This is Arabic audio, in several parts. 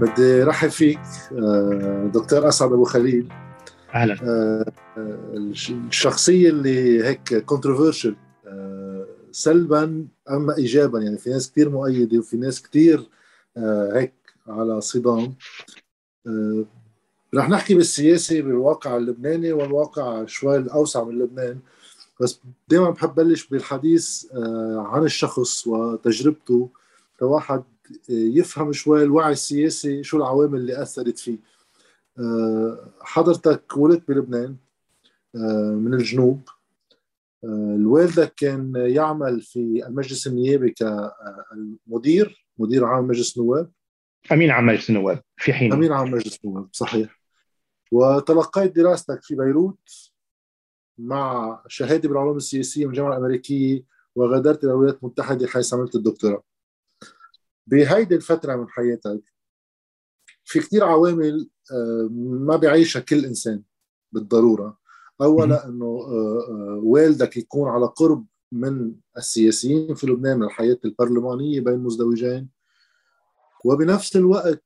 بدي رحب فيك دكتور أسعد أبو خليل. أهلا. الشخصية اللي هيك كونتروفيرشل سلبا اما ايجابا؟ يعني في ناس كثير مؤيدة وفي ناس كثير هيك على صدام. رح نحكي بالسياسي بالواقع اللبناني والواقع شوي الأوسع من لبنان بس دائما بحب بلش بالحديث عن الشخص وتجربته كواحد يفهم شوي الوعي السياسي شو العوامل اللي أثرت فيه. حضرتك ولدت بلبنان من الجنوب. الوالدك كان يعمل في المجلس النيابي كمدير مدير عام مجلس النواب. أمين عام مجلس النواب في حين. أمين عام مجلس النواب صحيح. وتلقيت دراستك في بيروت مع شهادة بالعلوم السياسية من الجامعة الأمريكية وغادرت الولايات المتحدة حيث عملت الدكتوراه. بهيدي الفترة من حياتك في كثير عوامل ما بيعيشها كل إنسان بالضرورة. اولا إنه والدك يكون على قرب من السياسيين في لبنان من الحياة البرلمانية بين مزدوجين. وبنفس الوقت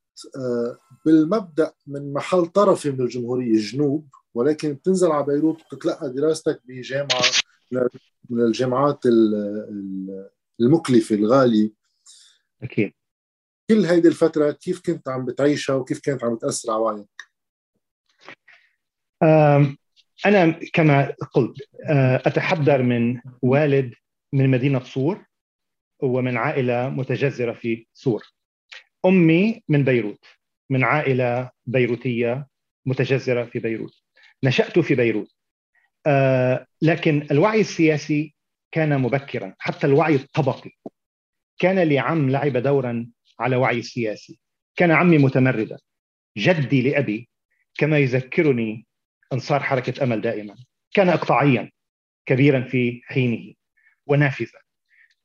بالمبدأ من محل طرفي من الجمهورية الجنوب ولكن بتنزل على بيروت بتتلقى دراستك بجامعة من الجامعات المكلفة الغالية. أكيد. كل هيدي الفترة كيف كنت عم بتعيشها وكيف كانت عم بتأثر على وعيك؟ أنا كما قلت اتحضر من والد من مدينة صور ومن عائلة متجذرة في صور أمي من بيروت من عائلة بيروتية متجذرة في بيروت. نشأت في بيروت. لكن الوعي السياسي كان مبكرا حتى الوعي الطبقي. كان لي عم لعب دورا على وعي السياسي كان عمي متمردا. جدي لأبي كما يذكرني أنصار حركة أمل دائما. كان إقطاعيا كبيرا في حينه ونافذا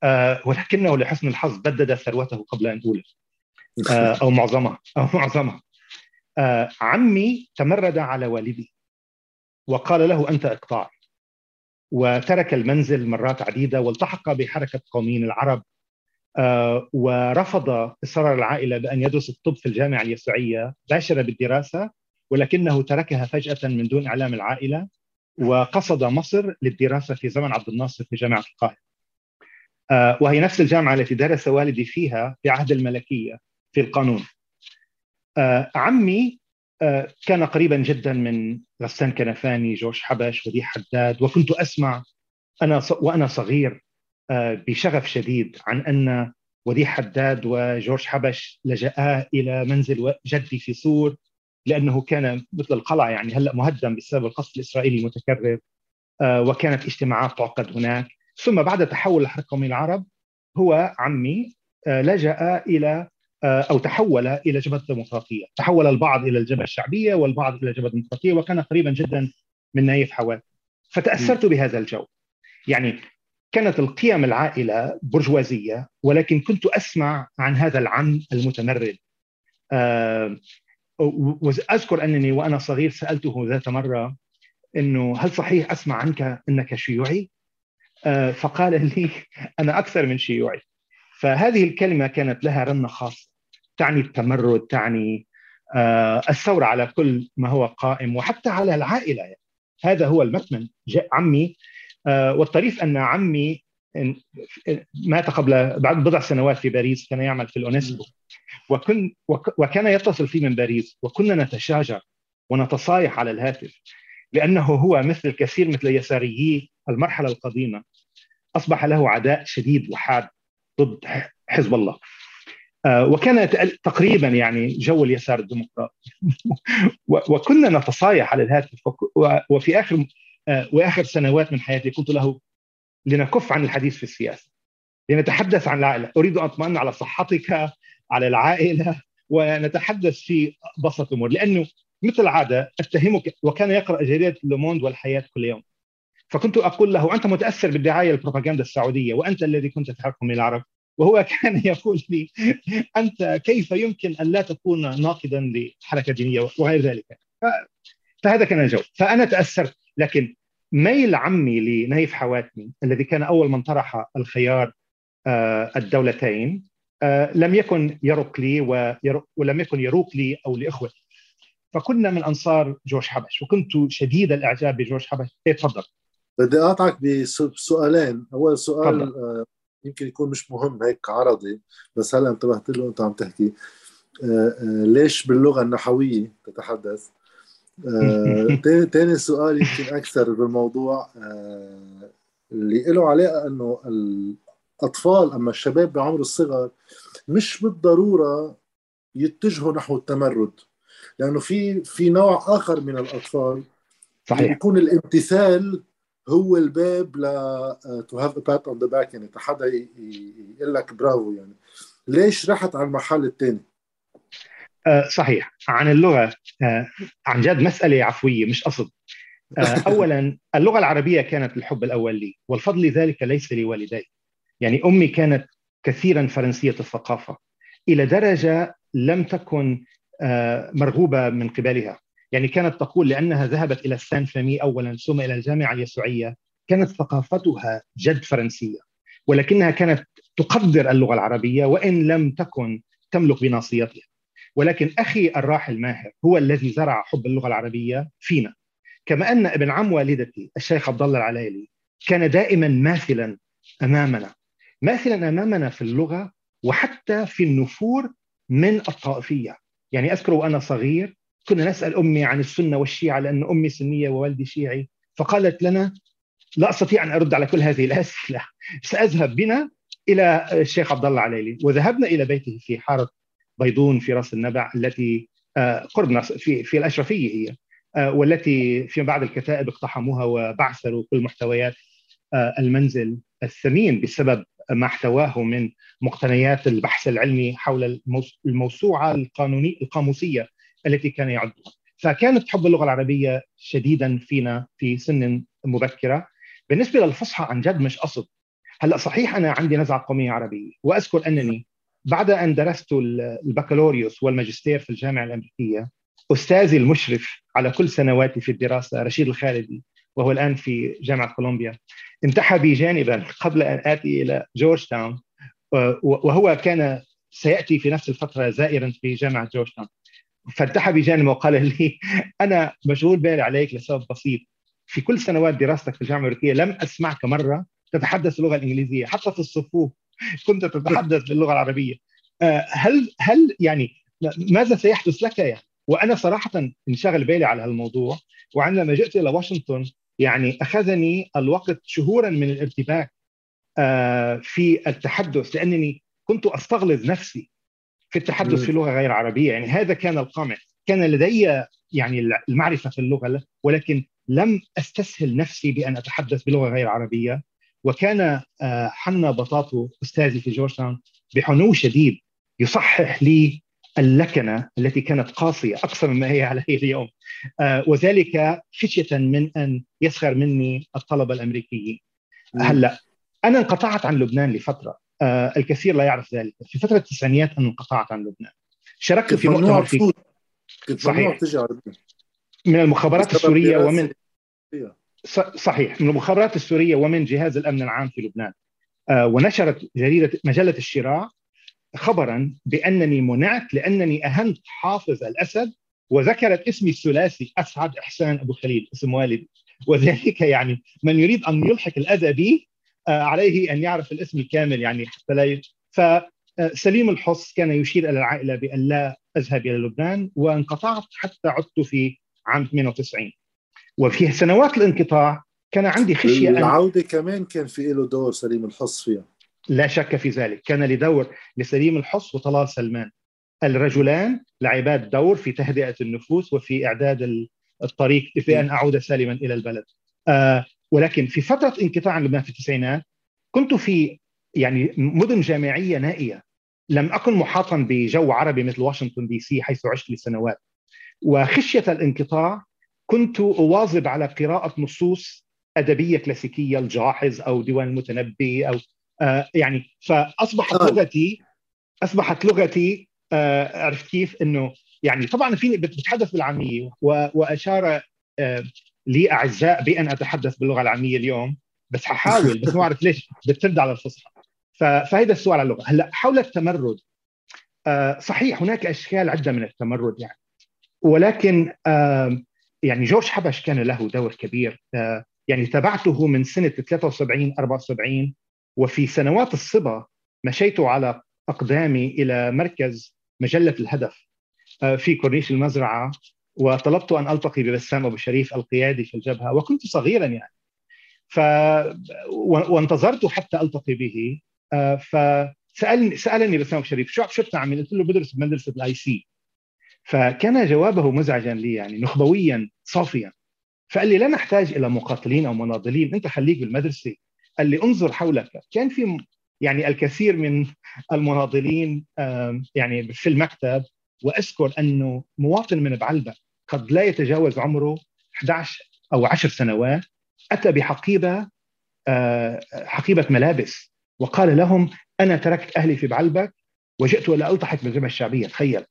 آه ولكنه لحسن الحظ بدد ثروته قبل أن تولد. آه أو معظمها أو معظمها آه عمي تمرد على والدي وقال له أنت إقطاع. وترك المنزل مرات عديدة والتحق بحركة قوميين العرب ورفض إصرار العائلة بأن يدرس الطب في الجامعة اليسوعيه باشر بالدراسة ولكنه تركها فجأة من دون إعلام العائلة وقصد مصر للدراسة في زمن عبد الناصر في جامعة القاهرة. آه وهي نفس الجامعة التي درس والدي فيها في عهد الملكية في القانون. آه عمي كان قريبا جدا من غسان كنفاني، جورج حبش، وديع حداد وكنت أسمع أنا وأنا صغير بشغف شديد عن أن وديع حداد وجورج حبش لجأا إلى منزل جدي في سور لأنه كان مثل القلعة يعني هلأ مهدم بسبب القصف الإسرائيلي المتكرر وكانت اجتماعات تعقد هناك ثم بعد تحول الحركه من العرب هو عمي لجأ إلى أو تحول إلى جبهة الديمقراطية، تحول البعض إلى الجبهة الشعبية والبعض إلى الجبهه الديمقراطية وكان قريبا جدا من نايف حواد. فتأثرت بهذا الجو. يعني كانت القيم العائلة برجوازية ولكن كنت أسمع عن هذا العم المتمرد أه وأذكر أنني وأنا صغير سألته ذات مرة أنه هل صحيح أسمع عنك أنك شيوعي؟ أه فقال لي أنا أكثر من شيوعي فهذه الكلمة كانت لها رنة خاصة تعني التمرد تعني أه الثورة على كل ما هو قائم وحتى على العائلة. هذا هو المكمن عمي آه والطريف أن عمي مات قبل بعد بضع سنوات في باريس كان يعمل في الأونسكو وكن وكان يتصل في من باريس. وكنا نتشاجر ونتصايح على الهاتف لأنه هو مثل الكثير مثل يساريي المرحلة القديمة. أصبح له عداء شديد وحاد ضد حزب الله. آه وكان تقريبا يعني جو اليسار الديمقراطي. وكنا نتصايح على الهاتف. وفي آخر وآخر سنوات من حياتي قلت له لنكف عن الحديث في السياسة لنتحدث عن العائلة. أريد أن أطمئن على صحتك على العائلة ونتحدث في بسط الأمور لأنه مثل العادة أتهكم وكان يقرأ جريدة لوموند والحياة كل يوم. فكنت أقول له أنت متأثر بالدعاية البروباغندا السعودية وأنت الذي كنت تحكم العرب؟ وهو كان يقول لي أنت كيف يمكن أن لا تكون ناقدا لحركة دينية وغير ذلك؟ فهذا كان الجو فأنا تأثرت. لكن ميل عمي لنايف حواتمة الذي كان أول من طرح الخيار الدولتين لم يكن يرق لي ولم يكن يروق لي أو لإخوتي. فكنا من أنصار جورج حبش وكنت شديد الإعجاب بجورج حبش. إيه تفضل. بدي اقاطعك بسؤالين. أول سؤال آه يمكن يكون مش مهم هيك عرضي بس هلا انتبهت له انت عم تحكي. آه آه ليش باللغة النحوية تتحدث؟ ثاني آه سؤال يمكن أكثر بالموضوع آه اللي له علاقه إنه الأطفال أما الشباب بعمر الصغر مش بالضرورة يتجهوا نحو التمرد لأنه في في نوع آخر من الأطفال صحيح يكون الامتثال هو الباب ل to have pat on the back يعني حدا يقول لك برافو يعني ليش رحت على المحل الثاني؟ آه صحيح. عن اللغة آه عن جد مسألة عفوية مش قصد. آه اولا اللغة العربية كانت الحب الأول لي والفضل ذلك ليس لوالدي يعني أمي كانت كثيرا فرنسية الثقافة إلى درجة لم تكن مرغوبة من قبلها. يعني كانت تقول لأنها ذهبت إلى السان فامي اولا ثم إلى الجامعة اليسوعية. كانت ثقافتها جد فرنسية ولكنها كانت تقدر اللغة العربية وإن لم تكن تملك بناصيتها. ولكن أخي الراحل ماهر هو الذي زرع حب اللغة العربية فينا. كما أن ابن عم والدتي الشيخ عبد الله العلايلي كان دائما ماثلا أمامنا. ماثلا أمامنا في اللغة وحتى في النفور من الطائفية. يعني أذكر وأنا صغير كنا نسأل أمي عن السنة والشيعة لأن أمي سنية ووالدي شيعي. فقالت لنا لا أستطيع أن أرد على كل هذه الأسئلة. سأذهب بنا إلى الشيخ عبد الله عليلي وذهبنا إلى بيته في حارة بيضون في راس النبع التي قربنا في في الأشرفية هي والتي فيما بعد الكتائب اقتحموها وبعثروا كل محتويات المنزل الثمين بسبب ما احتواه من مقتنيات البحث العلمي حول الموسوعة القانوني القاموسية التي كان يعدها فكانت حب اللغة العربية شديدا فينا في سن مبكرة. بالنسبة للفصحى عن جد مش قصد. هلأ صحيح أنا عندي نزعة قومية عربية وأذكر أنني بعد أن درست البكالوريوس والماجستير في الجامعة الأمريكية أستاذي المشرف على كل سنواتي في الدراسة رشيد الخالدي وهو الآن في جامعة كولومبيا انتحى بي جانبا قبل أن آتي إلى جورج تاون وهو كان سيأتي في نفس الفترة زائرا في جامعة جورج تاون فانتحى بي جانبا وقال لي أنا مشغول بالي عليك لسبب بسيط. في كل سنوات دراستك في الجامعة الأمريكية لم أسمعك مرة تتحدث اللغة الإنجليزية حتى في الصفوف كنت تتحدث باللغة العربية. هل هل يعني ماذا سيحدث لك يعني وأنا صراحة انشغل بالي على هالموضوع وعندما جئت إلى واشنطن يعني أخذني الوقت شهورا من الارتباك في التحدث لأنني كنت أستغلظ نفسي في التحدث في لغة غير عربية. يعني هذا كان القمع. كان لدي يعني المعرفة في اللغة ولكن لم أستسهل نفسي بأن أتحدث بلغة غير عربية. وكان حنا بطاطو أستاذي في جورج تاون بحنو شديد يصحح لي اللكنة التي كانت قاسية أكثر مما هي عليه اليوم. وذلك خشية من أن يسخر مني الطلبه الامريكيين هلأ أنا انقطعت عن لبنان لفترة. الكثير لا يعرف ذلك. في فترة التسعينيات أنا انقطعت عن لبنان. شاركت في مؤتمر في صحيح. من المخابرات السورية ومن صحيح. من المخابرات السورية ومن جهاز الأمن العام في لبنان ونشرت جريده مجلة الشراع خبرا بأنني منعت لأنني اهنت حافظ الأسد وذكرت اسمي الثلاثي أسعد إحسان أبو خليل اسم والدي. وذلك يعني من يريد أن يلحق الأذى بي عليه أن يعرف الاسم الكامل يعني حتى لا فسليم الحص كان يشير إلى العائلة بأن لا أذهب إلى لبنان وانقطعت حتى عدت في عام 98 وفي سنوات الانقطاع كان عندي خشية العودة أن... كمان كان في له دور سليم الحص فيها. لا شك في ذلك. كان لدور لسليم الحص وطلال سلمان. الرجلان لعبا دور في تهدئة النفوس وفي إعداد الطريق في أن أعود سالما إلى البلد. آه ولكن في فترة انقطاع لبنان في التسعينات كنت في يعني مدن جامعية نائية. لم أكن محاطا بجو عربي مثل واشنطن دي سي حيث عشت لسنوات. وخشية الانقطاع كنت أواظب على قراءة نصوص أدبية كلاسيكية الجاحظ أو ديوان المتنبي أو آه يعني فأصبحت لغتي أصبحت لغتي آه عرفت كيف؟ إنه يعني طبعا فيني بتحدث بالعامية وأشار آه لي أعزاء بأن أتحدث باللغة العامية اليوم بس ححاول بس ما أعرف ليش بترد على الفصحى. فهذا السؤال على اللغة. هلأ حول التمرد صحيح هناك أشكال عدة من التمرد يعني ولكن يعني جورج حبش كان له دور كبير. يعني تابعته من سنة 73 74 وفي سنوات الصبا مشيت على أقدامي إلى مركز مجلة الهدف في كورنيش المزرعة وطلبت أن ألتقي ببسام أبو شريف القيادي في الجبهة وكنت صغيرا يعني. ف وانتظرت حتى ألتقي به. فسالني سألني بسام أبو شريف شو شو بتعمل؟ قلت له بدرس بمدرسه ال IC فكان جوابه مزعجا لي يعني نخبويا صافيا. فقال لي لا نحتاج إلى مقاتلين أو مناضلين أنت خليك بالمدرسة. قال لي انظر حولك. كان في يعني الكثير من المناضلين يعني في المكتب وأذكر أنه مواطن من بعلبك قد لا يتجاوز عمره 11 أو 10 سنوات أتى بحقيبة حقيبة ملابس وقال لهم أنا تركت أهلي في بعلبك وجئت إلى التحق بالجبهه الشعبية. تخيل.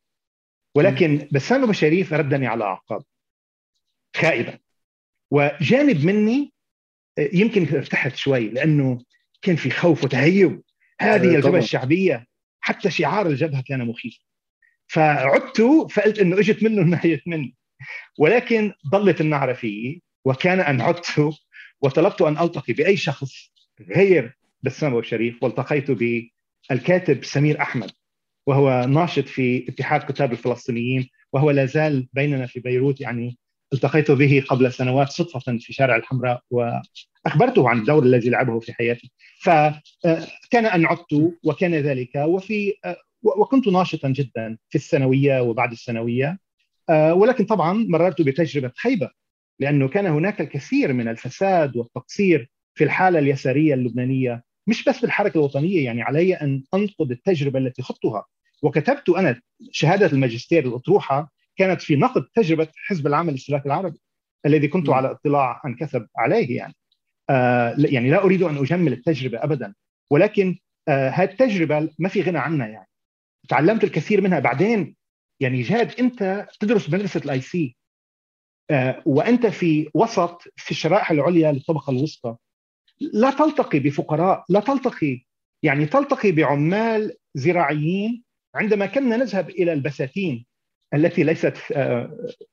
ولكن بسام أبو شريف ردني على أعقاب. خائبا. وجانب مني يمكن ارتحت شوي لأنه كان في خوف وتهيب. هذه الجبهة الشعبية حتى شعار الجبهة كان مخيف. فعدت فقلت إنه إجت منه النهاية مني. ولكن ضلت النعرة فيي وكان أن عدت وطلبت أن ألتقي بأي شخص غير بسام أبو شريف والتقيت بالكاتب سمير أحمد. وهو ناشط في اتحاد كتاب الفلسطينيين وهو لا زال بيننا في بيروت يعني التقيت به قبل سنوات صدفة في شارع الحمراء وأخبرته عن الدور الذي لعبه في حياتي فكان أن عدت وكان ذلك. وفي وكنت ناشطا جدا في الثانوية وبعد الثانوية ولكن طبعا مررت بتجربة خيبة لأنه كان هناك الكثير من الفساد والتقصير في الحالة اليسارية اللبنانية مش بس بالحركة الوطنية يعني علي أن أنقد التجربة التي خضتها. وكتبت أنا شهادة الماجستير الأطروحة كانت في نقد تجربة حزب العمل الاشتراكي العربي الذي كنت. على اطلاع عن كثب عليه يعني. آه يعني لا أريد أن أجمل التجربة أبدا. ولكن آه هذه التجربة ما في غنى عنها يعني. تعلمت الكثير منها. بعدين يعني جاد أنت تدرس مدرسة الآي سي. آه وأنت في وسط في الشرائح العليا للطبقة الوسطى. لا تلتقي بفقراء لا تلتقي يعني تلتقي بعمال زراعيين عندما كنا نذهب إلى البساتين التي ليست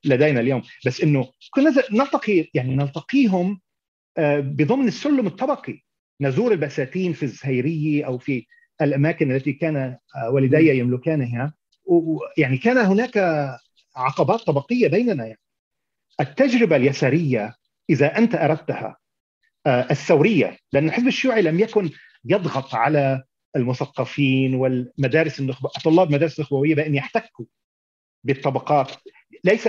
لدينا اليوم. بس إنه كنا نلتقي يعني نلتقيهم بضمن السلم الطبقي. نزور البساتين في الزهيرية أو في الأماكن التي كان والدي يملكانها. يعني كان هناك عقبات طبقية بيننا. يعني التجربة اليسارية إذا أنت أردتها الثورية لأن الحزب الشيوعي لم يكن يضغط على المثقفين والمدارس النخبه طلاب المدارس النخبويه بأن يحتكوا بالطبقات ليس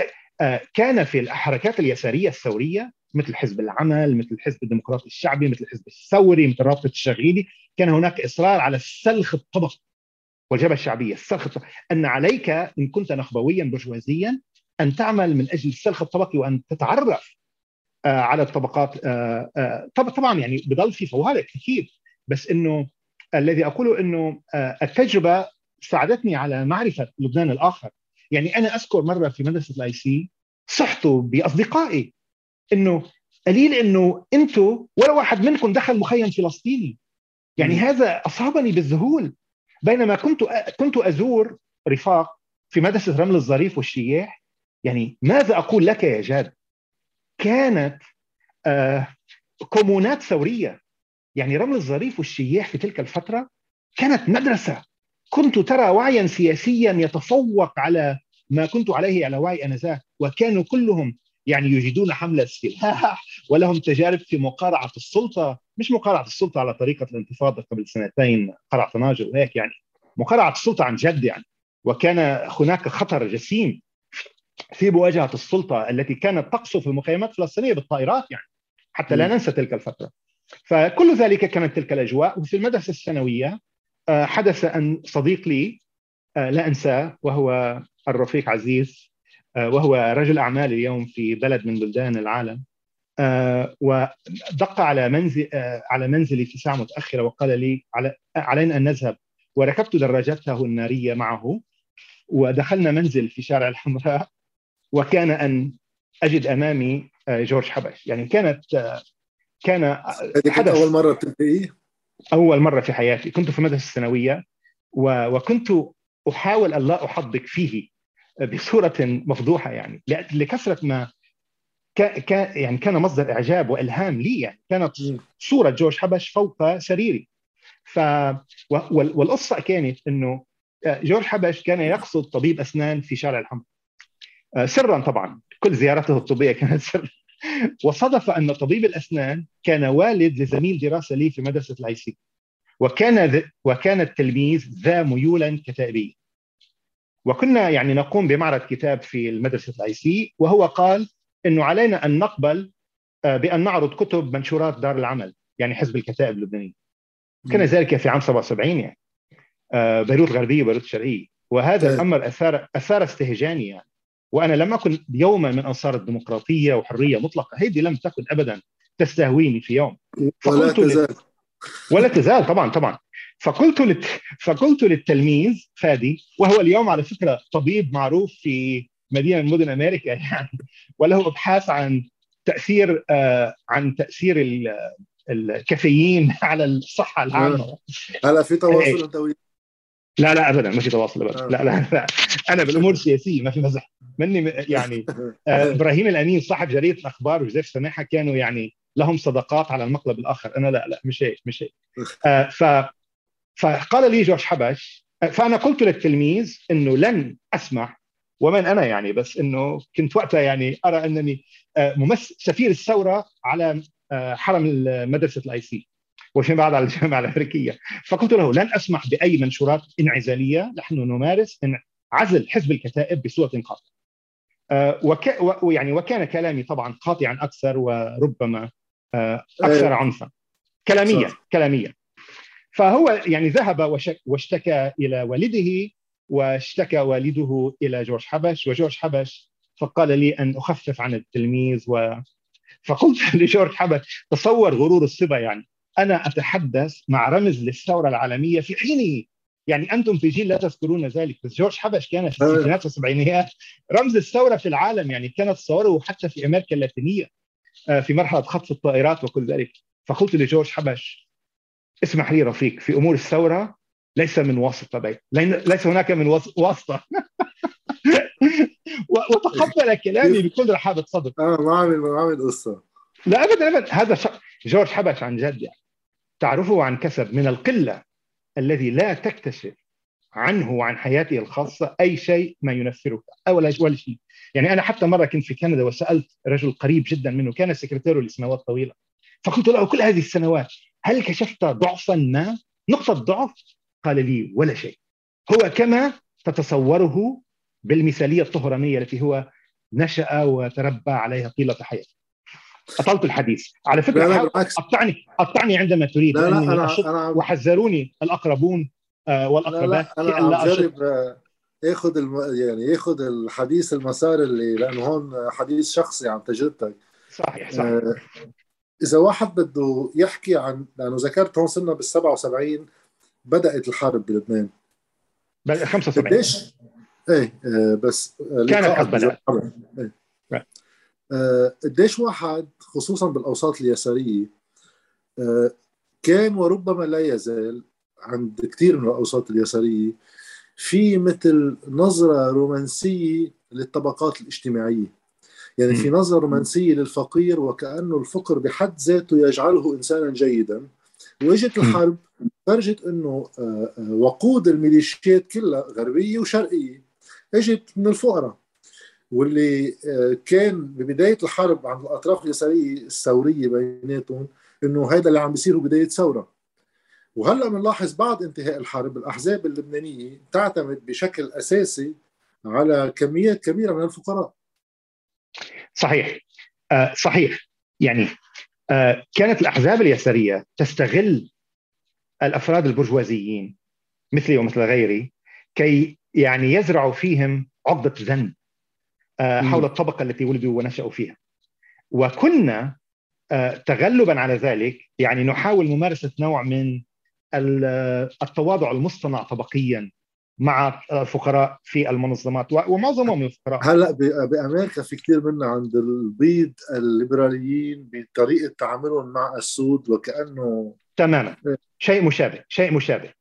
كان في الحركات اليسارية الثورية مثل حزب العمل مثل الحزب الديمقراطي الشعبي مثل الحزب الثوري مثل رابطه الشغيلي كان هناك إصرار على السلخ الطبقي والجبهة الشعبية السلخ الطبقي. أن عليك إن كنت نخبويا برجوازيا أن تعمل من أجل السلخ الطبقي وأن تتعرف على الطبقات طبعا يعني بضل في فوارق كثير بس إنه الذي أقوله إنه التجربة ساعدتني على معرفة لبنان الآخر. يعني أنا أذكر مرة في مدرسة ال IC صحت بأصدقائي إنه قليل إنه أنتم ولا واحد منكم دخل مخيم فلسطيني. يعني م. هذا أصابني بالذهول. بينما كنت كنت أزور رفاق في مدرسة رمل الظريف والشياح. يعني ماذا أقول لك يا جاد؟ كانت آه كومونات ثورية. يعني رمل الظريف والشياح في تلك الفترة كانت مدرسة. كنت ترى وعيا سياسيا يتفوق على ما كنت عليه على وعي آنذاك وكانوا كلهم يعني يجيدون حمل السلاح ولهم تجارب في مقارعة السلطة. مش مقارعة السلطة على طريقة الانتفاضة قبل سنتين قرع طناجر وهيك يعني. مقارعة السلطة عن جد يعني. وكان هناك خطر جسيم في مواجهة السلطة التي كانت تقصف المخيمات الفلسطينية بالطائرات يعني حتى لا ننسى تلك الفترة. فكل ذلك كانت تلك الأجواء. وفي المدرسة الثانوية حدث أن صديق لي لا أنساه وهو الرفيق عزيز وهو رجل أعمال اليوم في بلد من بلدان العالم ودق على منزل على منزلي في ساعه متاخره وقال لي علينا أن نذهب. وركبت دراجته النارية معه ودخلنا منزل في شارع الحمراء. وكان أن أجد أمامي جورج حبش. يعني كانت كان هذه كانت أول مرة بتلتقيه؟ أول مرة في حياتي. كنت في المدرسة الثانوية وكنت أحاول أن لا احضق فيه بصورة مفضوحة يعني. لكثرة ما كان يعني كان مصدر إعجاب وإلهام لي يعني. كانت صورة جورج حبش فوق سريري. ف والقصة كانت إنه جورج حبش كان يقصد طبيب أسنان في شارع الحمراء. سرا طبعا. كل زيارته الطبية كانت سرا. وصدف أن طبيب الأسنان كان والد لزميل دراسة لي في مدرسة ال IC وكان وكان التلميذ ذا ميولا كتائبيه وكنا يعني نقوم بمعرض كتاب في المدرسة ال IC وهو قال إنه علينا أن نقبل بأن نعرض كتب منشورات دار العمل يعني حزب الكتائب اللبناني. كان ذلك في عام 77 يعني. بيروت غربية وبيروت شرقية. وهذا الأمر اثار أثار استهجاني يعني. وأنا لم أكن يوما من أنصار الديمقراطية وحرية مطلقة. هذه لم تكن ابدا تستهويني في يوم. ولا تزال. ولا تزال طبعا طبعا. فقلت لت... فقلت للتلميذ فادي وهو اليوم على فكرة طبيب معروف في مدينة من مدن أمريكا يعني وله أبحاث عن تأثير آه عن تأثير ال... الكافيين على الصحة العامة. هلا في تواصل انت لا لا ابدا ما في تواصل ابدا. لا لا لا أنا بالأمور السياسية ما في مزح. مني يعني آه إبراهيم الأمين صاحب جريدة الأخبار وجزيف سماحه كانوا يعني لهم صداقات على المقلب الآخر. أنا لا لا مش هيك مش هيك. آه ف فقال لي جورج حبش فأنا قلت للتلميذ إنه لن اسمح ومن أنا يعني بس إنه كنت وقتها يعني أرى أنني ممثل سفير الثورة على حرم مدرسة ال IC. وفيما بعد على الجامعة الأمريكية. فقلت له لن أسمح بأي منشورات انعزالية نحن نمارس عزل حزب الكتائب بصورة قاطعة. وك... ويعني وكان كلامي طبعا قاطعا أكثر وربما أكثر عنفا. كلاميا كلاميا. فهو يعني ذهب واشتكى إلى والده واشتكى والده إلى جورج حبش وجورج حبش فقال لي أن أخفف عن التلميذ و فقلت لجورج حبش تصور غرور الصبا يعني. أنا أتحدث مع رمز للثورة العالمية في حينه. يعني أنتم في جيل لا تذكرون ذلك بس جورج حبش كان في الستينات والسبعينيات رمز الثورة في العالم يعني كانت تصوره حتى في أمريكا اللاتينية في مرحلة خطف الطائرات وكل ذلك. فقلت لجورج حبش اسمح لي رفيق في أمور الثورة ليس من واسطة بين ليس هناك من واسطة. وتقبل كلامي بكل رحابة صدر آه ما عامل ما عامل قصة. لا ابدا ابدا. هذا. جورج حبش عن جد يعني. تعرفه عن كسب من القلة الذي لا تكتشف عنه وعن حياته الخاصة أي شيء ما ينفرك ولا ولا شيء. يعني أنا حتى مرة كنت في كندا وسألت رجل قريب جدا منه كان سكرتيره لسنوات طويلة. فقلت له كل هذه السنوات هل كشفت ضعفا ما؟ نقطة ضعف؟ قال لي ولا شيء. هو كما تتصوره بالمثالية الطهرانية التي هو نشأ وتربى عليها طيلة حياته. أطلت الحديث. على فكرة لا لا بالعكس. قطعني قطعني عندما تريد لا لا أنا أنا وحذروني الأقربون آه، لا والاقربات لا أنا في ألا عم أشك. جرب آه، اخذ الم... يعني ياخذ الحديث المسار اللي لأنه هون حديث شخصي عن تجربتك. صحيح صحيح. آه، إذا واحد بده يحكي عن لأنه ذكرت هون صرنا بال 77 بدأت الحرب بلبنان. بل 75 قديش؟ إيه آه، بس آه، كانت قد. إيه. آه، قديش واحد خصوصا بالأوساط اليسارية آه، كان وربما لا يزال عند كثير من الأوساط اليسارية في مثل نظرة رومانسية للطبقات الاجتماعية. يعني في نظرة رومانسية للفقير وكأنه الفقر بحد ذاته يجعله انسانا جيدا. وإجت الحرب فرجت إنه آه، وقود الميليشيات كلها غربية وشرقية. إجت من الفقراء. واللي آه، كان ببداية الحرب عند الأطراف اليسارية الثورية بيناتهم إنه هذا اللي عم بيصير هو بداية ثورة. وهلأ بنلاحظ بعد انتهاء الحرب الأحزاب اللبنانية تعتمد بشكل أساسي على كميات كبيرة من الفقراء. صحيح. آه صحيح. يعني آه كانت الأحزاب اليسارية تستغل الأفراد البرجوازيين مثلي ومثل غيري كي يعني يزرعوا فيهم عقدة ذنب. حول الطبقة التي ولدوا ونشأوا فيها. وكنا آه تغلبا على ذلك يعني نحاول ممارسة نوع من ال- التواضع المصطنع طبقيا مع الفقراء في المنظمات. ومعظمهم من الفقراء. هلأ بأمريكا في كثير منا عند البيض الليبراليين بطريقة تعاملهم مع السود وكأنه تماما. شيء مشابه شيء مشابه.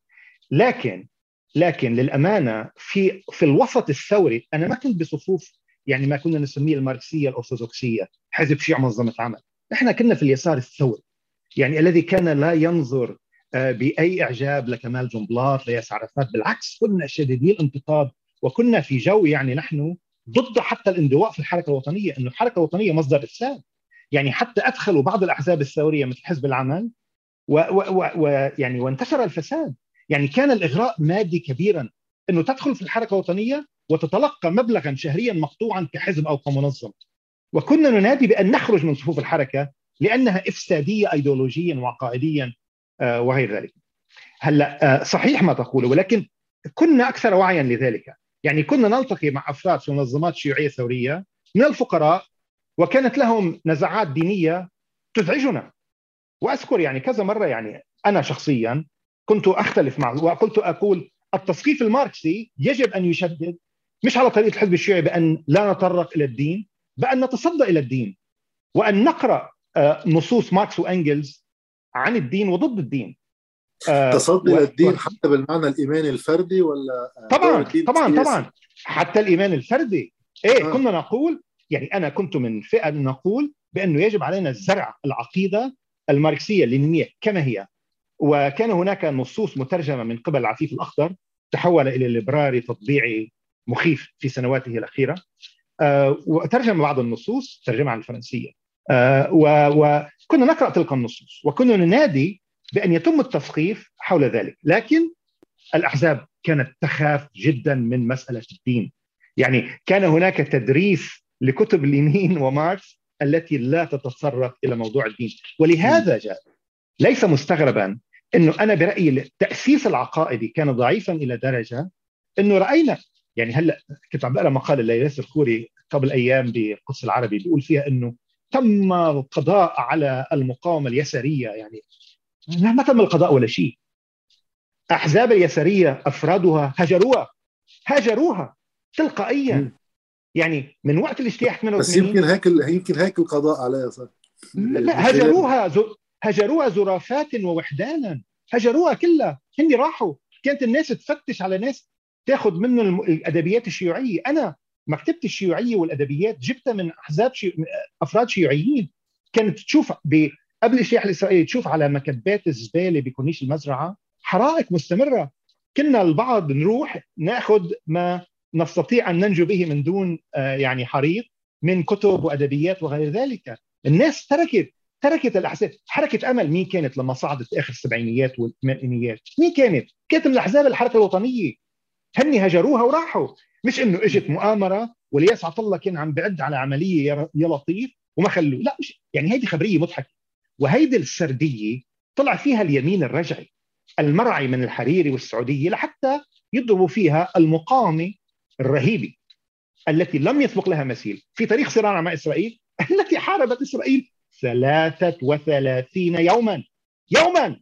لكن لكن للأمانة في في الوسط الثوري أنا ما كنت بصفوف يعني ما كنا نسميه الماركسية الأرثوذكسية حزب شيع منظمة عمل. إحنا كنا في اليسار الثوري يعني الذي كان لا ينظر آه، بأي إعجاب لكمال جنبلاط لياسر عرفات بالعكس كنا شديدي الانتقاد وكنا في جو يعني نحن ضد حتى الاندواء في الحركة الوطنية إنه الحركة الوطنية مصدر افساد يعني حتى ادخلوا بعض الأحزاب الثورية مثل حزب العمل ويعني وانتشر الفساد. يعني كان الإغراء مادي كبيرا إنه تدخل في الحركة الوطنية وتتلقى مبلغا شهريا مقطوعا كحزب أو كمنظمه وكنا ننادي بأن نخرج من صفوف الحركة لأنها إفسادية ايديولوجيا وعقائديا آه، وغير ذلك. هلأ آه، صحيح ما تقوله ولكن كنا أكثر وعيا لذلك، يعني كنا نلتقي مع أفراد في منظمات شيوعية ثورية من الفقراء وكانت لهم نزعات دينية تزعجنا. وأذكر يعني كذا مرة يعني أنا شخصيا كنت أختلف معه وكنت أقول التثقيف الماركسي يجب أن يشدد مش على طريقة الحزب الشيوعي بأن لا نتطرق إلى الدين بأن نتصدى إلى الدين وأن نقرأ آه، نصوص ماركس وإنجلز عن الدين وضد الدين. آه، تصدي للدين حتى بالمعنى الإيماني الفردي ولا طبعا طبعا طبعا. حتى الايمان الفردي. إيه آه. كنا نقول يعني أنا كنت من فئة نقول بأنه يجب علينا زرع العقيدة الماركسية اللينينيه كما هي. وكان هناك نصوص مترجمة من قبل العفيف الأخضر تحول إلى ليبرالي تطبيعي مخيف في سنواته الأخيرة. آه، وترجم بعض النصوص ترجمها عن الفرنسية. آه، وكنا نقرأ تلك النصوص وكنا ننادي بأن يتم التثقيف حول ذلك. لكن الأحزاب كانت تخاف جدا من مسألة الدين. يعني كان هناك تدريس لكتب لينين وماركس التي لا تتطرق إلى موضوع الدين. ولهذا جاء ليس مستغربا إنه أنا برأيي التاسيس العقائدي كان ضعيفا إلى درجة إنه رأينا يعني هلا كنت عم بقرأ مقال لياسر الخوري قبل أيام بالقدس العربي بيقول فيها إنه تم القضاء على المقاومة اليسارية يعني ما تم القضاء ولا شيء. أحزاب اليسارية أفرادها هجروها هجروها تلقائيا. يعني من وقت الاجتياح 88 بس يمكن هيك يمكن هيك القضاء عليها صح؟ لا هجروها هجروها زرافات ووحدانا هجروها كلها. هن راحوا. كانت الناس تفتش على ناس تاخذ منه الأدبيات الشيوعية. أنا مكتبتي الشيوعية والأدبيات جبتها من أحزاب شي... أفراد شيوعيين. كانت تشوف ب... قبل الاجتياح الإسرائيلي تشوف على مكبات الزبالة بكورنيش المزرعة حرائق مستمرة. كنا البعض نروح ناخذ ما نستطيع أن ننجو به من دون آه، يعني حريق من كتب وأدبيات وغير ذلك. الناس تركت تركت الأحزاب. حركة أمل. مين كانت لما صعدت آخر السبعينيات والثمانينيات؟ مين كانت؟ كانت من الأحزاب الحركة الوطنية. هني هجروها وراحوا. مش إنه إجت مؤامرة والياس الله كان عم بعد على عملية يا لطيف وما خلوه. لا مش يعني هيدي خبرية مضحكة. وهيدي السردية طلع فيها اليمين الرجعي المرعي من الحريري والسعودية لحتى يضربوا فيها المقاومه الرهيبه التي لم يسبق لها مثيل. في تاريخ صراعنا مع إسرائيل التي حاربت إسرائيل 33 يوما. يوما!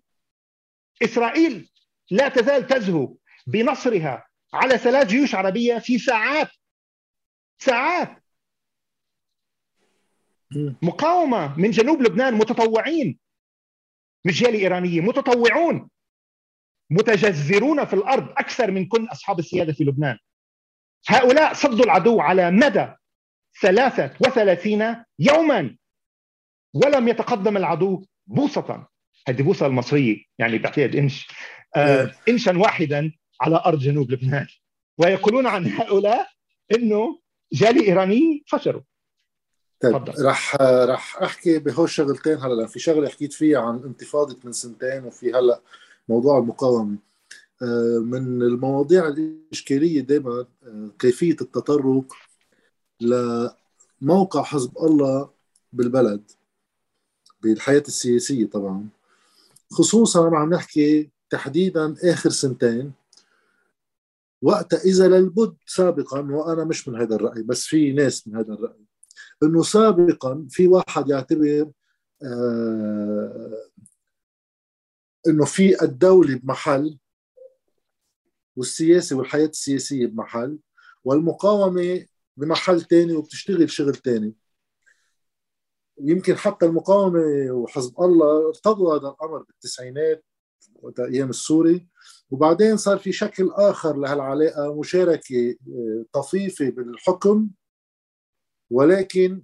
إسرائيل لا تزال تزهو بنصرها على ثلاث جيوش عربية في ساعات ساعات. مقاومة من جنوب لبنان متطوعين مش جالي إيرانية متطوعون متجذرون في الأرض أكثر من كل أصحاب السيادة في لبنان. هؤلاء صدوا العدو على مدى 33 يوما ولم يتقدم العدو بوصة هذه بوصة المصرية يعني بعتقد إنش. آه انشا واحدا على أرض جنوب لبنان. ويقولون عن هؤلاء إنه جالي إيراني فشلوا. طيب رح رح أحكي بهول شغلتين هلا. في شغلة حكيت فيها عن انتفاضة من سنتين وفي هلا موضوع المقاومة. آه، من المواضيع الإشكالية دائما آه، كيفية التطرق لموقع حزب الله بالبلد بالحياة السياسية طبعا. خصوصا عم نحكي تحديدا آخر سنتين وقتها إذا للبد سابقا وأنا مش من هذا الرأي بس في ناس من هذا الرأي إنه سابقا في واحد يعتبر آه إنه في الدولة بمحل والسياسة والحياة السياسية بمحل والمقاومة بمحل تاني وبتشتغل شغل تاني. يمكن حتى المقاومة وحزب الله ارتضوا هذا الأمر بالتسعينات وقت أيام السوري وبعدين صار في شكل آخر لهالعلاقة مشاركة آه، طفيفة بالحكم ولكن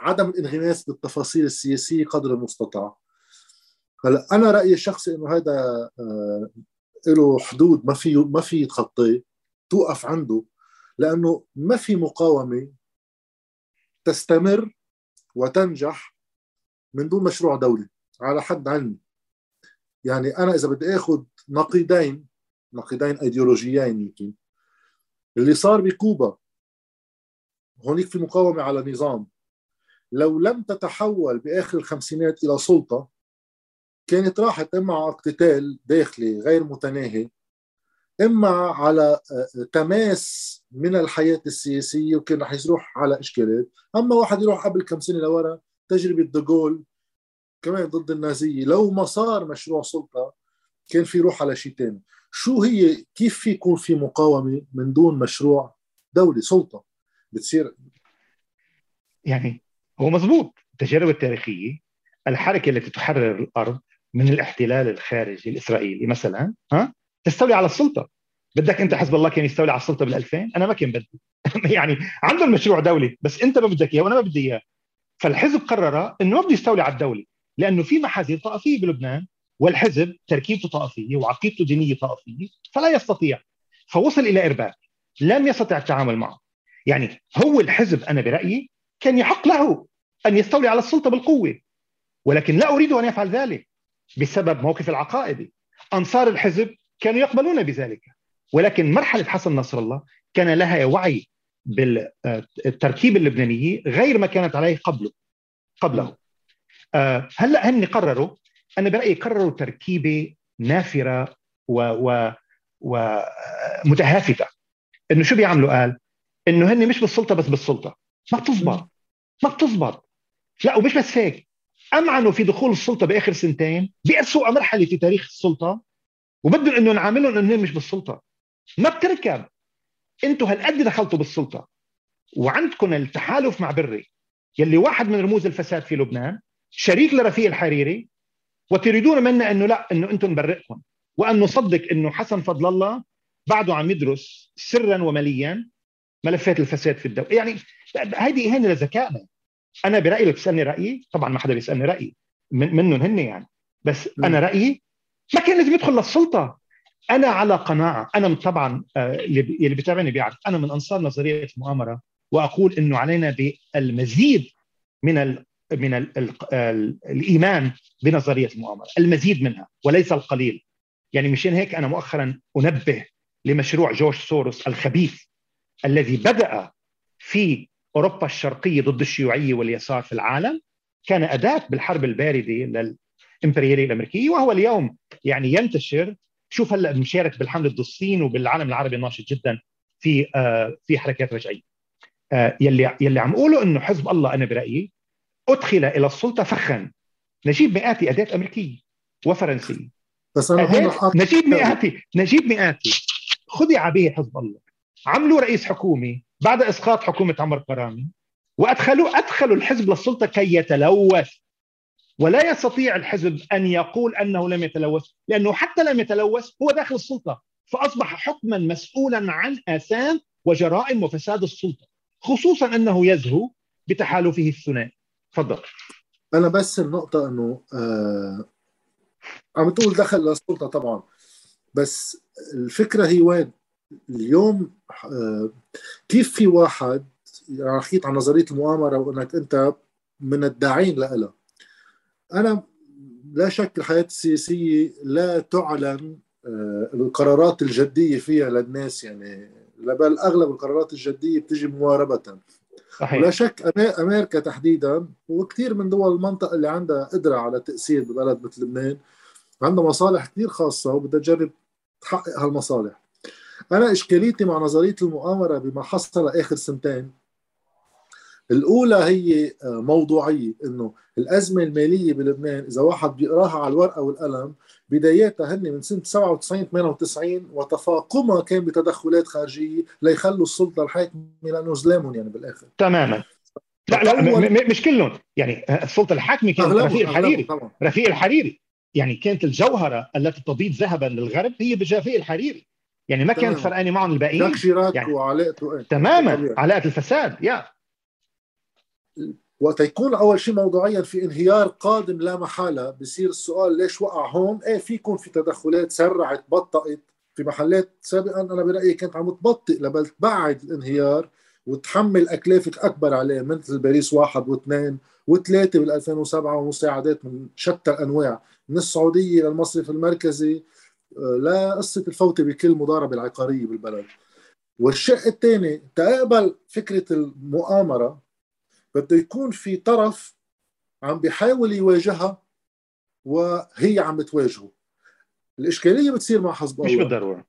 عدم الانغماس بالتفاصيل السياسية قدر المستطاع. هلا أنا رأيي الشخصي إنه هذا آه، له حدود ما في ما في يتخطيه توقف عنده لأنه ما في مقاومة تستمر وتنجح من دون مشروع دولي على حد علمي. يعني أنا إذا بدي آخذ نقيضين نقيضين ايديولوجيين يمكن. اللي صار بكوبا هونيك في مقاومة على نظام. لو لم تتحول بآخر الخمسينات إلى سلطة كانت راحت إما على اقتتال داخلي غير متناهي إما على آه، تماس من الحياة السياسية وكان رح يروح على إشكالات. أما واحد يروح قبل كم سنة لورا تجربة دغول كمان ضد النازية. لو ما صار مشروع سلطة كان في يروح على شيء ثاني شو هي كيف في يكون في مقاومة من دون مشروع دولي سلطة؟ بتصير يعني هو مضبوط. التجارب التاريخية الحركة التي تحرر الأرض من الاحتلال الخارجي الإسرائيلي مثلا ها تستولي على السلطة. بدك أنت حزب الله كان يستولي على السلطة بال 2000 أنا ما كان بدي. يعني عندهم مشروع دولي بس أنت ما بدك إياه وأنا ما بدي إياه. فالحزب قرر إنه ما بده يستولي على الدولة لأنه في محاذير طائفية بلبنان والحزب تركيبته طائفية وعقيدته دينية طائفية فلا يستطيع. فوصل إلى ارباك لم يستطع التعامل معه. يعني هو الحزب أنا برأيي كان يحق له أن يستولي على السلطة بالقوة ولكن لا أريد أن يفعل ذلك بسبب موقف العقائدي أنصار الحزب كانوا يقبلون بذلك ولكن مرحلة حسن نصر الله كان لها وعي بالتركيب اللبناني غير ما كانت عليه قبله قبله. آه، هلأ هن قرروا أنا برأيي قرروا تركيبة نافرة و, و ومتهافته إنه شو بيعملوا؟ قال إنه هن مش بالسلطة بس بالسلطة. ما بتزبط. ما بتزبط. لا ومش بس هيك. امعنوا في دخول السلطة بآخر سنتين؟ باسوء مرحله في تاريخ السلطة وبدهم انه نعاملهم إنهم مش بالسلطة. ما بتركب. أنتم هالقد دخلتوا بالسلطة. وعندكم التحالف مع بري. يلي واحد من رموز الفساد في لبنان شريك لرفيق الحريري وتريدون منا إنه لا إنه أنتم نبرئكم. وأن نصدق إنه حسن فضل الله بعده عم يدرس سرا ومليا ملفات الفساد في الدولة. يعني هيدي اهانه لذكائنا أنا برأيي لو تسألني رأيي طبعا ما حدا بيسألني رأيي من منهم هن يعني. بس أنا رأيي ما كان لازم يدخل للسلطة. أنا على قناعة. أنا طبعا آه، اللي بيتابعني بيعرف. أنا من أنصار نظرية المؤامرة وأقول إنه علينا بالمزيد من من ال ال ال الإيمان بنظرية المؤامرة، المزيد منها وليس القليل. يعني مشان هيك أنا مؤخرا أنبه لمشروع جورج سوروس الخبيث الذي بدأ في أوروبا الشرقية ضد الشيوعية واليسار في العالم كان أداة بالحرب الباردة للإمبريالية الأمريكية وهو اليوم يعني ينتشر شوف هلأ مشارك بالحملة ضد الصين وبالعالم العربي ناشط جدا في آه في حركات رجعية آه يلي يلي عم أقوله إنه حزب الله أنا برأيي أدخل إلى السلطة فخا. نجيب مئاتي أداة أمريكية وفرنسية. بس أنا نجيب مئاتي نجيب مئاتي خذي عبية حزب الله. عملوا رئيس حكومه بعد إسقاط حكومة عمر كرامي وأدخلوا أدخلوا الحزب للسلطة كي يتلوث. ولا يستطيع الحزب أن يقول أنه لم يتلوث لأنه حتى لم يتلوث هو داخل السلطة. فأصبح حكما مسؤولا عن آثام وجرائم وفساد السلطة خصوصا أنه يزهو بتحالفه الثنائي. تفضل أنا بس النقطة إنه آه عم تقول دخل للسلطة طبعا بس الفكرة هي وين؟ اليوم آه كيف في واحد حكيت عن نظرية المؤامرة وإنك أنت من الداعين لها؟ أنا لا شك الحياة السياسية لا تعلن آه، القرارات الجدية فيها للناس يعني بل أغلب القرارات الجدية بتجي مواربه صحيح. ولا شك أمريكا تحديدا وكثير من دول المنطقة اللي عندها قدرة على التاثير ببلد مثل لبنان عندها مصالح كثير خاصة وبدها تجرب تحقق هالمصالح أنا إشكاليتي مع نظرية المؤامرة بما حصل آخر سنتين الأولى هي آه، موضوعية إنه الأزمة المالية بلبنان إذا واحد بيقراها على الورقة والقلم بداياتها هن من سنة 97 98 وتفاقمها كان بتدخلات خارجية ليخلوا السلطة الحاكمه لأنه زلامهم يعني بالآخر. تماما. لا لا مش كلهم. يعني السلطة الحاكمة كان رفيق الحريري. رفيق الحريري. يعني كانت الجوهرة التي تضيد ذهبا للغرب هي بجافي الحريري. يعني ما كانت فرقانه معهم الباقيين يعني وعلاقته تماما. علاقه الفساد يا. وقت يكون أول شيء موضوعيا في انهيار قادم لا محالة بصير السؤال ليش وقع هون؟ إيه في يكون في تدخلات سرعت بطأت في محلات سابقا أنا برأيي كانت عم تبطئ لبل تبعد الانهيار وتحمل أكلافك أكبر عليه مثل باريس واحد واثنين وثلاثة بال 2007 ومساعدات من شتى الأنواع. من السعودية للمصرف المركزي آه، لقصه الفوتة بكل مضاربة العقارية بالبلد. والشق الثاني تقبل فكرة المؤامرة. بده يكون في طرف عم بيحاول يواجهها وهي عم بتواجهه. الإشكالية بتصير مع حزب الله مش بالضرورة.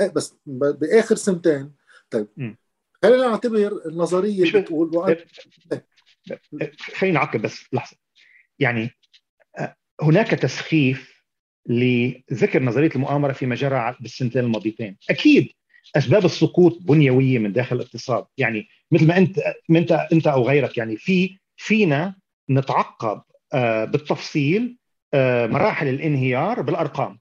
إيه بس بآخر سنتين. طيب خلينا نعتبر النظرية اللي بتقول وأنا... خلينا نعقب بس لحظة. يعني آه، هناك تسخيف لذكر نظرية المؤامرة فيما جرى بالسنتين الماضيتين. أكيد أسباب السقوط بنيوية من داخل الاقتصاد. يعني مثل ما انت انت أنت أو غيرك يعني في فينا نتعقب آه، بالتفصيل آه، مراحل الانهيار بالأرقام.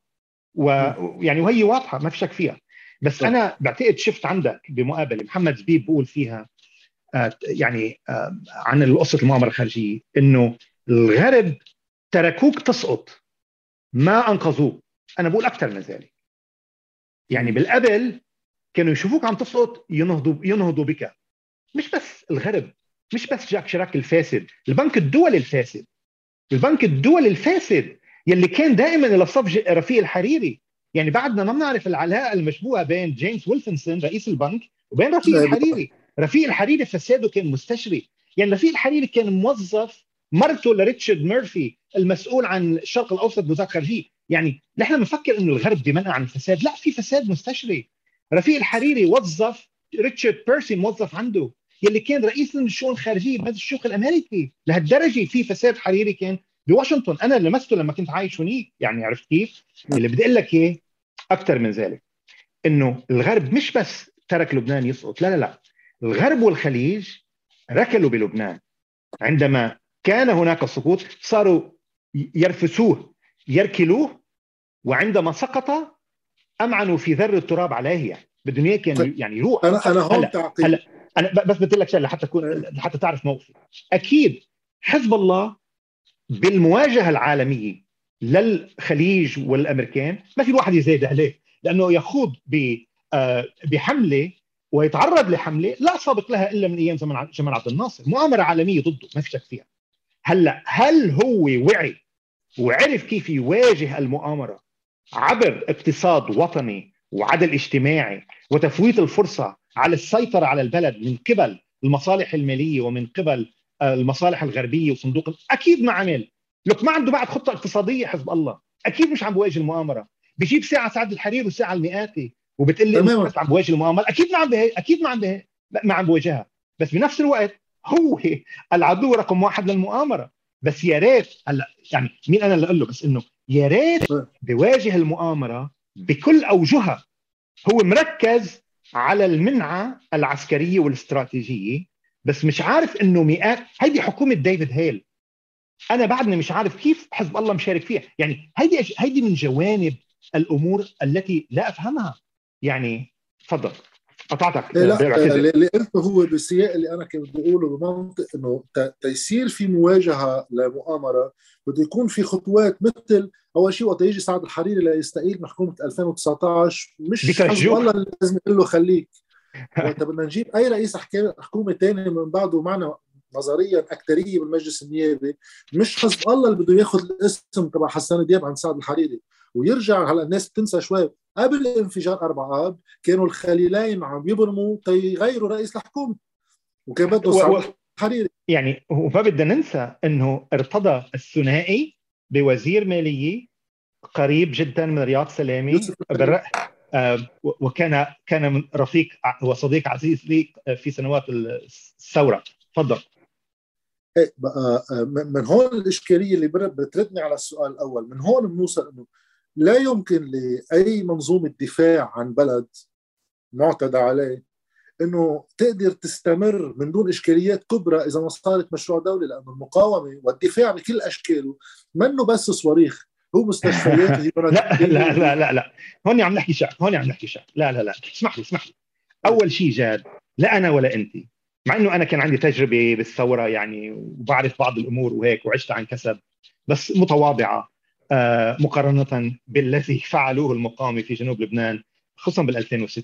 ويعني وهي واضحة ما في شك فيها. بس أنا بعتقد شفت عندك بمقابلة محمد زبيب بقول فيها آه، يعني عن قصه المؤامرة الخارجية إنه الغرب تركوك تسقط ما أنقذوك. أنا بقول أكثر من ذلك. يعني بالقبل كانوا يشوفوك عم تسقط ينهضوا ينهضوا بك. مش بس الغرب مش بس جاك شيراك الفاسد البنك الدولي الفاسد. البنك الدولي الفاسد يلي كان دائما إلى صف رفيق الحريري. يعني بعدنا ما بنعرف العلاقة المشبوهة بين جيمس ويلفنسون رئيس البنك وبين رفيق الحريري. رفيق الحريري فساده كان مستشري. يعني رفيق الحريري كان موظف مرته لريتشارد ميرفي المسؤول عن الشرق الأوسط بوزاره الخارجيه يعني نحن بنفكر إنه الغرب بمنع عن الفساد. لا في فساد مستشري. رفيق الحريري وظف ريتشارد بيرسي موظف عنده يلي كان رئيس الشؤون الخارجية بمجلس الشيوخ الأمريكي. لهالدرجة في فساد حريري كان بواشنطن. أنا لمسته لما كنت عايش هنيك يعني عرفت كيف؟ اللي بدي أقول لك اياه أكثر من ذلك. إنه الغرب مش بس ترك لبنان يسقط. لا لا لا. الغرب والخليج ركلوا بلبنان. عندما كان هناك سقوط صاروا يرفسوه يركلوه وعندما سقط امعنوا في ذر التراب عليه بدهم اياه كان يعني يروح أنا أنا هون تعقيب. هلا أنا بس بدي لك شغلة حتى تكون حتى تعرف موقفي. أكيد حزب الله بالمواجهة العالمية للخليج والأمريكان ما في واحد يزايد عليه لأنه يخوض آه، بحملة ويتعرض لحملة لا سابق لها إلا من أيام زمن جمال عبد الناصر. مؤامرة عالمية ضده ما في شك فيها. هلا هل هو وعي وعرف كيف يواجه المؤامرة عبر اقتصاد وطني وعدل اجتماعي وتفويت الفرصة على السيطرة على البلد من قبل المصالح المالية ومن قبل آه، المصالح الغربية وصندوق أكيد ما عمل. لك ما عنده بعد خطة اقتصادية حزب الله. أكيد مش عم بواجه المؤامرة. بيجيب ساعة سعد الحرير وساعه المئاتي وبتقول لي بس عم بواجه المؤامرة. أكيد ما عم بيه... أكيد ما عم بيه... ما عم بواجهها. بس بنفس الوقت هو العدو رقم واحد للمؤامرة. بس يا ريت هلا يعني مين أنا اللي أقول له بس إنه يا ريت بواجه المؤامرة بكل أوجهها. هو مركز على المنعة العسكرية والاستراتيجية بس مش عارف إنه مئات هيدي حكومة ديفيد هيل. أنا بعدني مش عارف كيف حزب الله مشارك فيها. يعني هيدي هيدي من جوانب الأمور التي لا أفهمها. يعني تفضل. قطعتك. إيه، لا اللي قلته هو بالسياق اللي أنا كنت بقوله بمنطق إنه تيصير في مواجهة لمؤامرة بده يكون في خطوات مثل أول شيء وقت يجي سعد الحريري ليستقيل محكومة 2019 مش والله لازم يقول له خليك. وقت بدنا نجيب أي رئيس حكومة ثاني من بعده معنا نظريا اكثريه بالمجلس النيابي مش حزب الله اللي بده ياخذ الاسم تبع حسان دياب عن سعد الحريري. ويرجع هلا الناس بتنسى شوي قبل انفجار 4 آب كانوا الخليلين عم يبرموا تيغيروا رئيس الحكومة وكان بده سعد الحريري يعني وما بدنا ننسى إنه ارتضى الثنائي بوزير مالية قريب جدا من رياض سلامي آه، وكان كان من رفيق وصديق عزيز لي في سنوات الثورة. تفضل. إيه بقى آه، من هون الإشكالية اللي بتردني على السؤال الأول من هون بنوصل إنه لا يمكن لأي منظومة دفاع عن بلد معتدى عليه إنه تقدر تستمر من دون إشكاليات كبرى إذا ما صارت مشروع دولي لأنه المقاومة والدفاع بكل أشكاله منه بس صواريخ هو مستشفيات لا لا لا لا لا. هون عم نحكي شعب هون عم نحكي شعب. لا لا لا. اسمح لي اسمح لي. أول شيء جاد لا أنا ولا أنت. مع إنه أنا كان عندي تجربة بالثورة يعني وبعرف بعض الأمور وهيك وعشت عن كسب بس متواضعة. مقارنة بالذي فعلوه المقاومه في جنوب لبنان خصوصا بال 2006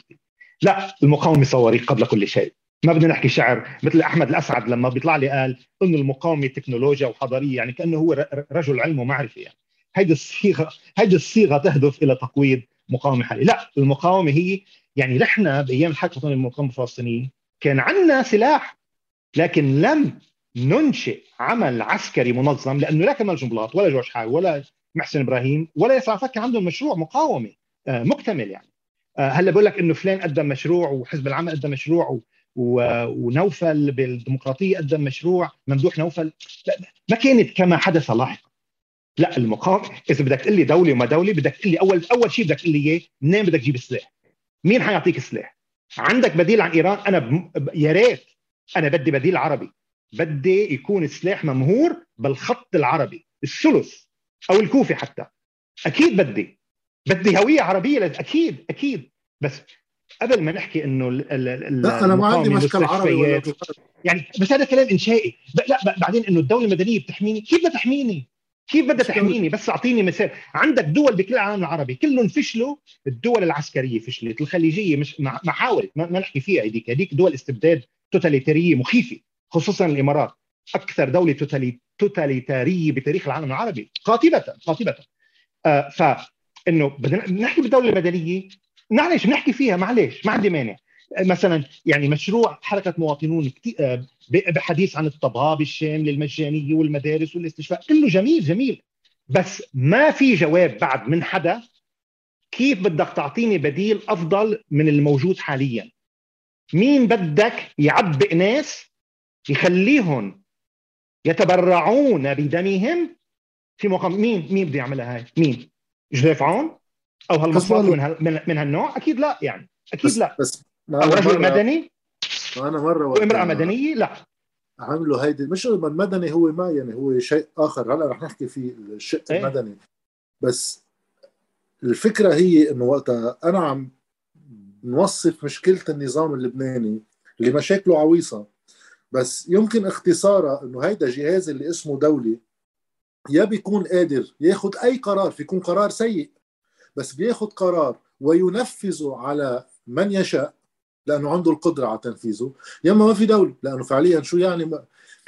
لا المقاومه صواريخ قبل كل شيء. ما بدنا نحكي شعر مثل أحمد الأسعد لما بيطلع لي قال إنه المقاومه تكنولوجيا وحضارية يعني كأنه هو رجل علم ومعرفه يعني هيدي الصيغة هيدي الصيغة تهدف إلى تقويض مقاومة حالية. لا المقاومة هي يعني نحن بأيام الحركه الوطنيه المقاومة الفلسطينيه كان عندنا سلاح لكن لم ننشئ عمل عسكري منظم لأنه لا كمال جنبلاط ولا جورج حاج ولا محسن إبراهيم. ولا يسعى فكي عندهم مشروع مقاومة آه، مكتمل يعني. آه، هلا بقول لك إنه فلان قدم مشروع وحزب العمل قدم مشروع ونوفل بالديمقراطية قدم مشروع ممدوح نوفل. لا ما كانت كما حدث لاحقا. لا المقاومة إذا بدك تقول لي دولة وما دولة بدك تقول لي أول أول شيء بدك تقول لي إياه منين بدك تجيب السلاح؟ مين حيعطيك السلاح؟ عندك بديل عن إيران؟ أنا ب... يا ريت. أنا بدي بديل عربي. بدي يكون السلاح ممهور بالخط العربي الثلث. أو الكوفي حتى. أكيد بدي. بدي هوية عربية أكيد أكيد. بس قبل ما نحكي إنه لا أنا ما عندي مشكل عربي ولا يعني بس هذا كلام إنشائي. لا بعدين إنه الدولة المدنية بتحميني. كيف بدها تحميني؟ كيف بدها تحميني؟ بس أعطيني مثال. عندك دول بكل العالم العربي كلهم فشلوا. الدول العسكرية فشلت الخليجية مش ما حاولت ما, ما نحكي فيها هذيك هذيك دول استبداد توتاليتارية مخيفة خصوصا الإمارات. أكثر دولة توتاليتاريه بتاريخ العالم العربي. قاطبه قاطبه آه فانه بدنا نحكي بالدولة المدنية. معلش نحكي فيها معلش ما عندي مانع. مثلا يعني مشروع حركة مواطنون آه، بحديث عن الطباب الشامله المجانيه والمدارس والاستشفاء كله جميل جميل. بس ما في جواب بعد من حدا كيف بدك تعطيني بديل أفضل من الموجود حاليا. مين بدك يعبئ ناس يخليهم يتبرعون بدمهم في مقام مين مين بده يعملها هاي؟ مين؟ جوزيف عون أو هالمصادر من, هال... من من هالنوع أكيد لا يعني. أكيد بس لا. بس أو رجل مدني؟ أنا مرة وامراه مدنية؟ لا. عملوا هيدي مش المدني هو ما يعني هو شيء آخر. هلا رح نحكي في الشق إيه؟ المدني. بس الفكرة هي إنه وقتها أنا عم نوصف مشكلة النظام اللبناني اللي مشاكله عويصة. بس يمكن اختصارها إنه هيدا جهاز اللي اسمه دولي يا بيكون قادر ياخذ أي قرار في يكون قرار سيء بس بياخذ قرار وينفذه على من يشاء لأنه عنده القدرة على تنفيذه يا إما ما في دوله لأنه فعليا شو يعني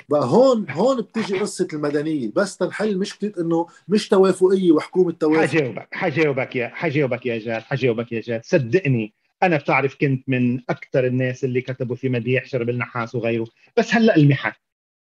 بقى هون هون بتيجي قصة المدنية. بس تنحل مشكلة إنه مش توافقية وحكومة توافق. حجاوبك حجاوبك يا حجاوبك يا جاد حجاوبك يا جاد صدقني. أنا بتعرف كنت من أكثر الناس اللي كتبوا في مديح شرب النحاس وغيره بس هلأ المحك.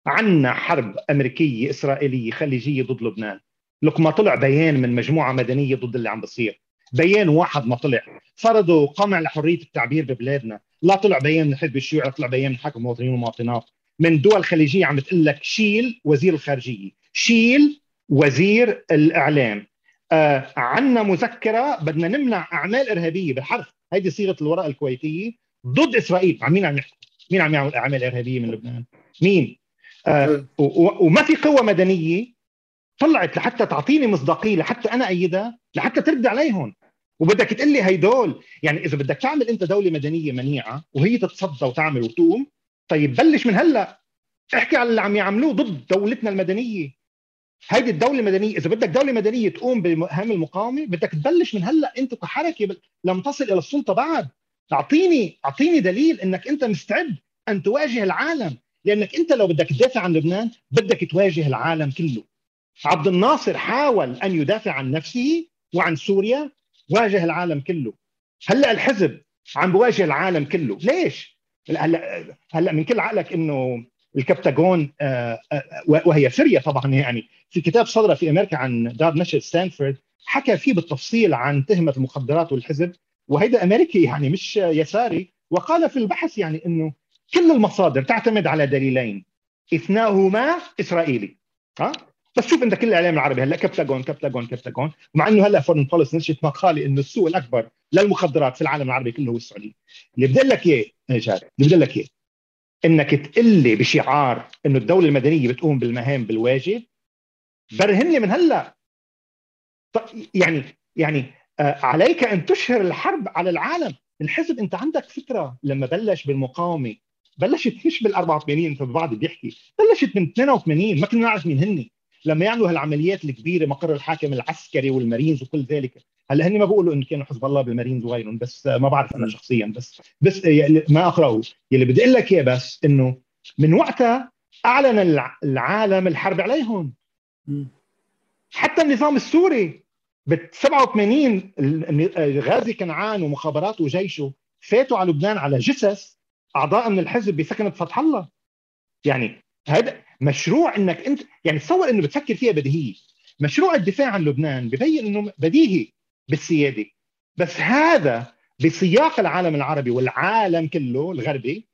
عنا حرب أمريكية إسرائيلية خليجية ضد لبنان. لك ما طلع بيان من مجموعة مدنية ضد اللي عم بصير. بيان واحد ما طلع. فرضوا قمع لحريه التعبير ببلادنا. لا طلع بيان من الحزب الشيوعي طلع بيان من حكم المواطنين والمواطنات من دول خليجية عم تقول لك شيل وزير الخارجية. شيل وزير الإعلام. آه عندنا مذكرة بدنا نمنع أعمال إرهابية بالحرف هيدي صيغة الورقه الكويتية ضد إسرائيل. عن مين عم يحكي مين عم يعمل اعمال إرهابية من لبنان؟ مين؟ آه وما في قوة مدنية طلعت لحتى تعطيني مصداقية لحتى أنا أيدها لحتى ترد عليهم. وبدك تقول لي هيدول. يعني إذا بدك تعمل أنت دولة مدنية منيعة وهي تتصدى وتعمل وتقوم طيب بلش من هلأ. احكي على اللي عم يعملوه ضد دولتنا المدنية. هيدي الدولة المدنية إذا بدك دولة مدنية تقوم بمهام المقاومة بدك تبلش من هلأ أنت كحركة لم تصل إلى السلطة بعد. أعطيني أعطيني دليل إنك أنت مستعد أن تواجه العالم. لأنك أنت لو بدك تدافع عن لبنان بدك تواجه العالم كله. عبد الناصر حاول أن يدافع عن نفسه وعن سوريا واجه العالم كله. هلأ الحزب عم بواجه العالم كله. ليش؟ هلأ هلأ من كل عقلك إنه الكبتاغون آه، آه، وهي سوريا طبعا يعني. في كتاب صدر في أمريكا عن دار نشر ستانفورد حكى فيه بالتفصيل عن تهمة المخدرات والحزب وهيدا أمريكي يعني مش يساري. وقال في البحث يعني إنه كل المصادر تعتمد على دليلين إثناهما إسرائيلي. ها؟ بس شوف انت كل الاعلام العربي هلا كبتاغون كبتاغون كبتاغون مع إنه هلا فورن بوليس نشرت مقالة إنه السوق الأكبر للمخدرات في العالم العربي كله هو السعوديه اللي بدي لك اياه اللي بدي لك اياه إنك تقول لي بشعار إنه الدولة المدنية بتقوم بالمهام بالواجب؟ برهن لي من هلأ. يعني يعني آه، عليك أن تشهر الحرب على العالم. الحزب أنت عندك فكرة. لما بلش بالمقاومة بلشت مش بال 84 فبعض بيحكي. بلشت من 82 ما كنا نعرف مين هن لما يعملوا هالعمليات الكبيرة مقر الحاكم العسكري والمارينز وكل ذلك. هلا هن ما بقولوا انه كانوا حزب الله بالمارينز وغيرهم بس ما بعرف أنا شخصيا بس بس ما أقرأه. يلي بدي أقول لك إياه بس إنه من وقتها أعلن العالم الحرب عليهم. حتى النظام السوري ب 87 غازي كنعان ومخابراته وجيشه فاتوا على لبنان على جثث أعضاء من الحزب بسكنة فتح الله. يعني هذا مشروع إنك أنت يعني تصور إنه بتفكر فيها بديهيه مشروع الدفاع عن لبنان ببين إنه بديهي. بالسيادة. بس هذا بسياق العالم العربي والعالم كله الغربي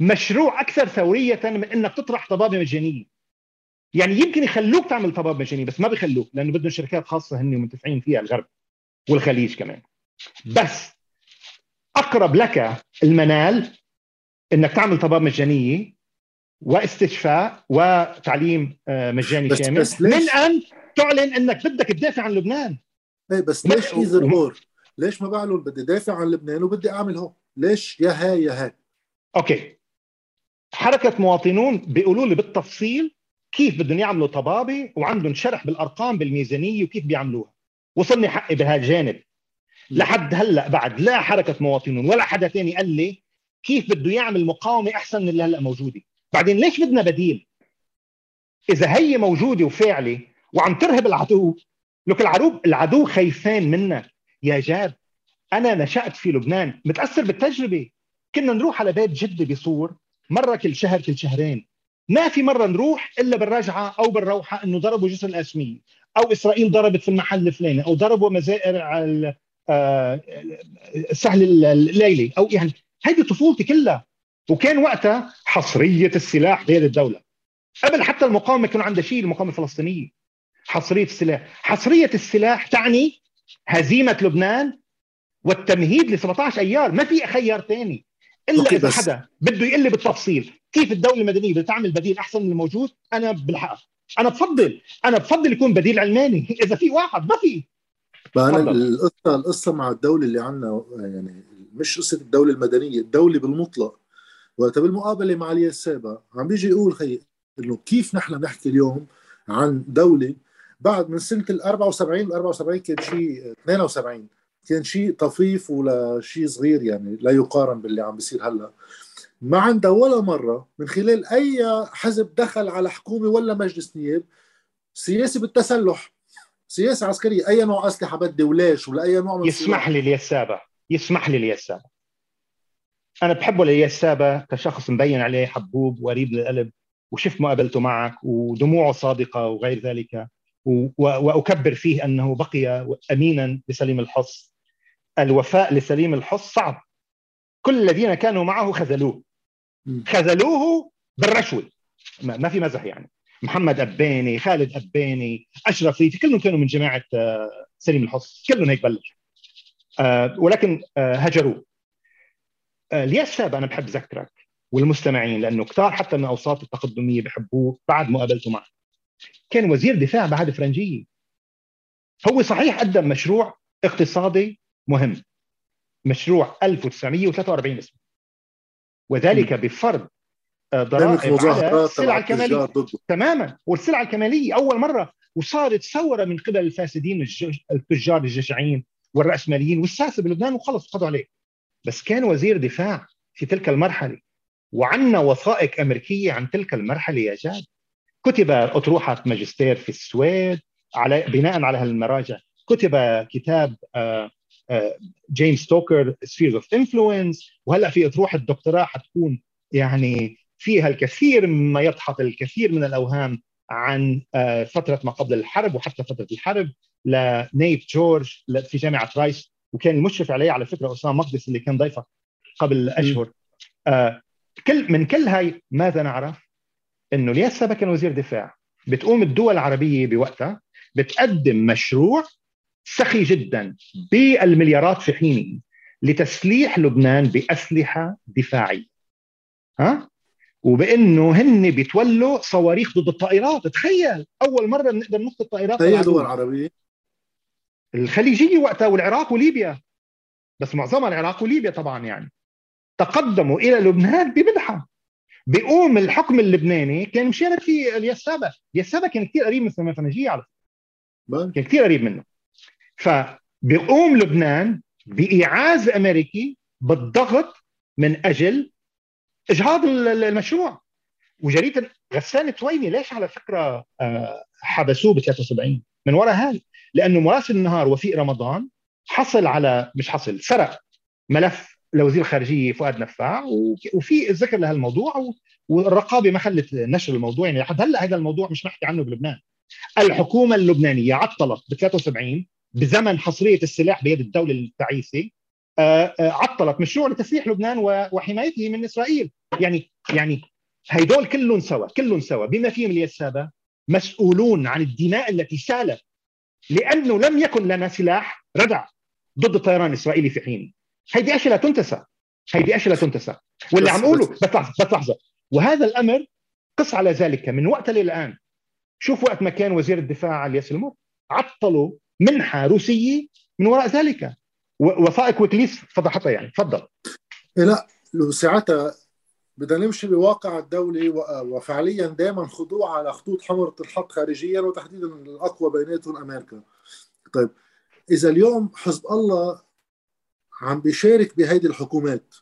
مشروع أكثر ثورية من إنك تطرح طبابة مجانية. يعني يمكن يخلوك تعمل طباب مجاني بس ما بيخلوك لأنه بدهم شركات خاصة هن منتفعين فيها الغرب والخليج كمان. بس أقرب لك المنال إنك تعمل طباب مجانية واستشفاء وتعليم آه، مجاني بس شامل بس من أن تعلن إنك بدك تدافع عن لبنان. إيه بس ليش either or ليش ما بعلن بدي دافع عن لبنان وبدي أعمل هون؟ ليش يا هاي يا هاي؟ أوكي. حركة مواطنون بيقولوا لي بالتفصيل كيف بدهم يعملوا طبابة وعندهم شرح بالأرقام بالميزانية وكيف بيعملوها. وصلني حقي بهالجانب. لحد هلأ بعد لا حركة مواطنون ولا حدا ثاني قال لي كيف بده يعمل مقاومة أحسن من اللي هلأ موجودة. بعدين ليش بدنا بديل؟ إذا هي موجودة وفاعلة وعم ترهب العدو لك العدو العدو خايفين منك يا جاد أنا نشأت في لبنان متأثر بالتجربة. كنا نروح على بيت جدي بصور مرة كل شهر كل شهرين. ما في مرة نروح إلا بالرجعة أو بالروحة إنه ضربوا جسر الآسمية أو إسرائيل ضربت في المحل الفلاني أو ضربوا مزائر على آه، السهل الليلي أو يعني هيدي طفولتي كلها. وكان وقتها حصرية السلاح بيد الدولة. قبل حتى المقاومة كانوا عندها شيء المقاومة الفلسطينية. حصرية السلاح. حصرية السلاح تعني هزيمة لبنان والتمهيد ل 17 أيار. ما في خيار ثاني إلا إذا حدا بده يقول لي بالتفصيل. كيف الدولة المدنية بدها تعمل بديل أحسن من الموجود؟ أنا بالحق. أنا بفضل أنا بفضل يكون بديل علماني. إذا في واحد ما في. أنا القصة القصة مع الدولة اللي عندنا يعني مش قصة الدولة المدنية الدولة بالمطلق. وقت بالمقابلة مع اليسابة عم بيجي يقول خي إنه كيف نحن نحكي اليوم عن دولة بعد من سنة ال 74 ال 74 كان شيء 72 كان شيء طفيف ولا شيء صغير يعني لا يقارن باللي عم بيصير هلأ. ما عندها ولا مرة من خلال أي حزب دخل على حكومة ولا مجلس نياب سياسي بالتسلح سياسة عسكرية أي نوع أسلحة بدي وليش ولا أي نوع من يسمح لي اليسابة يسمح لي اليسابة أنا بحبه اليسابة كشخص مبين عليه حبوب وقريب للقلب وشفت مقابلته معك ودموعه صادقة وغير ذلك. وأكبر فيه أنه بقي أمينا لسليم الحص. الوفاء لسليم الحص صعب. كل الذين كانوا معه خذلوه. خذلوه بالرشوة. ما في مزح يعني. محمد أباني خالد أباني أشرف ريفي كلهم كانوا من جماعة آه، سليم الحص. كلهم هيك بلش. آه، ولكن آه، هجروه. الياس شاب أنا بحب ذكرك والمستمعين لأنه كثار حتى من أوساط التقدمية بحبوه بعد مقابلته معه. كان وزير دفاع بعد فرنجية هو صحيح قدم مشروع اقتصادي مهم. مشروع 1943 اسمه. وذلك بفرض آه، ضرائب على السلع الكمالية. تماما. والسلع الكمالية أول مرة وصارت ثورة من قبل الفاسدين التجار الجشعين والرأسماليين والساسه بلبنان وخلص قضوا عليه. بس كان وزير دفاع في تلك المرحلة وعندنا وثائق أمريكية عن تلك المرحلة يا جاد. كتب أطروحة ماجستير في السويد على بناء على هالمراجع. كتب كتاب جيمس توكر spheres of influence وهلأ في أطروحة الدكتوراه حتكون يعني فيها الكثير مما يدحض الكثير من الأوهام عن آه، فترة ما قبل الحرب وحتى فترة الحرب لنيت جورج في جامعة رايس. وكان المشرف عليه على فكرة أسامة مقدس اللي كان ضيفك قبل أشهر. آه كل من كل هاي ماذا نعرف؟ إنه الياس سابا كان وزير دفاع؟ بتقوم الدول العربية بوقتها بتقدم مشروع سخي جدا بالمليارات في حينه لتسليح لبنان بأسلحة دفاعية. ها؟ وبإنه هن بيتولوا صواريخ ضد الطائرات. تخيل أول مرة بنقدر نقطه الطائرات هي دول عربية؟ الخليجية وقتها والعراق وليبيا. بس معظمها العراق وليبيا طبعا يعني. تقدموا إلى لبنان بمدحة. بيقوم الحكم اللبناني كان مشارك في اليسابه، اليسابه كان كثير قريب من السمافنجيه على فكره كان كثير قريب منه. فبيقوم لبنان بإيعاز أمريكي بالضغط من أجل إجهاض المشروع. وجريدة غسان تويني ليش على فكرة آه، حبسوه ب 73 من وراء هذا. لأنه مراسل النهار وفيق رمضان حصل على مش حصل سرق ملف لوزير الخارجيه فؤاد نفاع وفي ذكر لهالموضوع والرقابة ما خلت نشر الموضوع يعني لحد هلأ هذا الموضوع مش نحكي عنه بلبنان. الحكومة اللبنانية عطلت ب 73 بزمن حصرية السلاح بيد الدولة التعيسة آه، آه، عطلت مشروع لتسليح لبنان وحمايته من إسرائيل. يعني يعني هيدول كلهم سوا كلهم سوا. بما فيهم اليسابه مسؤولون عن الدماء التي سالت لأنه لم يكن لنا سلاح ردع ضد الطيران الاسرائيلي في حين. هيدي أشياء لا تنتسى. هيدي أشياء لا تنتسى. واللي عم أقوله بس لحظة بس لحظة. وهذا الأمر قص على ذلك. من وقت للان شوف وقت ما كان وزير الدفاع علي المر عطلوا منحة روسية من وراء ذلك. وثائق ويكليس فضحتها يعني. تفضل. إيه لا ساعتها بدنا نمشي بواقع الدولي وفعليا دائما خضوع على خطوط حمرة الحق خارجيا وتحديدا الأقوى بيناتهم أمريكا. طيب إذا اليوم حزب الله عم بيشارك بهيدي الحكومات.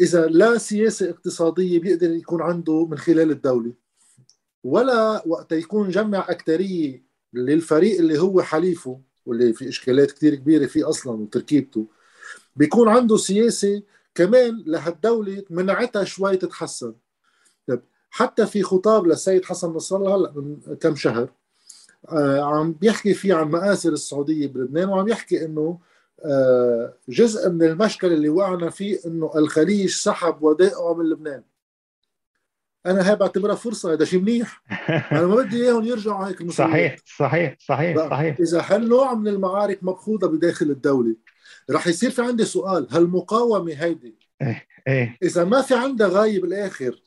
إذا لا سياسة اقتصادية بيقدر يكون عنده من خلال الدولة ولا وقت يكون جمع أكترية للفريق اللي هو حليفه واللي في إشكالات كثير كبيرة فيه أصلا وتركيبته بيكون عنده سياسة كمان لهالدولة منعتها شوي تتحسن. طيب حتى في خطاب للسيد حسن نصر الله هلأ من كم شهر عم بيحكي فيه عن مآسر السعودية بلبنان وعم يحكي إنه آه جزء من المشكل اللي وقعنا فيه إنه الخليج سحب ودائعه من لبنان. أنا هاي بعتبرها فرصة هذا شيء منيح. أنا ما بدي إياهم يرجعوا هيك صحيح صحيح صحيح صحيح. إذا هالنوع من المعارك مبخوضة بداخل الدولة؟ رح يصير في عندي سؤال هالمقاومه هيدي؟ إيه إيه. إذا ما في عندها غايه بالاخر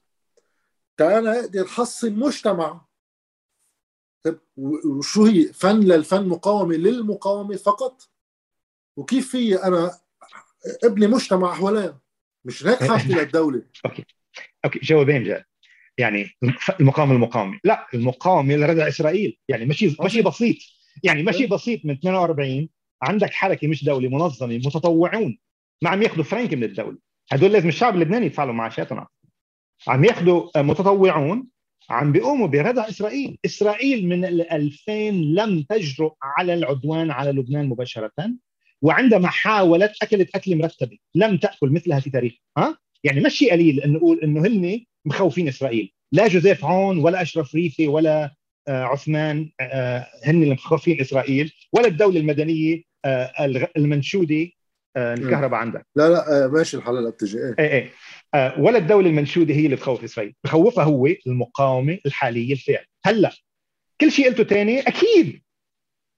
تعال أقدر حصن مجتمع طيب وشو هي؟ فن للفن مقاومة للمقاومة فقط. وكيف في أنا ابني مجتمع حواليها مش هيك حاجتي للدولة. أوكي. أوكي جوابين جاء يعني المقاومة المقاومة. لا المقاومة لردع إسرائيل. يعني مشي مشي بسيط. يعني مشي بسيط من 48 عندك حركة مش دولة منظمة متطوعون. ما عم ياخذوا فرنك من الدولة. هدول لازم الشعب اللبناني يدفع لهم معاشاتهم عم ياخذوا متطوعون. عم بيقوموا بردع إسرائيل، إسرائيل من ال 2000 لم تجرؤ على العدوان على لبنان مباشرة وعندما حاولت أكلت أكل مرتبة، لم تأكل مثلها في تاريخ، ها؟ يعني مش شيء قليل انه نقول إنه هن مخوفين إسرائيل، لا جوزيف عون ولا أشرف ريفي ولا آه عثمان آه هن اللي مخوفين إسرائيل ولا الدولة المدنية آه المنشودي آه الكهرباء عندك لا لا ماشي الحلقة بتجي إيه إيه, إيه. آه ولا الدولة المنشودة هي اللي بخوف إسرائيل. بخوفها هو المقاومة الحالية الفعل. هلأ كل شيء قلته ثاني أكيد.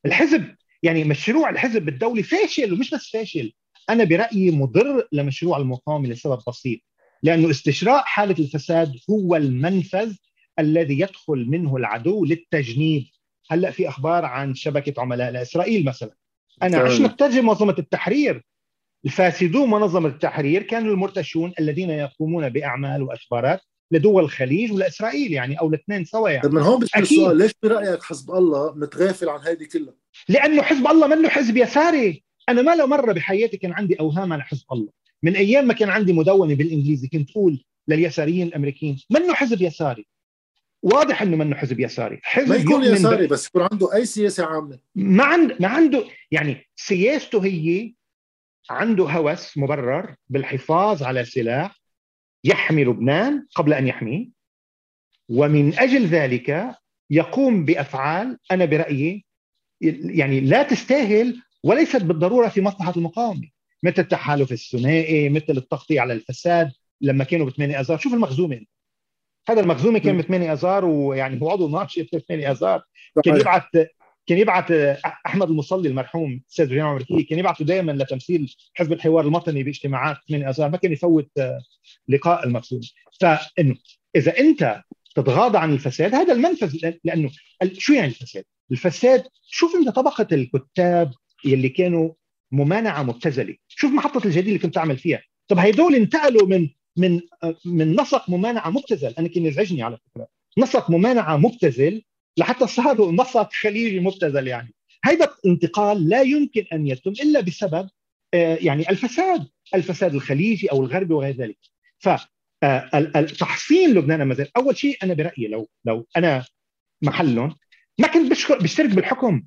الحزب يعني مشروع الحزب الدولي فاشل ومش بس فاشل. أنا برأيي مضر لمشروع المقاومة لسبب بسيط. لأنه استشراء حالة الفساد هو المنفذ الذي يدخل منه العدو للتجنيد. هلأ في أخبار عن شبكة عملاء لإسرائيل مثلا. أنا عشنا نترجم منظمه التحرير الفاسدون منظمة التحرير كانوا المرتشون الذين يقومون بأعمال وأخبارات لدول الخليج ولإسرائيل يعني أو الاثنين سوا يعني. من هون بيصير السؤال ليش برأيك حزب الله متغافل عن هذه كلها؟ لأنه حزب الله منه حزب يساري. أنا ما له مرة بحياتي كان عندي أوهام عن حزب الله. من أيام ما كان عندي مدونة بالإنجليزي كنت أقول لليساريين الأمريكيين منه حزب يساري. واضح إنه منه حزب يساري. حزب ما يكون يساري بس يكون عنده أي سياسة عامة. ما عند ما عنده يعني سياسته هي عنده هوس مبرر بالحفاظ على سلاح يحمي لبنان قبل أن يحميه. ومن أجل ذلك يقوم بأفعال أنا برأيي يعني لا تستاهل وليست بالضرورة في مصلحة المقاومة مثل التحالف الثنائي مثل التغطية على الفساد لما كانوا بثمانية آذار. شوف المخزومة. هذا المخزومي كان بثمانية آذار ويعني هو عضو ناشط في 8 آذار. كان يبعث كان يبعث أحمد المصلي المرحوم أستاذ الجامعة الامريكيه كان يبعثه دائما لتمثيل حزب الحوار الوطني باجتماعات 8 اذار ما كان يفوت لقاء المخزومي فانه إذا أنت تتغاضى عن الفساد هذا المنفذ لأنه شو يعني الفساد؟ الفساد شوف أنت طبقة الكتاب يلي كانوا ممانعة مبتذلة. شوف محطة الجديد اللي كنت تعمل فيها. طب هيدول انتقلوا من من من نسق ممانعة مبتذل. أنا كان يزعجني على فكرة. نسق ممانعة مبتذل لحتى صاروا نسق خليجي مبتذل يعني. هذا الانتقال لا يمكن أن يتم إلا بسبب يعني الفساد الفساد الخليجي أو الغربي وغير ذلك. ف تحصين لبنان زال أول شيء أنا برأيي لو لو أنا محلهم ما كنت بشترك بالحكم.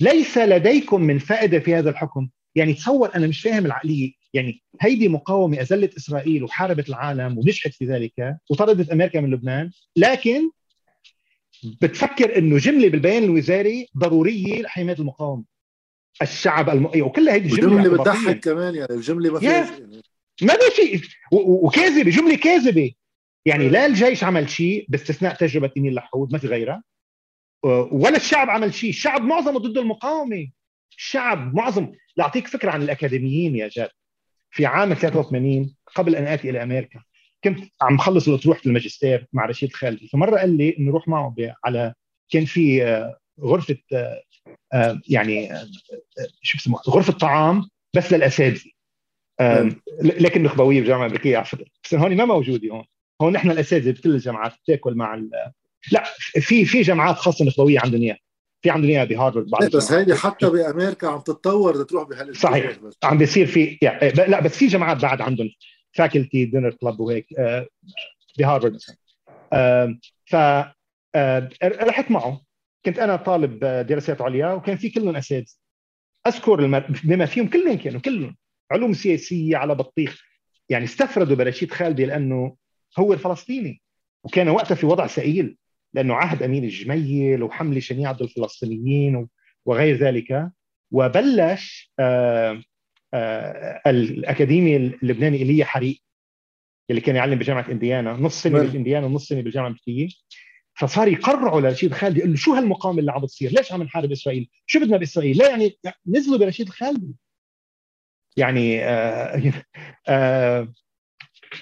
ليس لديكم من فائدة في هذا الحكم. يعني تصور أنا مش فاهم العقلية. يعني هيدي مقاومة أذلت إسرائيل وحاربت العالم ونجحت في ذلك وطردت أمريكا من لبنان لكن بتفكر إنه جملة بالبيان الوزاري ضروريه لحماية المقاومة. الشعب الم... وكلها هيدي الجملة اللي بتضحك كمان يعني الجملة ما فيها يعني. ما في وكاذبة جملة كاذبة. يعني لا الجيش عمل شيء باستثناء تجربة نيل لحود ما في غيرها. ولا الشعب عمل شيء. الشعب معظمه ضد المقاومة. الشعب معظم. لأعطيك فكرة عن الأكاديميين يا جاد. في عام 83 قبل أن آتي إلى أمريكا كنت عم خلص الاطروحه الماجستير مع رشيد خالدي فمرة قال لي إنه روح معه على كان في غرفة يعني شو بسموها غرفة طعام بس للأساتذة. لكن نخبويه بالجامعة الأمريكية على فكرة. بس هون ما موجودة هون. هون نحن الأساتذة بكل الجامعات بتاكل مع ال... لا في في جامعات خاصة نخبويه عندهم إياها. في عندنا إياها بهارفرد بعض بس هيدي حتى بأمريكا عم تتطور تروح بهال صحيح. بس. عم بيصير في يعني لا بس في جامعات بعد عندهم. فاكولتي دينر كلب وهيك آه بهارفرد مثلا. آه ف آه رحت معه كنت أنا طالب دراسات عليا وكان في كلهم أساتذة. أذكر. بما فيهم كلهم كانوا كلهم علوم سياسية على بطيخ. يعني استفردوا برشيد خالدي لأنه هو الفلسطيني. وكان وقتها في وضع سئيل لأنه عهد أمين الجميل وحمله شنيعه ضد الفلسطينيين وغير ذلك. وبلش الأكاديمي اللبناني ايليا حريق اللي كان يعلم بجامعة إنديانا نص سنة بالانديانا ونص سنة بالجامعة الامريكيه فصار يقرعوا لرشيد خالدي يقول له شو هالمقاومة اللي عم بتصير؟ ليش عم نحارب إسرائيل؟ شو بدنا بإسرائيل؟ لا يعني نزلوا برشيد الخالدي يعني آآ آآ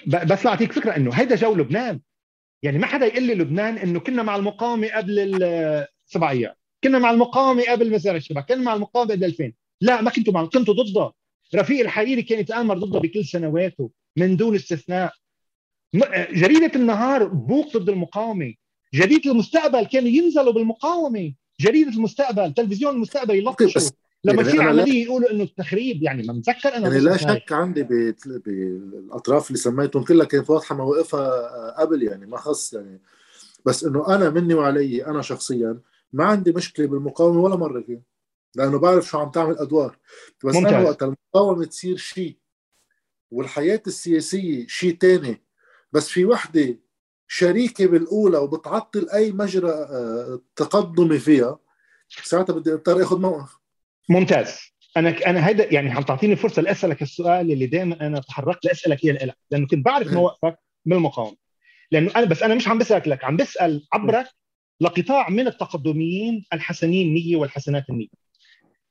بس لأعطيك فكرة إنه هيدا جو لبنان يعني ما حدا يقول لي لبنان إنه كنا مع المقاومة قبل السبع أيام كنا مع المقاومة قبل مسار الشباب كنا مع المقاومة قبل 2000 لا ما كنتوا مع كنتوا ضدها رفيق الحريري كان يتآمر ضدها بكل سنواته من دون استثناء. جريدة النهار بوق ضد المقاومة. جريدة المستقبل كانوا ينزلوا بالمقاومة. جريدة المستقبل تلفزيون المستقبل يلطشوا لما يصير يعني عملية يقولوا إنه التخريب يعني ما متذكر أنا يعني لا شك عندي بالأطراف اللي سميتهم كلها كانت واضحة مواقفها قبل يعني ما خص يعني. بس إنه أنا مني وعلي أنا شخصيا ما عندي مشكلة بالمقاومة ولا مرة فيها. لأنه بعرف شو عم تعمل أدوار. بس ممتاز. أنا وقت المقاومة تصير شيء والحياة السياسية شيء تاني. بس في وحدة شريكة بالأولى وبتعطل أي مجرى تقدمي فيها ساعتها بدي أضطر آخذ موقف. ممتاز. أنا أنا هيدا يعني عم تعطيني فرصة لأسألك السؤال اللي دائما أنا تحركت لأسألك إياه لك لأنه كنت بعرف مواقفك من المقاومه لأنه أنا بس أنا مش عم بسألك لك عم بسأل عبرك لقطاع من التقدميين الحسنين النيه والحسنات النيه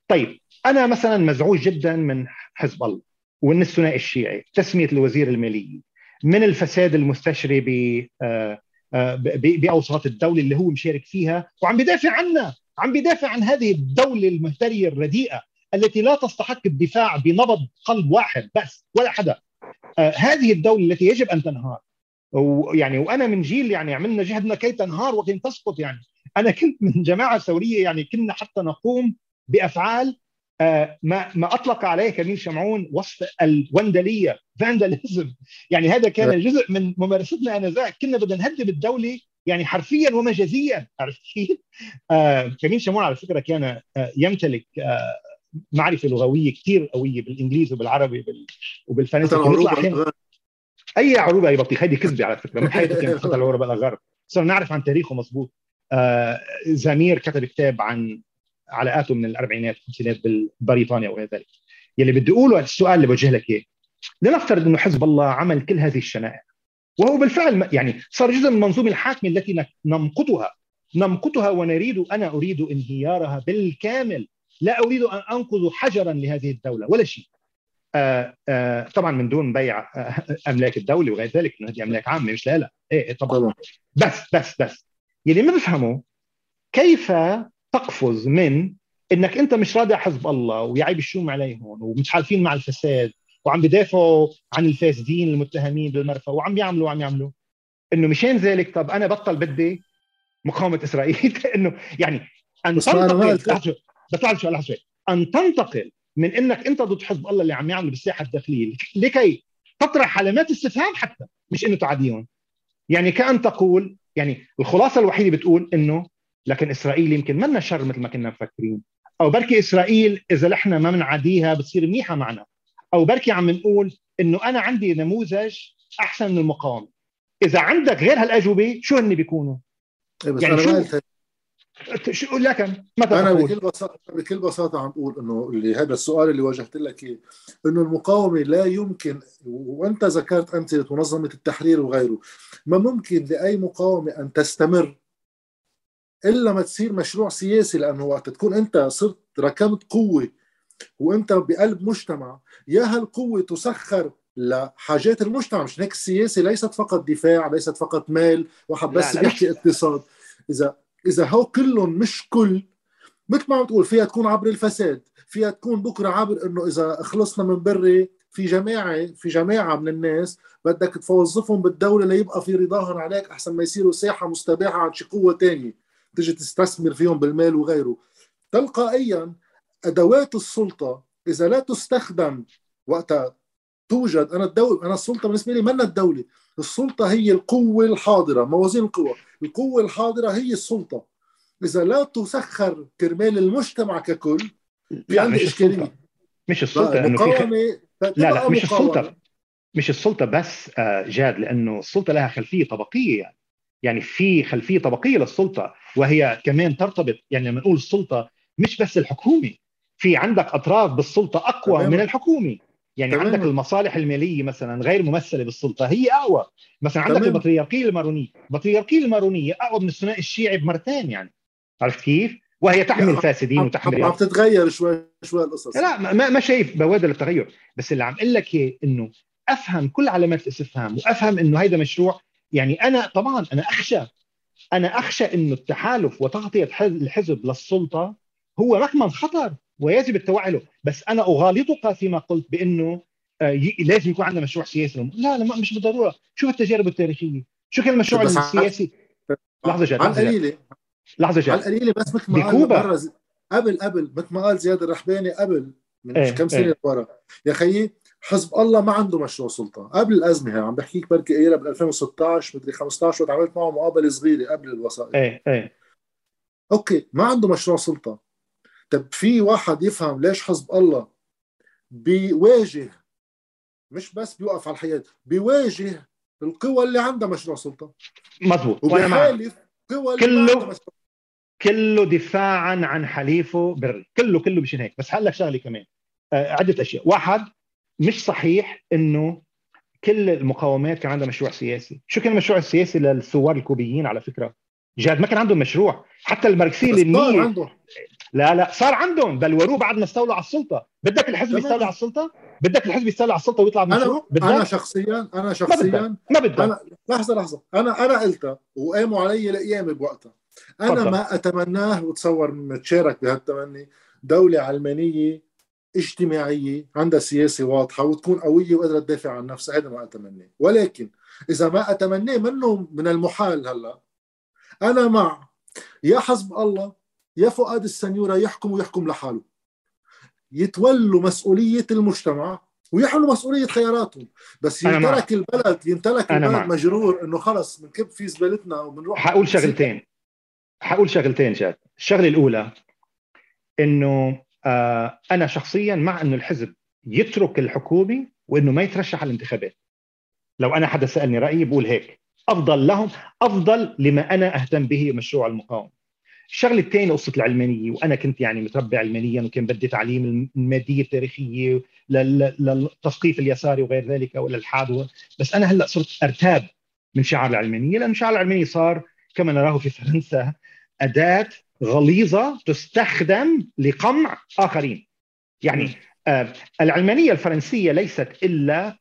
طيب أنا مثلا مزعوج جدا من حزب الله ومن الثنائي الشيعي تسمية الوزير الماليه من الفساد المستشري ب بأوساط الدولة اللي هو مشارك فيها وعم بدافع عنها عم بدافع عن هذه الدولة المهترية الرديئة التي لا تستحق الدفاع بنبض قلب واحد بس ولا حدا. آه هذه الدولة التي يجب أن تنهار. ويعني وأنا من جيل يعني عملنا جهدنا كي تنهار وكي تسقط يعني. أنا كنت من جماعة ثورية يعني كنا حتى نقوم بأفعال آه ما ما أطلق عليه كميل شمعون وصف الوندلية فانداليزم يعني هذا كان جزء من ممارستنا آنذاك. كنا بدنا نهدم الدولة يعني حرفيا ومجازيا عرفت كيف؟ آه كمين شمون على فكرة كان آه يمتلك معرفة لغوية كثير قوية بالانجليزي وبالعربي وبال... وبالفرنسي. أي عروبة أي بطيخ. هذه كذبة على فكرة. من حيث كانت حتى العروبه الغرب صرنا نعرف عن تاريخه مضبوط آه زمير كتب كتاب عن علاقاته من الأربعينات والخمسينات ببريطانيا وغير ذلك. يلي بدي أقوله السؤال اللي بوجه لك إياه. لنفترض إنه حزب الله عمل كل هذه الشنائع وهو بالفعل يعني صار جزء من المنظومه الحاكمة التي نمقتها نمقتها ونريد أنا أريد انهيارها بالكامل. لا أريد أن أنقذ حجرا لهذه الدولة ولا شيء. آآ آآ طبعا من دون بيع أملاك الدولة وغير ذلك إنه هذه أملاك عامة مش لا لا. إيه طبعا. بس بس بس. يلي ما بفهمه كيف تقفز من إنك أنت مش راضي على حزب الله ويعيب الشوم عليهم ومش حالفين مع الفساد وعم بدافعوا عن الفاسدين المتهمين بالمرفأ وعم يعملوا وعم يعملوا. إنه مشان ذلك طب أنا بطل بدي مقاومة إسرائيل. إنه يعني أن تنتقل بطلع شو لحظة أن تنتقل من إنك أنت ضد حزب الله اللي عم يعمل بالساحة الداخلية. لكي تطرح علامات استفهام حتى مش إنه تعاديهم. يعني كأن تقول يعني الخلاصة الوحيدة بتقول إنه لكن إسرائيل يمكن منا شر مثل ما كنا مفكرين. أو بركي إسرائيل إذا نحن ما بنعاديها بتصير منيحة معنا. أو بركي عم نقول إنه أنا عندي نموذج أحسن من المقاومة. إذا عندك غير هالأجوبة شو هن بيكونوا؟ إيه، بس يعني أنا شو؟ شو لكن ماذا أنا بكل بساطه بكل بساطة عم بقول إنه اللي هذا السؤال اللي وجهت لك إياه إنه المقاومة لا يمكن وأنت ذكرت أمثلة منظمة التحرير وغيره ما ممكن لأي مقاومة أن تستمر إلا ما تصير مشروع سياسي لأنه وقت تكون أنت صرت ركبت قوة وأنت بقلب مجتمع يا هالقوة تسخر لحاجات المجتمع. مش هيك السياسة ليست فقط دفاع ليست فقط مال واحد بس بيحكي اقتصاد. إذا إذا هو كلهم مش كل مثل ما عم تقول فيها تكون عبر الفساد فيها تكون بكرة عبر إنه إذا خلصنا من بري في جماعة في جماعة من الناس بدك توظفهم بالدولة ليبقى في رضاهم عليك أحسن ما يصيروا ساحة مستباحة عند شي قوة ثانية تجي تستثمر فيهم بالمال وغيره. تلقائيا أدوات السلطة إذا لا تستخدم وقتها توجد. أنا الدولة أنا السلطة بالنسبة لي منا الدولة. السلطة هي القوة الحاضرة موازين القوى القوة الحاضرة هي السلطة. إذا لا تسخر كرمال المجتمع ككل في عندي إشكالية. مش السلطة انه في لا لا مش السلطة. مش السلطة بس آه، جاد لأنه السلطة لها خلفية طبقية يعني. يعني في خلفية طبقية للسلطة وهي كمان ترتبط يعني لما نقول السلطة مش بس الحكومة في عندك أطراف بالسلطة أقوى تمام. من الحكومة يعني تمام. عندك المصالح المالية مثلا غير ممثلة بالسلطة هي أقوى مثلا عندك تمام. البطريركية المارونية البطريركية المارونية أقوى من الثنائي الشيعي بمرتين يعني عرفت كيف؟ وهي تحمل فاسدين وتحمل عم تتغير شوي شوي القصص لا ما ما شايف بوادر التغير بس اللي عم أقول لك إياه إنه أفهم كل علامات الاستفهام وأفهم إنه هيدا مشروع يعني أنا طبعا أنا أخشى أنا أخشى إنه التحالف وتغطية الحزب للسلطة هو رقما خطر ويجب التوعي له بس أنا أغالطك فيما قلت بإنه آه، لازم يكون عندنا مشروع سياسي. لا لا مش بالضرورة. شوف التجارب التاريخية شو كان المشروع السياسي. لحظة جاد على القليله لحظة جاد على القليله بس مثل ما قال قبل قبل مثل ما قال زياد الرحباني قبل من إيه كم سنة إيه. ورا يا خيي حزب الله ما عنده مشروع سلطة. قبل الأزمة هي عم بحكيك بركي إيرا بال 2016 مدري 15 وقت عملت معه مقابلة صغيرة قبل الوسائل إيه إيه. أوكي ما عنده مشروع سلطة. طب في واحد يفهم ليش حزب الله بيواجه مش بس بيوقف على الحياة بيواجه القوى اللي عندها مشروع سلطة. مضبوط وبيحالف قوى اللي كله كله دفاعا عن حليفه بري. كله كله مشان هيك. بس هقول شغلة كمان. آه، عدة أشياء. واحد مش صحيح إنه كل المقاومات كان عندها مشروع سياسي. شو كان المشروع السياسي للثوار الكوبيين على فكرة؟ جاد ما كان عندهم مشروع. حتى الماركسيه اللينيه لا لا صار عندهم. بل وروا بعد ما استولوا على السلطة. بدك الحزب يستولي على السلطة؟ بدك الحزب يستولي على السلطة ويطلع بمشروع؟ أنا أنا شخصيا أنا شخصيا ما بدك. أنا... لحظة لحظة. أنا أنا قلتها وقاموا علي الأيام بوقتها. أنا فضل. ما أتمناه وتصور متشارك بهالتمني. دولة علمانية اجتماعية عندها سياسة واضحة وتكون قوية وقادرة تدافع عن نفسها هذا ما اتمناه ولكن إذا ما اتمناه منه من المحال هلأ أنا مع يا حزب الله يا فؤاد السنيورة يحكم ويحكم لحاله. يتولوا مسؤولية المجتمع ويحملوا مسؤولية خياراتهم. بس ينترك البلد ينترك البلد مع. مجرور إنه خلص بنكب في زبالتنا وبنروح حقول شغلتين. حقول شغلتين جاد الشغله الأولى إنه أنا شخصيا مع إنه الحزب يترك الحكومة وإنه ما يترشح على الانتخابات. لو أنا حدا سألني رأيي بقول هيك. أفضل لهم أفضل لما أنا أهتم به مشروع المقاومة. الشغلة الثانية قصة العلمانية وأنا كنت يعني متربي علمانيا وكان بدي تعليم المادية التاريخية للتثقيف اليساري وغير ذلك والالحاد بس أنا هلأ صرت أرتاب من شعار العلمانية لأن شعار العلمانيه صار كما نراه في فرنسا أداة غليظة تستخدم لقمع آخرين. يعني آه العلمانية الفرنسية ليست إلا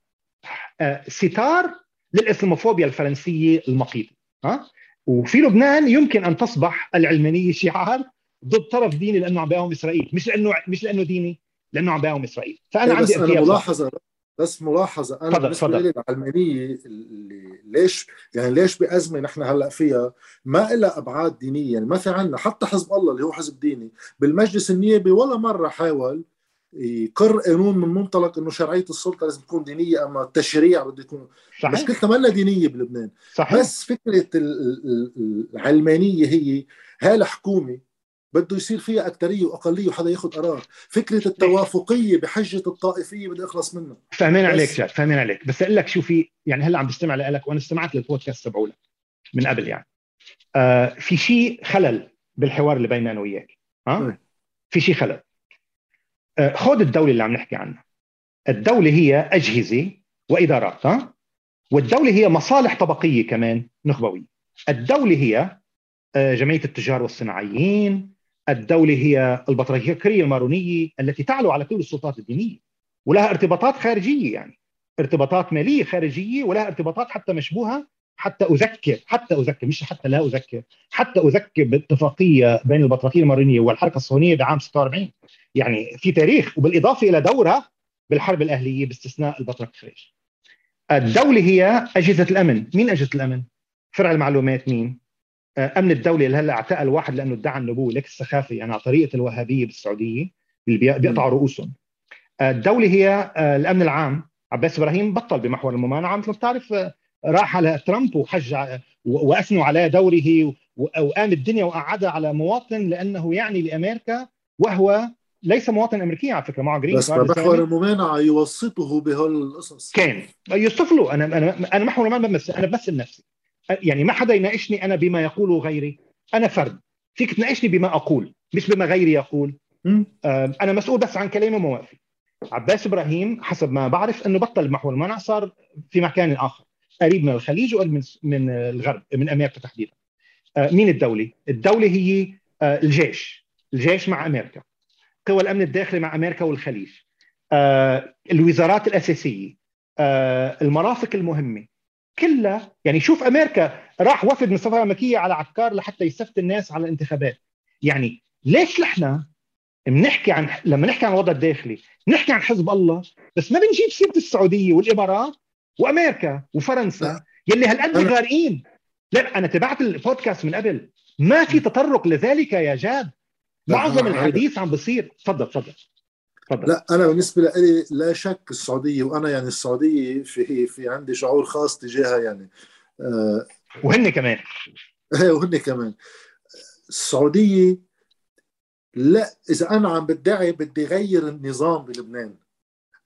آه ستار للإسلاموفوبيا الفرنسية المقيتة ها؟ وفي لبنان يمكن أن تصبح العلمانية شعار ضد طرف ديني لأنه عم بيقاوم إسرائيل. مش لأنه مش لأنه ديني لأنه عم بيقاوم إسرائيل. فأنا بس عندي أنا ارتياح ملاحظة بس ملاحظة أنا تفضل، بالنسبة. لي العلمانية اللي ليش يعني ليش بأزمة نحن هلأ فيها؟ ما لها أبعاد دينية. يعني ما في عنا حتى حزب الله اللي هو حزب ديني بالمجلس النيابي ولا مرة حاول يقر قانون من منطلق إنه شرعية السلطة لازم تكون دينية أما التشريع بده يكون. صحيح. مشكلتنا ما لها دينية بلبنان. صحيح. بس فكرة ال- ال- العلمانية هي هالحكومه بده يصير فيها اكثريه وأقلية وحدا ياخذ قرار. فكرة التوافقية بحجة الطائفية بدي أخلص منها. فاهمين عليك جاد فاهمين عليك. بس أقول لك شو في يعني هلأ عم بستمع لك وأنا استمعت للبودكاست تبعولك من قبل يعني. آه في شيء خلل بالحوار اللي بيننا أنا وياك ها؟ نعم. في شيء خلل. آه خذ الدولة اللي عم نحكي عنها. الدولة هي أجهزة وإدارات ها؟ والدولة هي مصالح طبقية كمان نخبوية. الدولة هي آه، جمعية التجار والصناعيين الدولة هي البطريركيه المارونية التي تعلو على كل السلطات الدينية ولها ارتباطات خارجية يعني ارتباطات مالية خارجية ولها ارتباطات حتى مشبوهة حتى أذكر حتى أذكر مش حتى لا أذكر حتى أذكر باتفاقية بين البطريركيه المارونية والحركة الصهيونية بعام 46 يعني في تاريخ وبالإضافة إلى دورها بالحرب الأهلية باستثناء البطرك خريج. الدولة هي أجهزة الأمن. مين أجهزة الأمن؟ فرع المعلومات مين؟ أمن الدولة اللي هلأ اعتقل واحد لأنه ادعى النبوة. لك السخافة. يعني على طريقة الوهابية بالسعودية اللي بي- بيقطعوا رؤوسهم. آه، الدولة هي آه، الأمن العام. عباس إبراهيم بطل بمحور الممانعة. مثل ما بتعرف آه، راح على ترامب وحج وأثنوا على دوره وقام الدنيا وقعدها على مواطن لأنه يعني لأمريكا وهو ليس مواطن أمريكي على فكرة معه جرين. بس محور. الممانعة يوسطه بهالقصص. كان. يوصف له. أنا أنا أنا محور ما بمثل أنا بمثل نفسي يعني ما حدا يناقشني أنا بما يقوله غيري. أنا فرد. فيك تناقشني بما أقول مش بما غيري يقول. أنا مسؤول بس عن كلامي ومواقفي عباس إبراهيم حسب ما بعرف إنه بطل محور المنع صار في مكان آخر. قريب من الخليج وقريب من من الغرب من أمريكا تحديدا. آه، مين الدولة؟ الدولة هي آه، الجيش. الجيش مع أمريكا. قوى الأمن الداخلي مع أمريكا والخليج. آه، الوزارات الأساسية. المرافق المهمة. كلها يعني شوف أمريكا راح وفد من السفاره الامريكيه على عكار لحتى يستفتي الناس على الانتخابات. يعني ليش نحن بنحكي عن لما نحكي عن الوضع الداخلي نحكي عن حزب الله بس ما بنجيب سيرة السعودية والإمارات وأمريكا وفرنسا يلي هالقد غارقين. لا أنا تبعت البودكاست من قبل. ما في تطرق لذلك يا جاد. معظم الحديث عم بصير. تفضل تفضل. تفضل. لا أنا بالنسبة لي لا شك السعودية وأنا يعني السعودية في في عندي شعور خاص تجاهها يعني. آه وهن كمان. وهن كمان. السعودية لا إذا أنا عم بدعي بدي غير النظام بلبنان.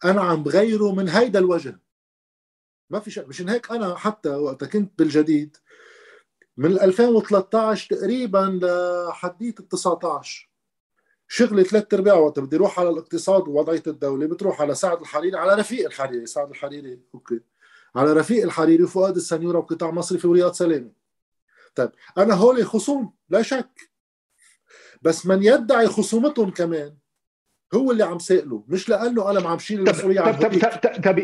أنا عم بغيره من هيدا الوجه. ما في شيء مشان هيك أنا حتى وقت كنت بالجديد من 2013 تقريبا لحديت ال 19 شغلي ثلاث أرباع وقت بدي أروح على الاقتصاد ووضعية الدولة بتروح على سعد الحريري على رفيق الحريري سعد الحريري أوكي. على رفيق الحريري وفؤاد السنيورة وقطاع مصرفي ورياض سلامه طيب أنا هولي خصوم لا شك. بس من يدعي خصومتهم كمان هو اللي عم سائله مش لأنه أنا ما عم شيل طب المسؤولية عن طب طب طب, طب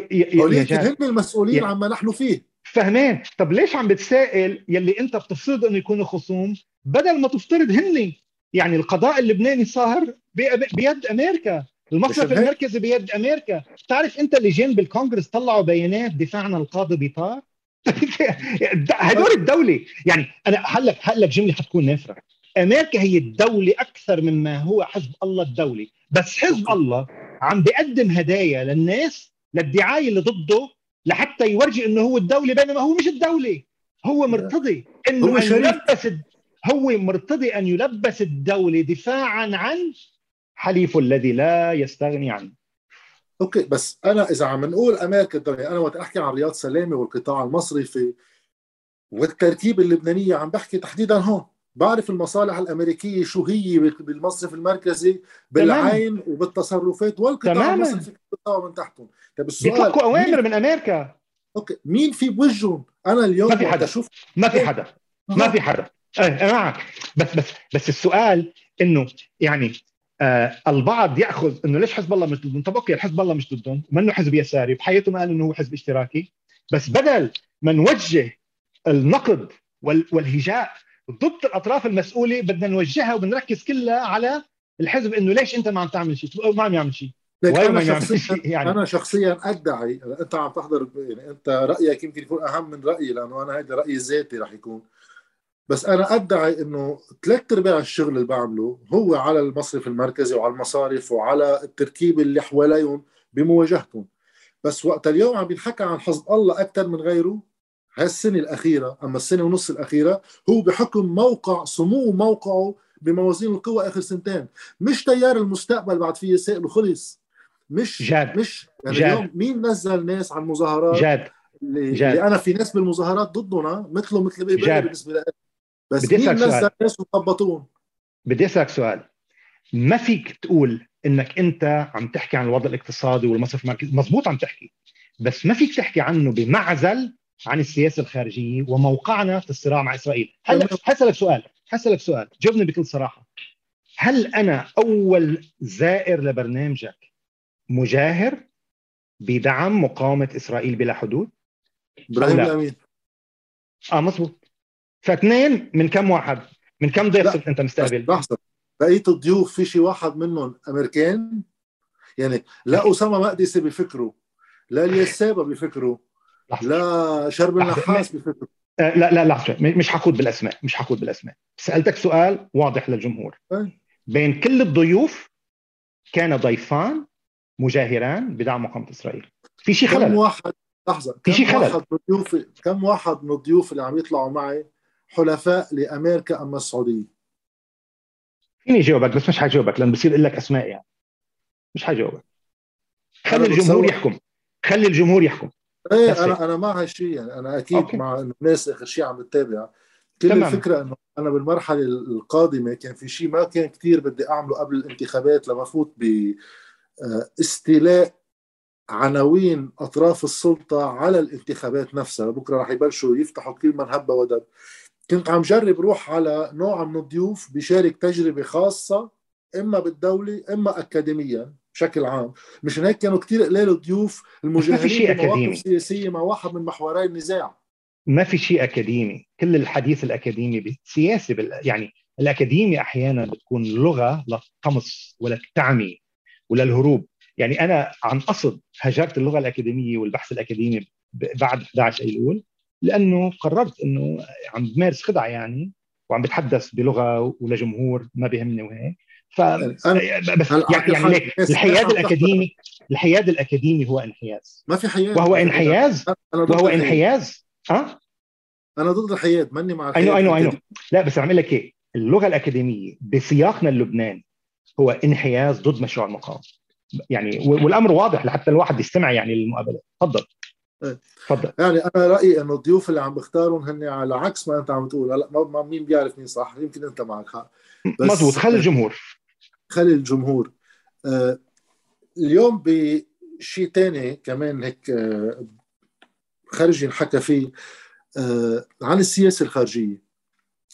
هن المسؤولين عما نحن فيه. فهمان. طب ليش عم بتسائل يلي أنت بتفترض إنه يكونوا خصوم؟ بدل ما تفترض هن يعني القضاء اللبناني صار بي- بيد أمريكا. المصرف المركزي بيد أمريكا. بتعرف أنت اللجان بالكونغرس طلعوا بيانات دفاع عن القاضي بيطار؟ هدول الدولة. يعني أنا هقول لك هقول لك جمله حتكون نافرة. أمريكا هي الدولة أكثر مما هو حزب الله الدولي. بس حزب الله عم بيقدم هدايا للناس للدعاية اللي ضده لحتى يورجي إنه هو الدولة بينما هو مش الدولة. هو مرتضي إنه هو شريك. هو مرتضي أن يلبس الدولة دفاعا عن حليفه الذي لا يستغني عنه. okay بس أنا إذا عم نقول أمريكا الدولة أنا وقت أحكي عن رياض سلامة والقطاع المصرفي والتركيبه اللبنانية عم بحكي تحديدا هون. بعرف المصالح الأمريكية شو هي بالمصرف المركزي بالعين وبالتصرفات والقطاع تماماً. المصرفي من تحتهم. طيب السؤال بيطلقوا أوامر مين, من أمريكا. okay مين في بوجههم؟ أنا اليوم ما في حدا. أشوف ما في حدا. ما في حدا. إيه أنا معك. بس بس بس السؤال إنه يعني آه البعض يأخذ إنه ليش حزب الله مش ضدهم؟ طب أوكي حزب الله مش ضدهم منه حزب يساري بحياته ما قال إنه هو حزب اشتراكي بس بدل ما نوجه النقد وال- والهجاء ضد الأطراف المسؤولة بدنا نوجهها وبنركز كلها على الحزب إنه ليش أنت ما عم تعمل شيء؟ ما عم يعمل شيء. أنا شخصيا, يعني. أنا شخصيا أدعي أنت عم تحضر يعني أنت رأيك يمكن يكون أهم من رأيي لأنه أنا هذا رأيي الذاتي رح يكون. بس أنا أدعي إنه ثلاث أرباع الشغل اللي بعمله هو على المصرف المركزي وعلى المصارف وعلى التركيب اللي حواليهم بمواجهتهم. بس وقت اليوم عم بينحكى عن حزب الله أكثر من غيره هالسنة الأخيرة أما السنة ونص الأخيرة هو بحكم موقع سمو موقعه بموازين القوى آخر سنتين. مش تيار المستقبل بعد فيه سائل وخلص. مش جاد. مش يعني جاد. اليوم مين نزل ناس على المظاهرات جاد. اللي, جاد. اللي أنا في ناس بالمظاهرات ضدنا مثله مثل بيبي بالنسبة لي. بس نزل ناس وخبطون بدي أسألك سؤال. ما فيك تقول إنك أنت عم تحكي عن الوضع الاقتصادي والمصرف المركزي مضبوط عم تحكي بس ما فيك تحكي عنه بمعزل عن السياسة الخارجية وموقعنا في الصراع مع إسرائيل. هلا حسألك سؤال حسألك سؤال جاوبني بكل صراحة. هل أنا أول زائر لبرنامجك مجاهر بدعم مقاومة إسرائيل بلا حدود؟ إبراهيم الأمين. آه مضبوط فاثنين من كم واحد؟ من كم ضيف صرت أنت مستقبل؟ لحظة بقيه الضيوف في شي واحد منهم أمريكان؟ يعني لا أسامة مقدسي بفكروا لا اليسابه بفكروا لا شرب النحاس بفكروا آه لا لا لحظة. مش حقود بالأسماء مش حقود بالأسماء. سألتك سؤال واضح للجمهور. بين كل الضيوف كان ضيفان مجاهران بدعم مقاومة إسرائيل. في شيء خلل؟ كم واحد لحظة. في شيء خلل؟ واحد من الضيوف كم واحد من الضيوف اللي عم يطلعوا معي حلفاء لأمريكا اما السعودية؟ فيني جاوبك بس مش حجاوبك لأنه بصير لك أسماء يعني. مش حجاوبك. خلي الجمهور يحكم. خلي الجمهور يحكم. إيه أنا أنا مع هالشيء يعني. أنا أكيد أوكي. مع إنه الناس آخر شيء عم تتابع كل تمام. الفكرة إنه أنا بالمرحلة القادمة كان في شيء ما كان كثير بدي أعمله قبل الانتخابات لما فوت ب آه، استيلاء عناوين أطراف السلطة على الانتخابات نفسها. بكرة رح يبلشوا يفتحوا كل من هب ودب. كنت عم جرب روح على نوع من الضيوف بيشارك تجربة خاصة إما بالدولة إما اكاديميا بشكل عام. مشان هيك كانوا كثير قليل الضيوف المجاهرين في شيء أكاديمي. سياسية مع واحد من محوري النزاع. ما في شيء أكاديمي. كل الحديث الأكاديمي بالسياسة بال... يعني الأكاديمي أحيانا بتكون لغة للطمس وللتعمي وللهروب. يعني أنا عن قصد هجرت اللغة الأكاديمية والبحث الأكاديمي بعد 11 أيلول. لأنه قررت إنه عم بمارس خدعة يعني وعم بتحدث بلغة ولجمهور ما بيهمني وهيك. ف بس يعني, يعني الحياد الاكاديمي الحياد الأكاديمي هو انحياز. ما في حياد. وهو انحياز؟ وهو انحياز؟ ها أنا ضد الحياد ماني مع الحياد. اي نو اي نو لا بس عم قلك إيه. اللغة الأكاديمية بسياقنا اللبناني هو انحياز ضد مشروع المقاومة. يعني والأمر واضح لحتى الواحد يستمع يعني للمقابلة. تفضل. تفضل. يعني أنا رأيي إنه الضيوف اللي عم بختارهم هن على عكس ما أنت عم تقول. هلأ ما مين بيعرف مين صح؟ يمكن أنت معك حق. بس مضبوط. خلي الجمهور. خلي الجمهور. آه اليوم بشيء ثاني كمان هيك آه خارجي انحكى فيه آه عن السياسة الخارجية.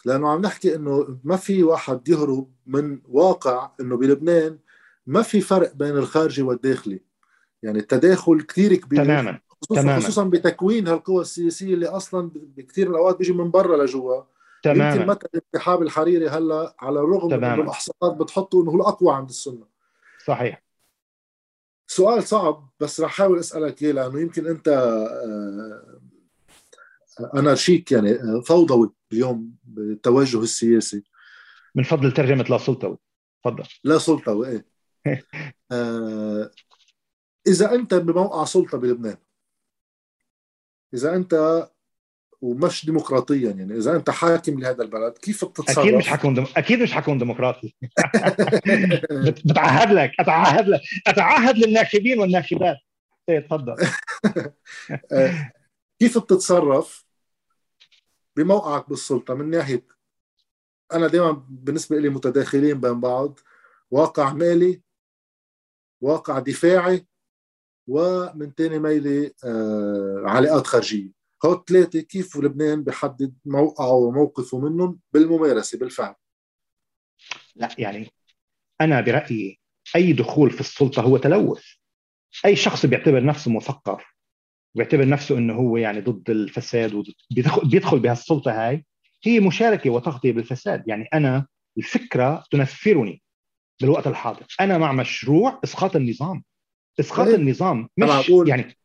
لأنه عم نحكي إنه ما في واحد يهرب من واقع إنه بلبنان ما في فرق بين الخارجي والداخلي. يعني التداخل كثير كبير. تماما. خصوصا, تماما. خصوصا بتكوين هالقوى السياسية اللي أصلا بكثير من الأوقات بيجي من برا لجوا. تماما. يمكن مثلا الانسحاب الحريري هلأ على الرغم تماما. انه الأحصاءات بتحطه إنه هو الأقوى عند السنة. صحيح. سؤال صعب بس رح أحاول أسألك إياه لأنه يمكن أنت آه، أنا شيك يعني فوضوي اليوم بالتوجه السياسي. من فضل ترجمة لا سلطوي تفضل. لا سلطوي إيه. آه إذا أنت بموقع سلطة بلبنان إذا أنت ومش ديمقراطيا يعني إذا أنت حاكم لهذا البلد كيف بتتصرف؟ أكيد مش حكون دم... أكيد مش حكون ديمقراطي. بتعهد لك أتعهد لك أتعهد للناخبين والناخبات. إيه تفضل. آه، كيف بتتصرف بموقعك بالسلطة من ناحية؟ أنا دائما بالنسبة لي متداخلين بين بعض واقع مالي واقع دفاعي ومن تاني ميلة آه علاقات خارجية. هول ثلاثة كيف لبنان بحدد موقعه وموقفه منهم؟ بالممارسة بالفعل. لا يعني أنا برأيي أي دخول في السلطة هو تلوث. أي شخص بيعتبر نفسه مثقف بيعتبر نفسه إنه هو يعني ضد الفساد بيدخل بهالسلطة هاي هي مشاركة وتغطية بالفساد. يعني أنا الفكرة تنفرني بالوقت الحاضر. أنا مع مشروع إسقاط النظام. إسقاط إيه؟ النظام مش يعني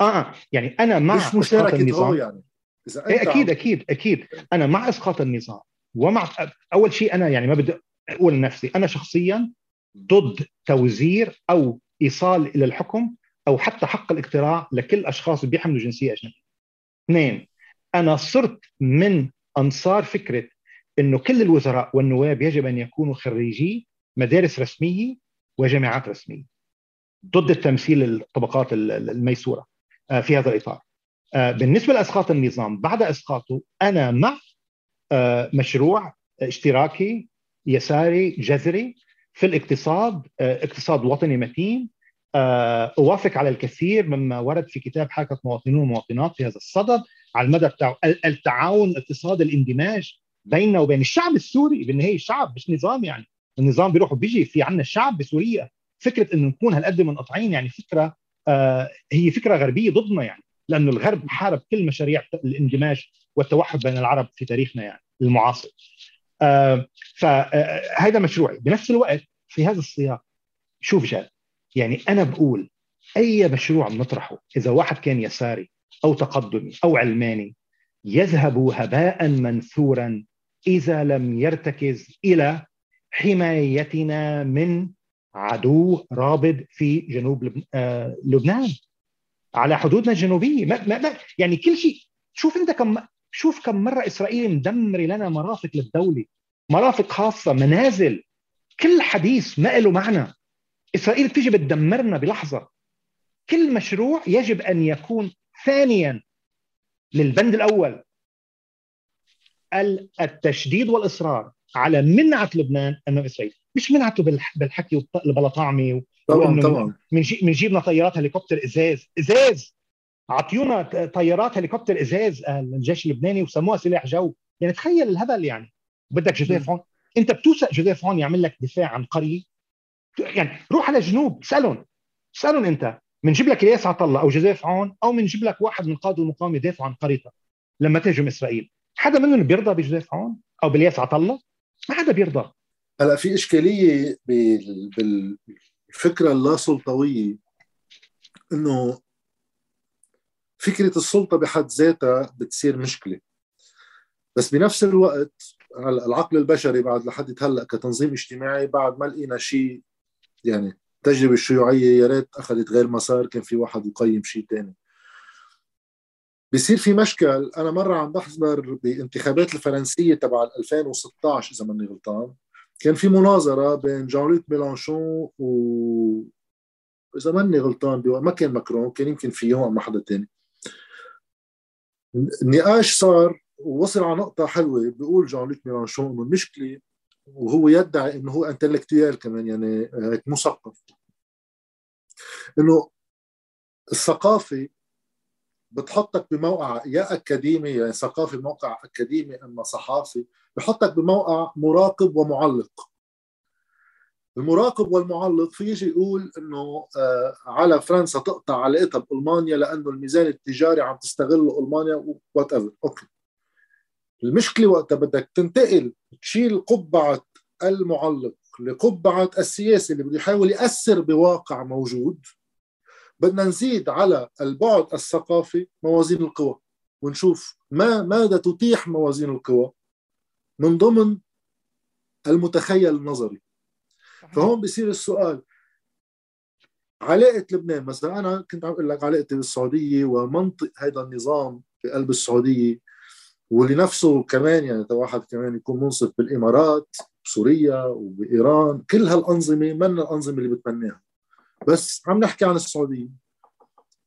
آه يعني أنا مع مش إسقاط النظام يعني إذا إيه أنت أكيد عم- أكيد أكيد أنا مع إسقاط النظام ومع أول شيء أنا يعني ما بدي أقول لنفسي أنا شخصيا ضد توزير أو إيصال إلى الحكم أو حتى حق الاقتراع لكل أشخاص بيحملوا جنسية أجنبية. اثنين أنا صرت من أنصار فكرة إنه كل الوزراء والنواب يجب أن يكونوا خريجي مدارس رسمية وجامعات رسمية. ضد التمثيل الطبقات ال- ال- الميسورة آه، في هذا الإطار. آه، بالنسبة لأسقاط النظام بعد أسقاطه أنا مع آه، مشروع اشتراكي يساري جذري في الاقتصاد اقتصاد وطني متين أوافق على الكثير مما ورد في كتاب حركة مواطنون ومواطنات في هذا الصدد على المدى بتاع ال- التعاون الاقتصادي الاندماج بيننا وبين الشعب السوري بالنهاية الشعب مش نظام يعني النظام بيروح وبيجي في عندنا الشعب بسوريا فكرة إنه نكون هالقد منقطعين يعني فكرة آه هي فكرة غربية ضدنا يعني لأنه الغرب حارب كل مشاريع الاندماج والتوحد بين العرب في تاريخنا يعني المعاصر. آه فهذا مشروعي بنفس الوقت في هذا السياق شوف جاد يعني أنا بقول أي مشروع بنطرحه إذا واحد كان يساري أو تقدمي أو علماني يذهب هباء منثورا إذا لم يرتكز إلى حمايتنا من عدو رابض في جنوب. آه لبنان. على حدودنا الجنوبية. ما ما ما يعني كل شيء. شوف انت كم شوف كم مرة إسرائيل مدمره لنا مرافق للدولة. مرافق خاصة منازل. كل حديث ما له معنى. إسرائيل بتيجي بتدمرنا بلحظة. كل مشروع يجب أن يكون ثانيا للبند الأول. التشديد والإصرار على منعة لبنان أمام إسرائيل. مش منعته بالحكي البلطعمي طبعا طبعا. بنجيب لنا طيارات هليكوبتر إزاز. إزاز! أعطيونا طيارات هليكوبتر إزاز الجيش اللبناني وسموها سلاح جو. يعني تخيل الهبل يعني. بدك جوزيف هون أنت بتوثق جوزيف هون يعمل لك دفاع عن قرية؟ يعني روح على جنوب اسالهم اسالهم أنت. بنجيب لك الياس عطلة أو جوزيف عون أو بنجيب لك واحد من قاده المقاومة يدافعوا عن قريتك لما تهجم إسرائيل. حدا منهم بيرضى بجوزيف عون أو بالياس عطلة؟ ما حدا بيرضى. هلا في إشكالية بالفكرة اللا سلطويه إنه فكرة السلطة بحد ذاتها بتصير مشكلة. بس بنفس الوقت العقل البشري بعد لحد هلا كتنظيم اجتماعي بعد ما لقينا شيء يعني التجربه الشيوعيه يا ريت أخذت غير مسار كان في واحد يقيم شيء ثاني بصير في مشكل. أنا مرة عم بحضر بانتخابات الفرنسية تبع 2016 إذا ماني غلطان. كان في مناظرة بين جان لوك ميلانشون و اذا ماني غلطان ما كان ماكرون كان يمكن في يوم مع حدا ثاني النقاش صار ووصل على نقطة حلوة بيقول جان لوك ميلانشون إنه المشكلة وهو يدعي إنه هو انتلكتويال كمان يعني هيك مثقف. إنه الثقافة بتحطك بموقع يا أكاديمي يعني ثقافي بموقع أكاديمي أما صحافي بحطك بموقع مراقب ومعلق. المراقب والمعلق في يجي يقول إنه آه على فرنسا تقطع علاقتها بالمانيا لأنه الميزان التجاري عم تستغله ألمانيا whatever okay. المشكلة وقتها بدك تنتقل تشيل قبعة المعلق لقبعة السياسي اللي بده يحاول يأثر بواقع موجود. بدنا نزيد على البعد الثقافي موازين القوى ونشوف ما ماذا تتيح موازين القوى. من ضمن المتخيل النظري. فهون بصير السؤال علاقة لبنان مثلا أنا كنت عم أقول لك علاقتي بالسعودية ومنطق هذا النظام بقلب السعودية واللي نفسه كمان يعني واحد كمان يكون منصف بالإمارات بسوريا وبإيران كل هالأنظمة من الأنظمة اللي بتمناها بس عم نحكي عن السعودية.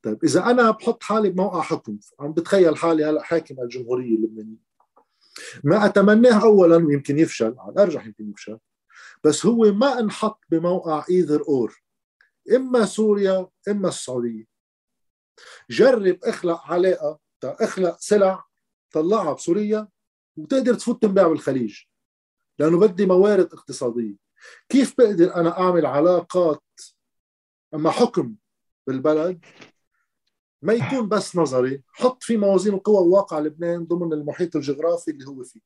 طيب إذا أنا بحط حالي بموقع حكم عم بتخيل حالي هلأ حاكم الجمهورية اللبنانية. ما أتمناه أولا ويمكن يفشل. على الأرجح يمكن يفشل. بس هو ما انحط بموقع إيذر أور. إما سوريا إما السعودية. جرب اخلق علاقة اخلق سلع طلعها بسوريا وتقدر تفوت تنباع بالخليج. لأنه بدي موارد اقتصادية. كيف بقدر أنا أعمل علاقات أما حكم بالبلد؟ ما يكون بس نظري حط في موازين القوى وواقع لبنان ضمن المحيط الجغرافي اللي هو فيه.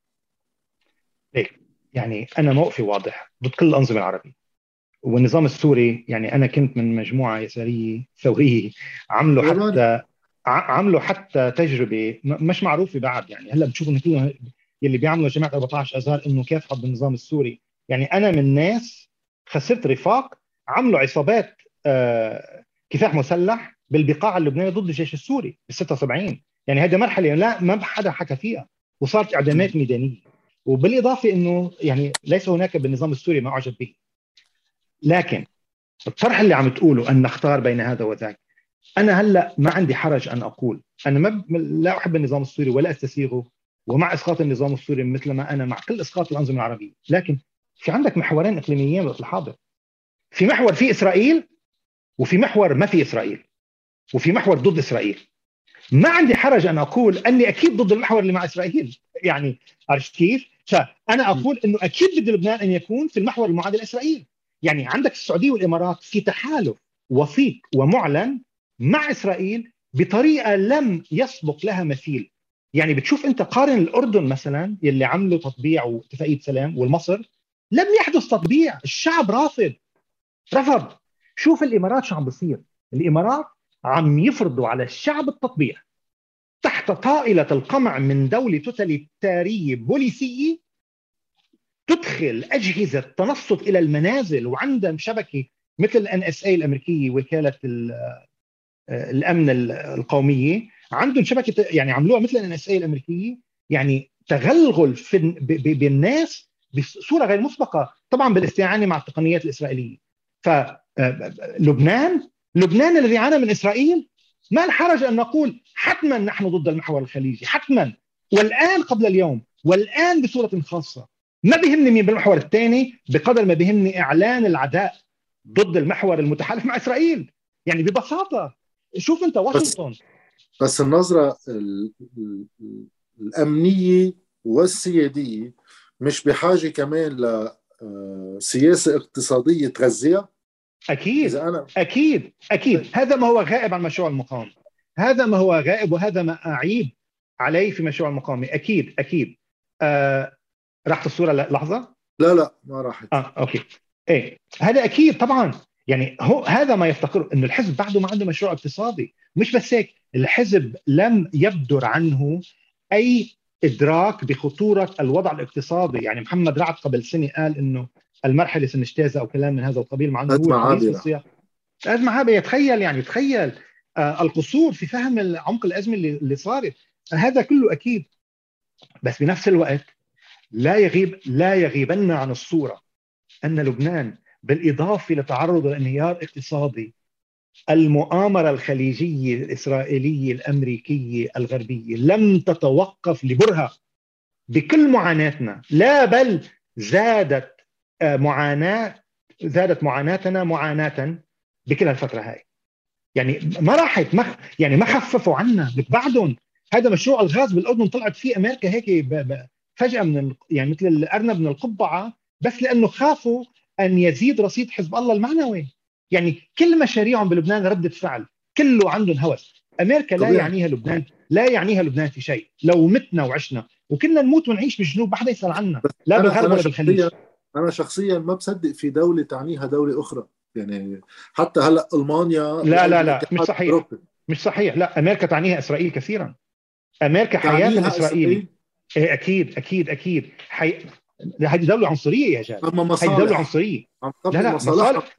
ليه؟ يعني أنا موقفي واضح ضد كل الأنظمة العربية. والنظام السوري يعني أنا كنت من مجموعة يساريه ثورية عملوا حتى عملوا حتى تجربة مش معروفة بعد يعني هلأ بتشوفوا انه كلهم يلي بيعملوا جماعة 14 ازهر إنه كيف حب النظام السوري. يعني أنا من ناس خسرت رفاق عملوا عصابات آه كفاح مسلح بالبقاع اللبنانيه ضد الجيش السوري بال 76 يعني هذه مرحلة لا ما حدا حكى فيها. وصارت إعدامات ميدانية. وبالإضافة إنه يعني ليس هناك بالنظام السوري ما أعجب به. لكن الطرح اللي عم تقوله أن نختار بين هذا وذاك أنا هلأ ما عندي حرج أن أقول. أنا ما لا أحب النظام السوري ولا أستسيغه. ومع إسقاط النظام السوري مثل ما أنا مع كل إسقاط الأنظمة العربية. لكن في عندك محورين إقليميين بالوقت الحاضر. في محور في إسرائيل وفي محور ما في إسرائيل. وفي محور ضد إسرائيل. ما عندي حرج أن أقول أني أكيد ضد المحور اللي مع إسرائيل. يعني عرفت كيف؟ فانا أقول إنه أكيد بدي لبنان أن يكون في المحور المعادل لاسرائيل يعني عندك السعودية والإمارات في تحالف وثيق ومعلن مع إسرائيل بطريقة لم يسبق لها مثيل. يعني بتشوف أنت قارن الأردن مثلا يلي عملوا تطبيع واتفاقيه سلام والمصر لم يحدث تطبيع. الشعب رافض. رفض. شوف الإمارات شو عم بصير. الإمارات عم يفرضوا على الشعب التطبيع تحت طائلة القمع من دولة توتاليتاريه بوليسيه تدخل أجهزة تنصت إلى المنازل وعندهم شبكة مثل ال NSA الأمريكية وكالة الأمن القومية. عندهم شبكة يعني عملوها مثل ال NSA الأمريكية. يعني تغلغل في بالناس بصورة غير مسبقة طبعا بالاستعانة مع التقنيات الإسرائيلية. فلبنان لبنان الذي عانى من إسرائيل؟ ما الحرج أن نقول حتما نحن ضد المحور الخليجي؟ حتما. والآن قبل اليوم والآن بصورة خاصة ما بيهمني مين بالمحور الثاني؟ بقدر ما بيهمني إعلان العداء ضد المحور المتحالف مع إسرائيل. يعني ببساطة. شوف أنت واشنطن. بس, بس النظره الأمنية والسيادية مش بحاجة كمان لسياسه آه، اقتصادية تغذيها؟ أكيد أنا... أكيد أكيد. هذا ما هو غائب عن مشروع المقاومة. هذا ما هو غائب وهذا ما أعيب عليه في مشروع المقاومة. أكيد أكيد. آه راحت الصورة لحظة؟ لا لا ما راحت. آه أوكي. إيه هذا أكيد طبعا. يعني هو هذا ما يفتقر إنه الحزب بعده ما عنده مشروع اقتصادي. مش بس هيك الحزب لم يبدر عنه أي إدراك بخطورة الوضع الاقتصادي. يعني محمد رعد قبل سنة قال إنه المرحلة سنجتازها أو كلام من هذا القبيل مع إنه هو عابره أزمة عابرة تخيل يعني تخيل آه القصور في فهم عمق الأزمة اللي, اللي صارت. هذا كله أكيد. بس بنفس الوقت لا يغيب لا يغيبن عن الصورة أن لبنان بالإضافة لتعرض لانهيار اقتصادي المؤامرة الخليجية الإسرائيلية الأمريكية الغربية لم تتوقف لبرهة. بكل معاناتنا لا بل زادت آه، معاناة زادت معاناتنا معاناة بكل الفترة هاي. يعني ما راحت مخ يعني ما خففوا عنا بعدهم. هذا مشروع الغاز بالأردن طلعت فيه أمريكا هيك. فجأة من يعني مثل الأرنب من القبعة بس لأنه خافوا أن يزيد رصيد حزب الله المعنوي. يعني كل مشاريعهم بلبنان ردة فعل. كله عندهم هوس. أمريكا لا طبيعي. يعنيها لبنان لا يعنيها لبنان في شيء. لو متنا وعشنا وكنا نموت ونعيش بالجنوب ما حدا يسأل عنا. لا بالغرب ولا بالخليج. أنا شخصيا ما بصدق في دولة تعنيها دولة أخرى. يعني حتى هلأ ألمانيا لا لا لا مش صحيح. أوروبي. مش صحيح. لا أمريكا تعنيها إسرائيل كثيرا. أمريكا حياه إسرائيل؟ إيه أكيد أكيد أكيد. حي... هذه دولة عنصرية يا جاد هذه دولة عنصرية. لا لا مصالح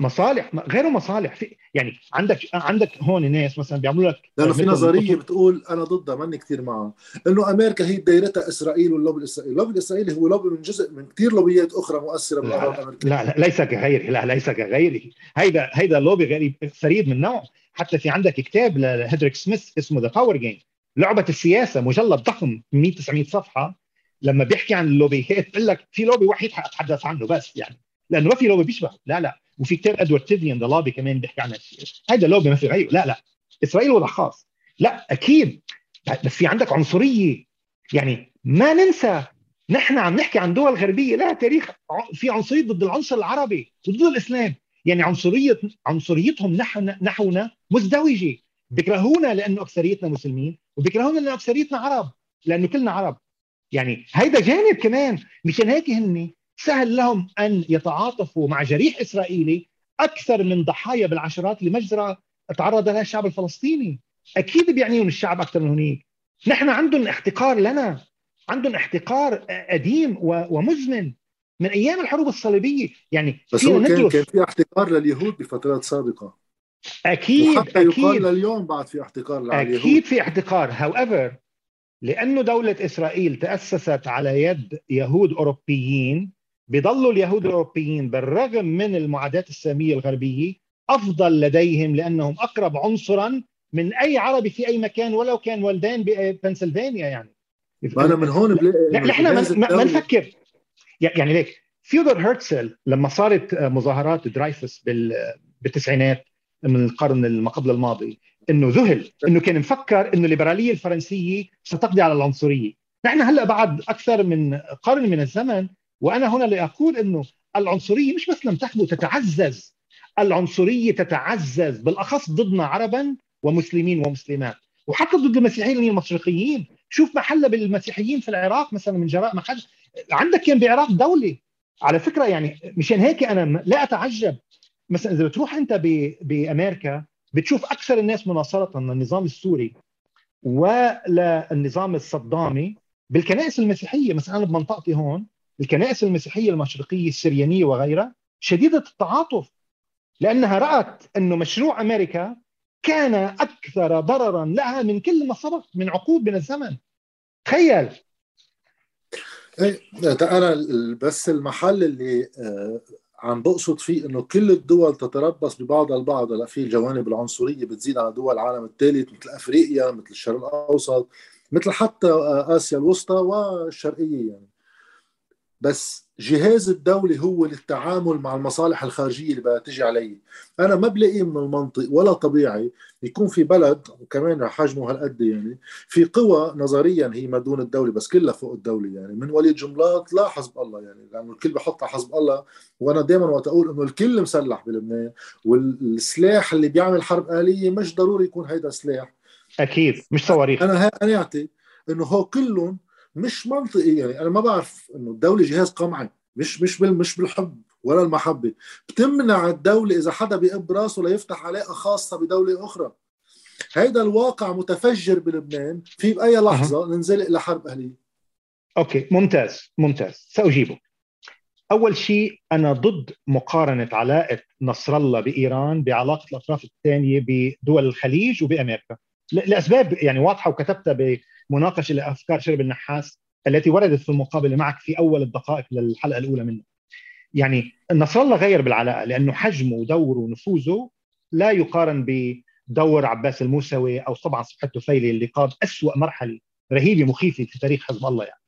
مصالح, غير مصالح. في يعني عندك عندك هون ناس مثلا بيعملوا لك لأنه في نظرية بتقول أنا ضدها ماني كثير معها. إنه أمريكا هي دايرتها إسرائيل واللوبي الإسرائيلي، اللوبي الإسرائيلي هو لوبي من جزء من كثير لوبيات أخرى مؤثرة بالقرار الامريكي لا لا ليس كغيره لا ليس كغيره. هيدا هيدا لوبي غريب فريد من نوعه. حتى في عندك كتاب لهيدريك سميث اسمه The Power Game لعبة السياسة مجلد ضخم 100 900 صفحة. لما بيحكي عن اللوبيات بقول لك في لوبي وحيد حاتحدث عنه بس يعني. لأنه ما في لوبي بيشبه. لا لا. وفي كتاب ادوارد تيفنان The Lobby كمان بيحكي عن هذا لوبي ما في غيره لا لا. إسرائيل وضع خاص. لا أكيد. بس في عندك عنصرية. يعني ما ننسى نحن عم نحكي عن دول غربية لها تاريخ. في عنصرية ضد العنصر العربي وضد الإسلام. يعني عنصرية عنصريتهم نحونا مزدوجة. بيكرهونا لأنه أكثريتنا مسلمين وبيكرهونا لأنه أكثريتنا عرب. لأنه كلنا عرب. يعني هيدا جانب كمان مشان هيك هن سهل لهم أن يتعاطفوا مع جريح إسرائيلي أكثر من ضحايا بالعشرات لمجزره تعرض لها الشعب الفلسطيني. أكيد بيعنيهم الشعب أكثر من هنيك. نحن عندهم احتقار لنا عندهم احتقار قديم ومزمن من أيام الحروب الصليبية. يعني بس هو كان كان في احتقار لليهود بفترات سابقة. أكيد وحتى أكيد. يقال لليوم بعد في احتقار لليهود أكيد في احتقار. However لأنه دولة إسرائيل تأسست على يد يهود أوروبيين بيضلوا اليهود الأوروبيين بالرغم من المعاداه السامية الغربية أفضل لديهم لأنهم أقرب عنصرا من أي عربي في أي مكان ولو كان والدين ببنسلفانيا يعني. أنا من هون بلاقي نحن ما نفكر. يعني ليك ثيودور هرتزل لما صارت مظاهرات درايفس بالتسعينات من القرن ما قبل الماضي إنه ذهل إنه كان مفكر إنه الليبرالية الفرنسية ستقضي على العنصرية. نحن هلأ بعد أكثر من قرن من الزمن وأنا هنا لاقول إنه العنصرية مش بس لم تحدث تتعزز. العنصرية تتعزز بالأخص ضدنا عربا ومسلمين ومسلمات. وحتى ضد المسيحيين المشرقيين. شوف محلها بالمسيحيين في العراق مثلا من جراء ما عندك كان بعراق دوله على فكرة يعني مشان هيك أنا لا أتعجب. مثلا إذا بتروح أنت بأمريكا بتشوف أكثر الناس مناصرة للنظام السوري وللنظام الصدامي. بالكنائس المسيحية مثلا أنا بمنطقتي هون الكنائس المسيحية المشرقية السريانية وغيرها شديده التعاطف لأنها رأت إنه مشروع أمريكا كان أكثر ضررا لها من كل ما سبق من عقود من الزمن. تخيل. إيه أنا بس المحل اللي عم بقصد فيه إنه كل الدول تتربص ببعضها البعض. هلا في الجوانب العنصرية بتزيد على دول العالم الثالث مثل أفريقيا مثل الشرق الأوسط مثل حتى آسيا الوسطى والشرقية يعني. بس جهاز الدولة هو للتعامل مع المصالح الخارجية اللي بدها تجي علي. أنا ما بلاقي من المنطق ولا طبيعي يكون في بلد وكمان حجمه هالقد يعني في قوى نظريا هي ما دون الدولة بس كلها فوق الدولة يعني. من وليد جملات لا حسب الله يعني لأنه الكل بحط حسب الله. وأنا دائما وقت أقول إنه الكل مسلح بلبنان والسلاح اللي بيعمل حرب آلية مش ضروري يكون هيدا سلاح أكيد مش صواريخ. أنا قناعتي إنه هو كلهم مش منطقي. يعني أنا ما بعرف إنه الدولة جهاز قمعي مش مش بال مش بالحب ولا المحبة. بتمنع الدولة إذا حدا بيقب راسه ليفتح علاقة خاصة بدولة أخرى. هيدا الواقع متفجر بلبنان. في بأي لحظة ننزلق لحرب أهلية. أوكي ممتاز ممتاز. سأجيبه. أول شيء أنا ضد مقارنة علاقة نصر الله بإيران بعلاقة الأطراف الثانية بدول الخليج وبأمريكا. لأسباب يعني واضحة وكتبتها بمناقشه لأفكار شرب النحاس التي وردت في المقابلة معك في أول الدقائق للحلقة الأولى منه. يعني نصر الله غير بالعلاقه لأنه حجمه ودوره ونفوذه لا يقارن بدور عباس الموسوي أو طبعا صبحي التفيلي اللي قاد أسوأ مرحلة رهيبة مخيفة في تاريخ حزب الله يعني.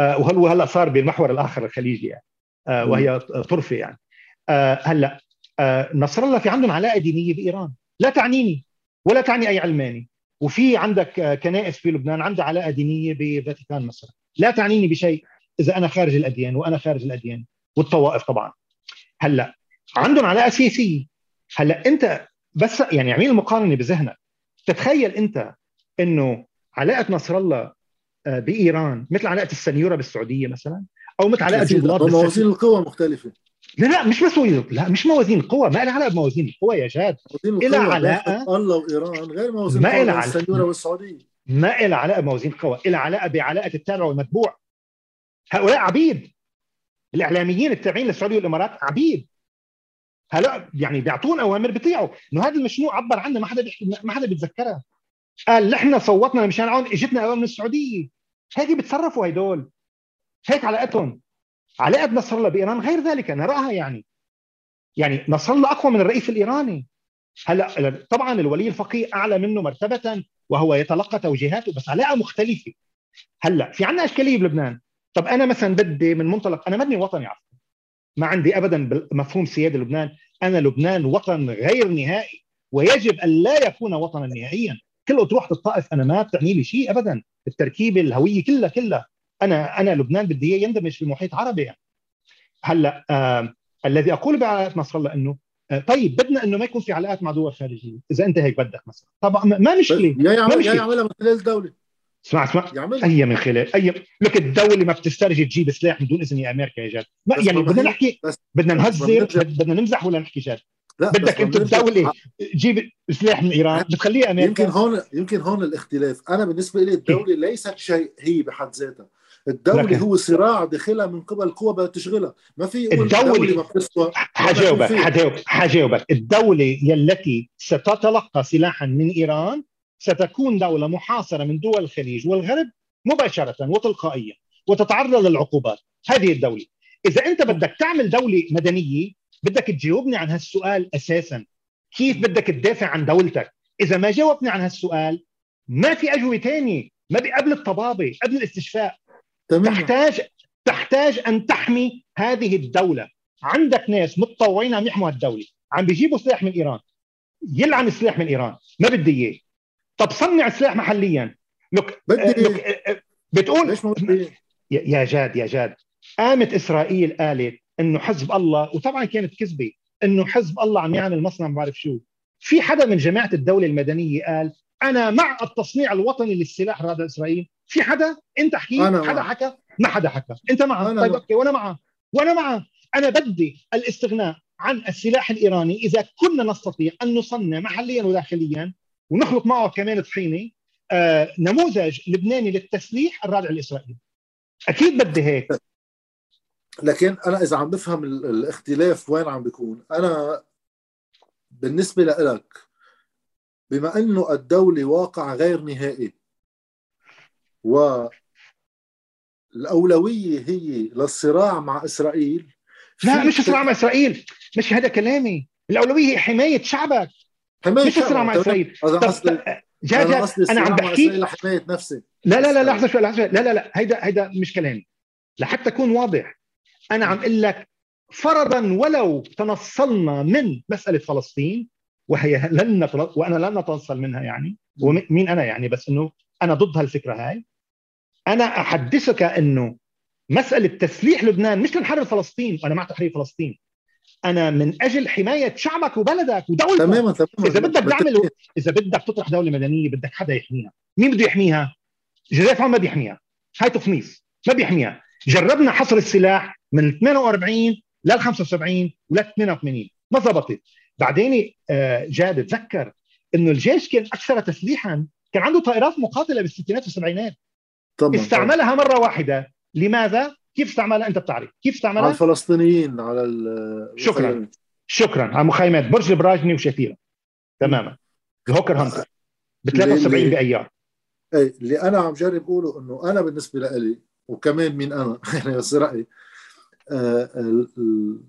آه وهو هلا صار بالمحور الآخر الخليجي يعني آه وهي طرفة يعني. آه هلأ نصر الله في عندهم علاقه دينية بإيران لا تعنيني ولا تعني أي علماني وفي عندك كنائس في لبنان عندها علاقة دينية بفاتيكان مثلا. لا تعنيني بشيء إذا أنا خارج الأديان وأنا خارج الأديان والطوائف طبعا. هلأ عندهم علاقة سياسية. هلأ أنت بس يعني اعمل المقارنه بذهنك. تتخيل أنت إنه علاقة نصر الله بإيران مثل علاقة السنيورة بالسعودية مثلا أو مثل علاقة جلاد موازين القوى مختلفة. لا لا مش موازين لا مش موازين القوى ما لها علاقه بموازين القوى يا جاد لها علاقه الله وايران غير موازين ما لها السنيوره والسعودية. ما لها علاقه بموازين القوى لها علاقه بعلاقة التابع والمتبوع. هؤلاء عبيد. الإعلاميين التابعين للسعودية والإمارات عبيد. هلا يعني بيعطون أوامر بيطيعوا. إنه هذا المشنوع عبر عنه ما حدا بيحكي ما حدا بيتذكرها. قال نحن صوتنا مشان عون اجتنا أوامر من السعودية. هيك بيتصرفوا هدول هيك علاقتهم. علاقه نصر الله بإيران غير ذلك نراها يعني يعني نصر الله أقوى من الرئيس الإيراني. هلا طبعا الولي الفقيه أعلى منه مرتبة وهو يتلقى توجيهاته بس علاقه مختلفة. هلا في عندنا إشكالية بلبنان. طب أنا مثلا بدي من منطلق أنا مدني وطني عفوا ما عندي ابدا مفهوم سيادة لبنان. أنا لبنان وطن غير نهائي ويجب أن لا يكون وطنا نهائيا. كل أطروحة الطائف أنا ما بتعني لي شيء ابدا. التركيبة الهوية كلها كلها. أنا أنا لبنان بدي اياه يندمج في محيط عربي. يعني. هلأ آه الذي أقول بعلاقه نصر الله إنه طيب بدنا إنه ما يكون في علاقات مع دول خارجية. إذا أنت هيك بدك مثلا. طبعا ما مشكلة. يا يعمل ما يا يعملها من خلال الدولة. اسمع اسمع. أي من خلال أي لك الدولة ما بتسترجي تجيب سلاح بدون إذن يا أمريكا يا جاد ما يعني بدنا نحكي بس بدنا نهزر بدنا نمزح ولا نحكي جد لا بدك أنت الدولة تجيب سلاح من إيران بتخليها أمريكا. يمكن هون يمكن هون الاختلاف. أنا بالنسبة لي الدولة ليست شيء هي بحد ذاتها. الدولة لكن- هو صراع داخلها من قبل قوى بدها تشغلها. ما في يقول الدولة- الدولة ما بتسوى حجاوبك في- حجاوب حجاوبك الدولة التي ستتلقى سلاحا من إيران ستكون دولة محاصرة من دول الخليج والغرب مباشرة وتلقائيا وتتعرض للعقوبات. هذه الدولة. إذا أنت بدك تعمل دولة مدنية بدك تجاوبني عن هالسؤال أساسا. كيف بدك تدافع عن دولتك؟ إذا ما جاوبني عن هالسؤال ما في أجوبة تانية. ما قبل الطبابة قبل الاستشفاء. تماما تحتاج تحتاج أن تحمي هذه الدولة. عندك ناس متطوعين عم يحموا الدولة عم بيجيبوا سلاح من إيران. يلعن السلاح من إيران. ما بدي إياه. طب صنع سلاح محليا. لك بدي لك آه، آه، بتقول ليش يا جاد يا جاد. قامت إسرائيل قالت إنه حزب الله وطبعا كانت كذبة إنه حزب الله عم يعمل مصنع ما بعرف شو. في حدا من جماعة الدولة المدنية قال أنا مع التصنيع الوطني للسلاح. هذا إسرائيل. في حدا؟ انت حكيت حدا. حكى؟ ما حدا حكى. انت معه. طيب. أوكي وأنا معه. وأنا معه. أنا بدي الاستغناء عن السلاح الإيراني. إذا كنا نستطيع أن نصنع محليا وداخليا ونخلط معه كمان طحينة آه نموذج لبناني للتسليح الرادع الإسرائيلي. أكيد بدي هيك. لكن أنا إذا عم بفهم ال- الاختلاف وين عم بيكون أنا بالنسبة لك بما إنه الدولة واقع غير نهائي والأولوية هي للصراع مع إسرائيل. لا مش صراع مع إسرائيل. مش هذا كلامي. الأولوية هي حماية شعبك. حماية مش صراع مع هذا طب قصدي جا جا أنا عم الصراع بحكي لحماية نفسي لا لا لا لحظة شوي لحظة شوي. لا لا لا هيدا هيدا مش كلامي. لحتى اكون واضح أنا عم أقول لك فرضا ولو تنصلنا من مسألة فلسطين وهي لن. وأنا لن نتنصل منها يعني ومين أنا يعني بس إنه أنا ضد هالفكرة هاي. أنا أحدثك إنه مسألة تسليح لبنان مش لنحرر فلسطين وأنا مع تحرير فلسطين. أنا من أجل حماية شعبك وبلدك ودولتك. تماما تماما. إذا بدك تعمل إذا بدك تطرح دولة مدنية بدك حدا يحميها. مين بده يحميها؟ جزاف ما بيحميها. هاي تفميص ما بيحميها. جربنا حصر السلاح من 48 لل 75 ولل 88 ما زبطت بعدين آه، جاد تذكر إنه الجيش كان أكثر تسليحا. كان عنده طائرات مقاتلة بالستينات والسبعينات. طبعا استعملها مرة واحدة. لماذا؟ كيف استعملها؟ أنت بتعرف. كيف على استعملها الفلسطينيين على ال- شكراً. شكرا. على مخيمات. برج البراجني وشفيرة. تماما. الهوكر هانتر ب 73 اللي- بأيار. إيه اللي أنا عم جرب أقوله إنه أنا بالنسبة لي وكمان مين أنا يعني بس رأيي آه، ال- ال-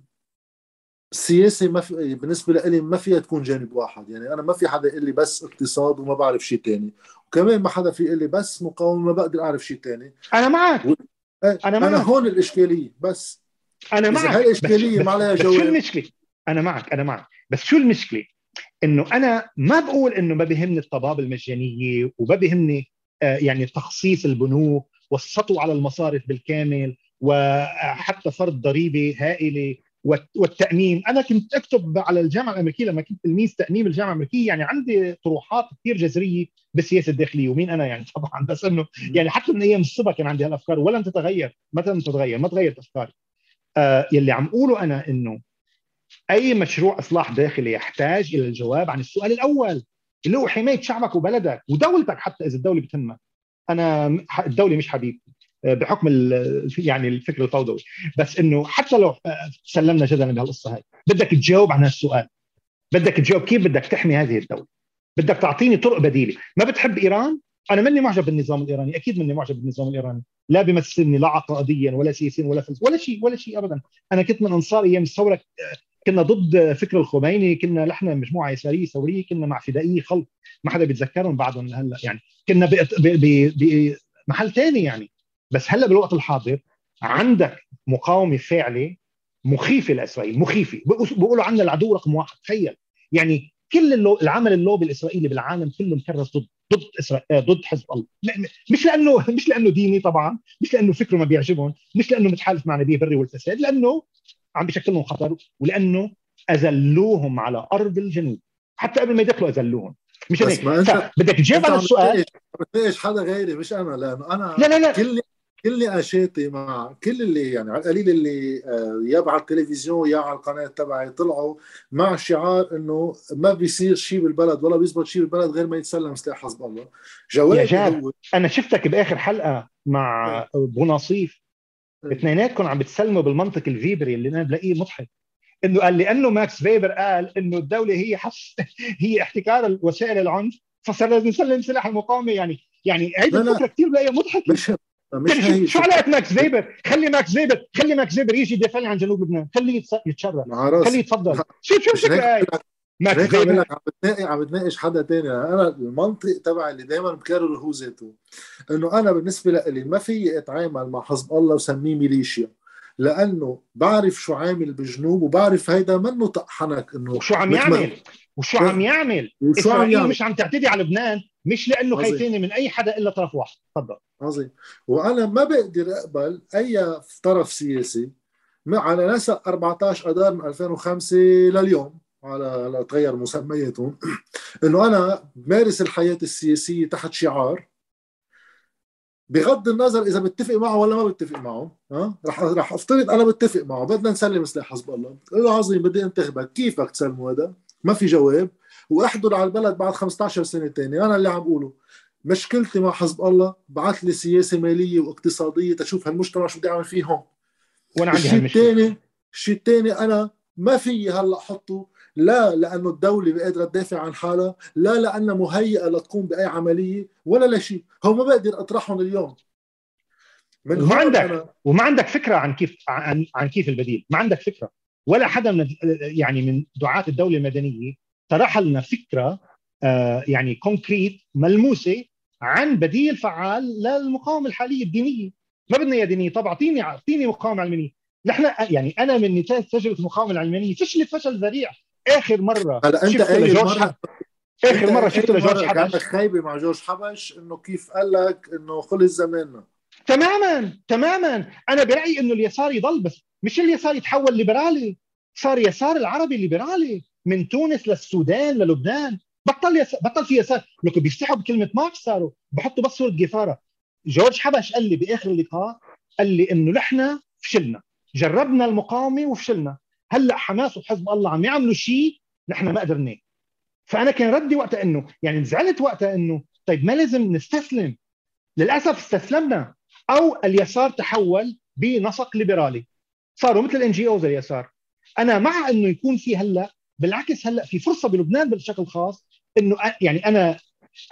السياسة ما في بالنسبة لي ما فيها تكون جانب واحد. يعني أنا ما في حدا يقول لي بس اقتصاد وما بعرف شيء تاني. وكمان ما حدا في يقول لي بس مقاومة ما بقدر أعرف شيء تاني. أنا معك. إيه أنا أنا, معك. أنا هون الإشكالية بس. أنا معك. هاي الإشكالية بس- ما عليها بس شو. المشكلة؟ أنا معك أنا معك. بس شو المشكلة؟ إنه أنا ما بقول إنه ما بيهمني الطبابه المجانية وما بيهمني آه، يعني تخصيص البنوك والسطو على المصارف بالكامل وحتى فرض ضريبة هائلة. والت- والتأميم. أنا كنت أكتب على الجامعة الأمريكية لما كنت تلميذ تأميم الجامعة الأمريكية يعني عندي طروحات كثير جذرية بالسياسة الداخلية ومين أنا يعني؟ طبعا بس إنه يعني حتى من أيام الصبا كان عندي هالأفكار ولن تتغير متى تتغير ما تغيرت أفكاري. آه يلي عم اقوله أنا إنه أي مشروع إصلاح داخلي يحتاج إلى الجواب عن السؤال الأول اللي هو حماية شعبك وبلدك ودولتك حتى إذا الدولة بتهمك. أنا الدولة مش حبيبي آه، بحكم ال- يعني الفكر الفوضوي. بس إنه حتى لو آه، سلمنا جدلا بهالقصه هاي بدك تجاوب عن هالسؤال. بدك تجاوب كيف بدك تحمي هذه الدولة؟ بدك تعطيني طرق بديلة. ما بتحب إيران؟ أنا ماني معجب بالنظام الإيراني أكيد ماني معجب بالنظام الإيراني. لا بيمثلني لا عقائديا ولا سياسيا ولا فلسفيا ولا شيء ولا شيء ابدا. أنا كنت من أنصار أيام الثورة كنا ضد فكر الخميني كنا نحن مجموعة يساريه ثورية كنا مع فدائية خلق. ما حدا بيتذكرهم بعدهم هلأ. يعني كنا بمحل ثاني يعني. بس هلا بالوقت الحاضر عندك مقاومة فاعله مخيفة لإسرائيل مخيفة. بيقولوا عنا العدو رقم واحد تخيل. يعني كل اللو... العمل اللوبي الإسرائيلي بالعالم كله مكرس ضد ضد إسرائيل ضد حزب الله. مش لأنه مش لأنه ديني طبعا مش لأنه فكره ما بيعجبهم مش لأنه متحالف مع نبيه بري والفساد لأنه عم بيشكل لهم خطر ولأنه أذلوهم على أرض الجنوب. حتى قبل ما يدخلوا أذلوهم. مش هيك. بدك تجاوب على السؤال. بتناقش حدا غيري مش أنا لأنه أنا لا لا لا. كل كل نقاشاتي مع كل اللي يعني على القليل اللي آه، يا على التلفزيون يا على القناة تبعي طلعوا مع شعار إنه ما بيصير شيء بالبلد ولا بيزبط شيء بالبلد غير ما يتسلم سلاح حزب الله. جوابي هو أنا شفتك بآخر حلقة مع أبو نصيف. اثنيناتكم عم بتسلموا بالمنطق الفيبري اللي أنا بلاقيه مضحك. إنه قال لأنه ماكس فيبر قال إنه الدولة هي حص هي احتكار وسائل العنف فصار لازم نسلم سلاح المقاومة يعني يعني هيدي الفكرة كثير بلاقيها مضحكة. مش مش هي شو علاقه ماكس فيبر خلي ماكس فيبر خلي ماكس فيبر يجي يدافع عن جنوب لبنان. خليه يتشرف خليه يتفضل. شو شو الفكرة ماكس فيبر عم بتناقش عم بتناقش حدا ثاني أنا المنطق تبعي اللي دائما بكرر هو ذاته. إنه أنا بالنسبة لي ما في اتعامل مع حزب الله وسميه ميليشيا. لأنه بعرف شو عامل بجنوب وبعرف هيدا منه طحنك إنه وشو عم يعمل. وشو عم يعمل. وشو عم يعمل. مش عم تعتدي على لبنان. مش لأنه خايفين من أي حدا إلا طرف واحد. تفضل. عظيم. وأنا ما بقدر أقبل أي طرف سياسي على نسق 14 اذار من 2005 لليوم على تغير مسمياتهم إنه أنا بمارس الحياة السياسية تحت شعار بغض النظر إذا بتفق معه ولا ما بتفق معه ها؟ رح رح أفترض أنا بتفق معه بدنا نسلم سلاح حزب الله. له عظيم بدي أنتخبك كيف بدك تسلمه هذا؟ ما في جواب. واحضر على البلد بعد 15 سنة ثانية أنا اللي عم بقوله مشكلتي مع حزب الله بعث لي سياسة مالية واقتصادية تشوف هالمجتمع شو بدي أعمل فيه هون. وأنا عندي الشيء الثاني الشيء الثاني أنا ما في هلأ أحطه لا لأنه الدولة قادرة تدافع عن حالها لا لانها مهيئة لتقوم بأي عملية ولا لشيء هو ما بقدر أطرحهم اليوم. من وما عندك أنا... وما عندك فكرة عن كيف عن, عن كيف البديل. ما عندك فكرة. ولا حدا من يعني من دعاة الدولة المدنية طرح لنا فكرة آه يعني كونكريت ملموسة عن بديل فعال للمقاومة الحالية الدينية. ما بدنا إياها دينية طب اعطيني اعطيني مقاومة علمانيه نحن يعني أنا من نتاج تجربة المقاومة العلمانية فشلت فشل ذريع. آخر مرة هلا أنت اخر مره آخر مرة شفت لجورج حبش. كانت خايبة مع جورج حبش إنه كيف قال لك إنه خلص زماننا. تماما تماما. أنا برأيي إنه اليسار يضل بس مش اليسار يتحول ليبرالي صار يسار العربي ليبرالي. من تونس للسودان للبنان. بطل يسار بطل في يسار. لك بيفتحوا بكلمة ماركس صاروا. بحطوا بس صورة جيفاره جورج حبش قال لي بآخر اللقاء قال لي إنه نحن فشلنا. جربنا المقاومة وفشلنا. هلأ حماس وحزب الله عم يعملوا شيء نحن ما قدرناه. فأنا كان ردي وقتها إنه يعني انزعلت وقتها إنه طيب ما لازم نستسلم. للأسف استسلمنا. أو اليسار تحول بنسق ليبرالي. صاروا مثل ال NGOs اليسار. أنا مع إنه يكون في هلأ بالعكس هلا في فرصة بلبنان بشكل خاص إنه يعني أنا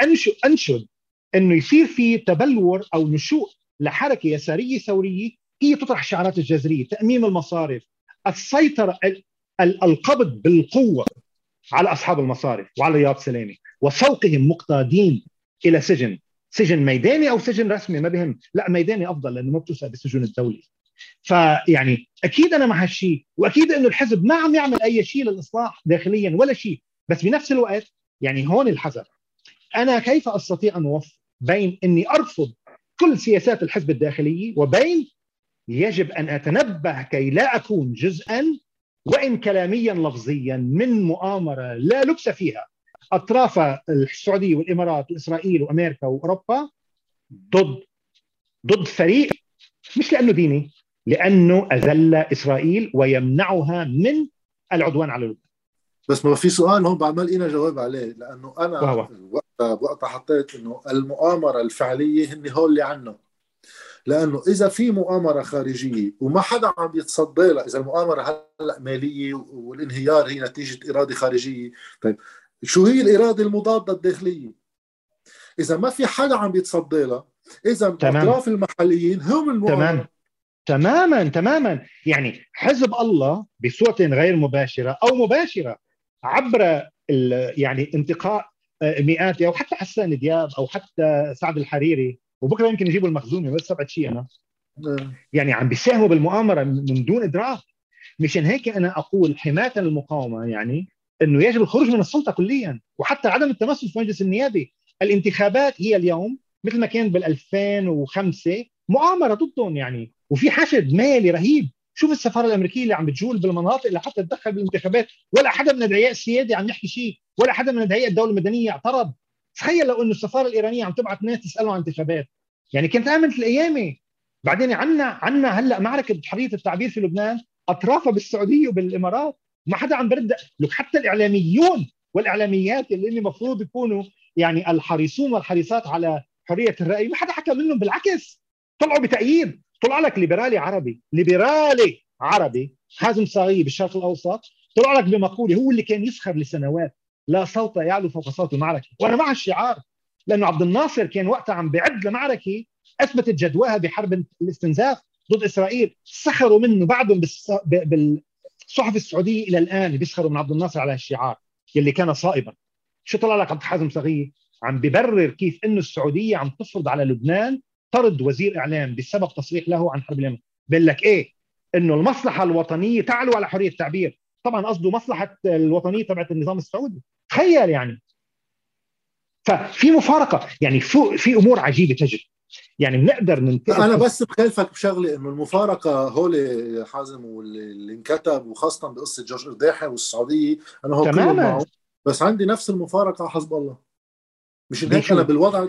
انشد أنشد إنه يصير في تبلور أو نشوء لحركة يسارية ثورية هي تطرح الشعارات الجذريه، تأميم المصارف، السيطرة القبض بالقوة على أصحاب المصارف وعلى رياض سلامة وسوقهم مقتادين إلى سجن سجن ميداني أو سجن رسمي ما بهم لا ميداني أفضل لأنه ما بتوسع بالسجون الدولي. فيعني أكيد أنا مع هالشيء وأكيد إنه الحزب ما عم يعمل أي شيء للإصلاح داخليا ولا شيء. بس بنفس الوقت يعني هون الحذر. أنا كيف أستطيع أن أوفق بين إني أرفض كل سياسات الحزب الداخليه وبين يجب أن أتنبه كي لا أكون جزءا وإن كلاميا لفظيا من مؤامرة لا لبس فيها. أطراف السعودية والإمارات وإسرائيل وأمريكا وأوروبا ضد ضد فريق مش لأنه ديني. لأنه أذل إسرائيل ويمنعها من العدوان على لبنان. بس ما في سؤال هون بعد ما لقينا جواب عليه لأنه أنا وقتها وقتها حطيت إنه المؤامرة الفعلية هن هول اللي عنا لأنه إذا في مؤامرة خارجية وما حدا عم يتصدى لها إذا المؤامرة هلأ مالية والانهيار هي نتيجة إرادة خارجية طيب شو هي الإرادة المضادة الداخلية؟ إذا ما في حدا عم يتصدى لها إذا الأطراف المحليين هم المؤامرة. تمام. تماما تماما. يعني حزب الله بصوره غير مباشرة أو مباشرة عبر يعني انتقاء آه، مئات أو حتى حسان دياب أو حتى سعد الحريري. وبكرة يمكن يجيبوا المخزومي بس سبعة شيء أنا. يعني عم بيساهموا بالمؤامرة من دون إدراك. مشان هيك أنا أقول حماية للمقاومة يعني إنه يجب الخروج من السلطة كليا. وحتى عدم التمثل في مجلس النيابي. الانتخابات هي اليوم مثل ما كان بال 2005 مؤامرة ضدهم يعني. وفي حشد مالي رهيب. شوف السفارة الأمريكية اللي عم بتجول بالمناطق لحتى تدخل بالانتخابات. ولا حدا من أدعياء السيادة عم يحكي شيء. ولا حدا من أدعياء الدولة المدنية اعترض. تخيل لو إنه السفارة الإيرانية عم تبعث ناس تسألهم عن انتخابات. يعني كانت امنت الأيامي. بعدين عندنا عندنا هلأ معركة حرية التعبير في لبنان أطرافها بالسعودية وبالإمارات. ما حدا عم برد. لك حتى الإعلاميون والإعلاميات اللي المفروض يكونوا يعني الحريصون والحريصات على حرية الرأي. ما حدا حكى منهم بالعكس. طلعوا بتأييد. طلع لك ليبرالي عربي. ليبرالي عربي حازم صاغي بالشرق الأوسط طلع لك بمقولة هو اللي كان يسخر لسنوات. لا صوت يعلو فوق صوت المعركة. وأنا مع الشعار لأنه عبد الناصر كان وقتها عم بيعد لمعركة أثبتت جدواها بحرب الاستنزاف ضد إسرائيل. سخروا منه بعدهم بالصحف السعودية إلى الآن بيسخروا من عبد الناصر على الشعار يلي كان صائبا. شو طلع لك عبد الحازم صغير؟ عم ببرر كيف إنه السعودية عم تفرض على لبنان طرد وزير إعلام بسبب تصريح له عن حرب اليمن. بيقول لك إيه؟ إنه المصلحة الوطنية تعلو على حرية التعبير. طبعا قصده مصلحة الوطنية تبعت النظام السعودي. تخيل يعني. ففي مفارقة. يعني في أمور عجيبة تجري يعني بنقدر ننتقل أنا بس بخالفك بشغلة إنه المفارقة هول حازم واللي انكتب وخاصة بقصة جورج أرداحي والسعودية. أنا هو تماما. بس عندي نفس المفارقة حزب الله. مش هيك أنا بالوضع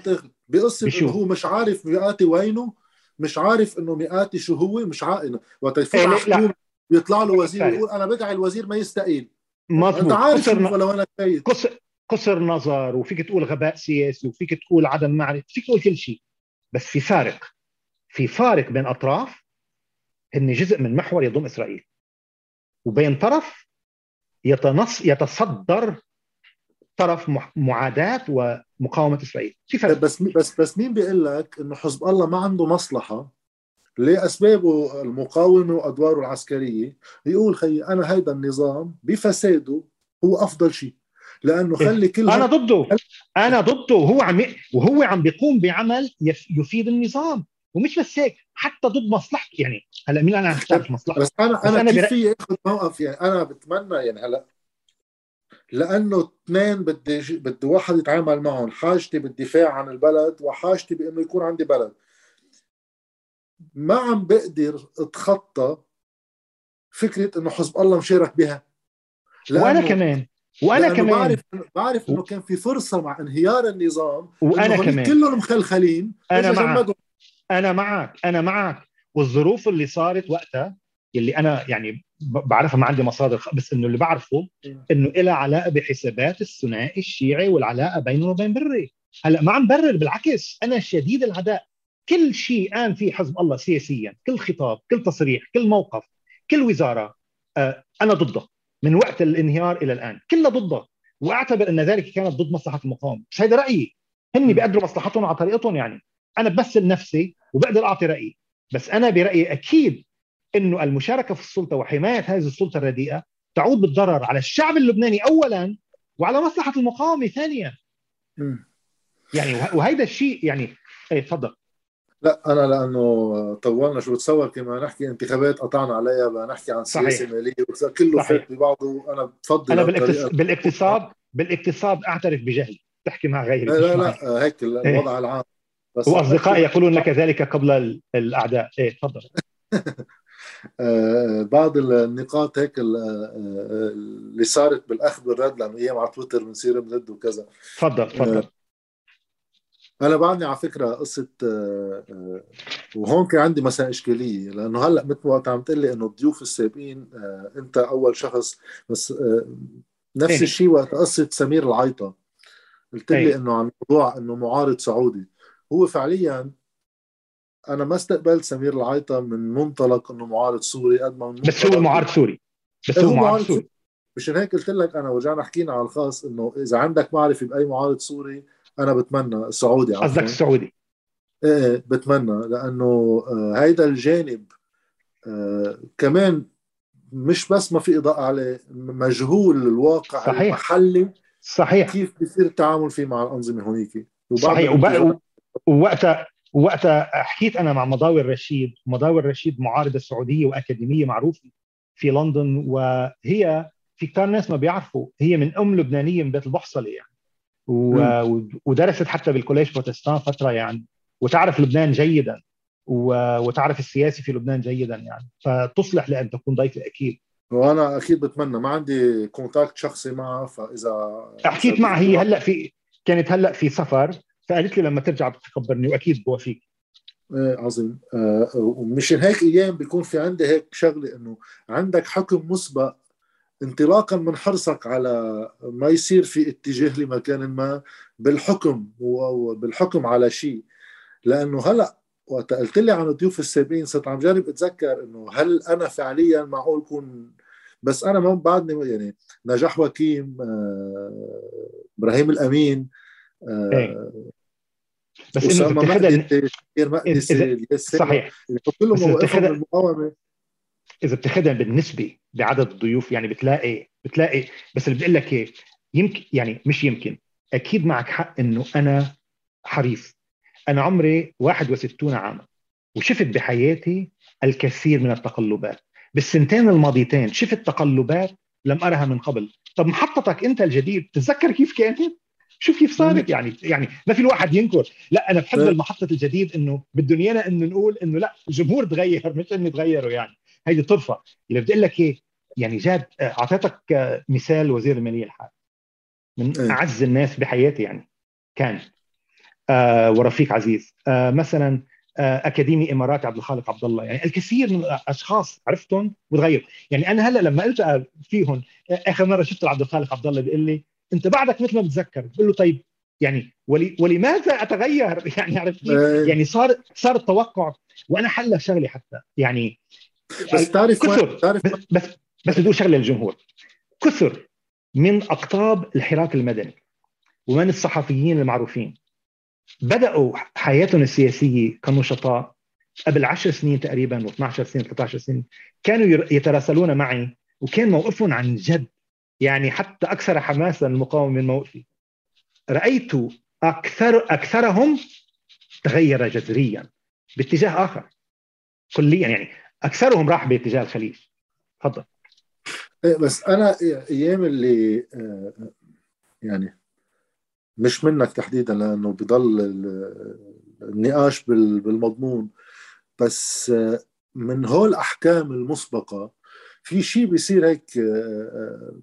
بقصه إنه هو مش عارف مئاتي وينه مش عارف إنه مئاتي شو هو مش عارف وقت يفوت على حكومه بيطلع له وزير يقول أنا بدعي الوزير ما يستقيل. مظبوط أنت عارف ولا أنا كويس قصر قصر نظر وفيك تقول غباء سياسي وفيك تقول عدم معرفة فيك تقول كل شيء. بس في فارق. في فارق بين أطراف هن جزء من محور يضم إسرائيل. وبين طرف يتنص يتصدر طرف معاداة ومقاومة إسرائيل. في فرق. بس بس بس مين بيقول لك إنه حزب الله ما عنده مصلحة لأسبابه المقاومة وأدواره العسكرية؟ يقول خي أنا هيدا النظام بفساده هو أفضل شيء. لأنه خلي كل أنا ضده. أنا ضده. وهو عم وهو عم بيقوم بعمل يفيد النظام. ومش بس هيك حتى ضد مصلحته يعني هلا مين أنا أختار مصلحته بس أنا أنا, أنا كيف في اخذ موقف؟ يعني أنا بتمنى يعني هلا لأنه اثنين بدي بدي واحد يتعامل معهم حاجتي بالدفاع عن البلد وحاجتي بإنه يكون عندي بلد. ما عم بقدر أتخطى فكرة إنه حزب الله مشارك بها. وأنا كمان وأنا كمان. بعرف بعرف إنه كان في فرصة مع انهيار النظام وأنا كمان. كلهم مخلخلين أنا معك. أنا معك أنا معك. والظروف اللي صارت وقتها اللي أنا يعني بعرفها ما عندي مصادر بس إنه اللي بعرفه إنه لها علاقة بحسابات الثنائي الشيعي والعلاقة بينه وبين بري. هلأ ما عم برر بالعكس أنا شديد العداء. كل شيء قام فيه حزب الله سياسيا كل خطاب كل تصريح كل موقف كل وزارة آه أنا ضده من وقت الانهيار إلى الآن. كلها ضده. وأعتبر إن ذلك كانت ضد مصلحة المقاومة. بس هذا رأيي. هن بيقدروا مصلحتهم على طريقتهم يعني. أنا بمثل نفسي وبقدر أعطي رأيي. بس أنا برأيي أكيد إنه المشاركة في السلطة وحماية هذه السلطة الرديئة تعود بالضرر على الشعب اللبناني اولا وعلى مصلحة المقاومة ثانيا. يعني وهيدا الشيء يعني إيه تفضل. لا أنا لأنه طولنا شو بتصور كما نحكي انتخابات قطعنا عليها بدنا نحكي عن سياسه ماليه كله فات ببعضه. أنا بفضل أنا بالاقتصاد بالإقتصاد بالإقتصاد أعترف بجهلي. تحكي مع غيري. لا لا, لا هيك الوضع إيه؟ العام. بس وأصدقائي يقولون لك ذلك قبل الأعداء. إيه تفضل. بعض النقاط هيك اللي صارت بالأخذ والرد لأنه أيام على تويتر بنصير بنرد وكذا تفضل تفضل أنا بعدني على فكرة قصة آه، آه، وهون كان عندي مساء إشكالية لأنه هلأ مثل وقت عم تقول لي إنه الضيوف السابقين أنت أول شخص بس نفس إيه. الشيء وقت قصة سمير العيطه قلت لي إيه. إنه عن موضوع إنه معارض سعودي هو فعليا أنا ما استقبلت سمير العيطة من منطلق إنه معارض سوري قد ما من بس هو معارض سوري. بس هو معارض سوري. مشان هيك قلت لك أنا ورجعنا حكينا على الخاص إنه إذا عندك معرفة بأي معارض سوري أنا بتمنى سعودي قصدك السعودي. إيه, إيه، بتمنى لأنه آه، هيدا الجانب آه كمان مش بس ما في إضاءة عليه مجهول الواقع صحيح. المحلي صحيح. كيف بيصير التعامل فيه مع الأنظمة هونيك صحيح. ووقتها وقتها حكيت أنا مع مضاوي الرشيد مضاوي الرشيد معارضة سعودية وأكاديمية معروفه في لندن وهي في كثار ناس ما بيعرفوا هي من أم لبنانية من بيت البحصلة يعني. و... ودرست حتى بال Collège Protestant فترة يعني. وتعرف لبنان جيدا وتعرف السياسي في لبنان جيدا يعني. فتصلح لأن تكون ضيفه أكيد. وأنا أكيد بتمنى. ما عندي contact شخصي معها فإذا حكيت معها هي هلأ في كانت هلأ في سفر. فقالت لي لما ترجع بتخبرني وأكيد بوافيك. إيه عظيم. آه ومشان هيك أيام بيكون في عندي هيك شغلة إنه عندك حكم مسبق انطلاقا من حرصك على ما يصير في اتجاه لمكان ما بالحكم وبالحكم على شيء. لأنه هلأ وقت قلت لي عن الضيوف السابقين صرت عم جرب أتذكر إنه هل أنا فعليا معقول كون بس أنا ما بعدني يعني نجاح وكيم آه، إبراهيم الأمين آه، إيه. بس إنه بتاخذها صحيح. مواقفهم المقاومة. إذا بتاخذها بالنسبة لعدد الضيوف يعني بتلاقي بتلاقي بس اللي بقول لك إيه يمكن يعني مش يمكن. أكيد معك حق إنه أنا حريص. أنا عمري 61 عاما وشفت بحياتي الكثير من التقلبات. بالسنتين الماضيتين شفت تقلبات لم أرها من قبل. طب محطتك أنت الجديد تتذكر كيف كانت؟ شوف كيف صارت؟ يعني يعني ما في الواحد ينكر. لا أنا بحب المحطة الجديد إنه بدهم ايانا إنه نقول إنه لا الجمهور تغير مش إنه تغيروا يعني. هيدي ترفع اللي بدي أقول لك إيه يعني جاد أعطيتك مثال وزير المالية الحالي من أعز الناس بحياتي يعني. كان آه ورفيق عزيز. آه مثلا آه أكاديمي إماراتي عبد الخالق عبد الله. يعني الكثير من الأشخاص عرفتهم وتغيروا. يعني أنا هلأ لما التقى فيهم آخر مرة شفت عبد الخالق عبد الله بيقول لي انت بعدك مثل ما بتذكر بقول له طيب يعني ولي ولماذا أتغير؟ يعني عرفت يعني صار صار التوقع وأنا حل شغله حتى يعني بس تعرف كثر تعرف بس بس, بدي شغله للجمهور. كثر من أقطاب الحراك المدني ومن الصحفيين المعروفين. بدأوا حياتهم السياسية كنشطاء قبل 10 سنين تقريبا و12 سنة 13 سنه كانوا يتراسلون معي وكان موقفهم عن جد. يعني حتى أكثر حماسا المقاومة من موقفي. رأيت أكثر أكثرهم تغير جذريا باتجاه آخر. كليا يعني أكثرهم راح باتجاه الخليج. تفضل. إيه، بس أنا أيام اللي آه، يعني مش منك تحديدا لأنه بضل النقاش بالمضمون بس آه، من هول الأحكام المسبقة في شيء بيصير هيك آه،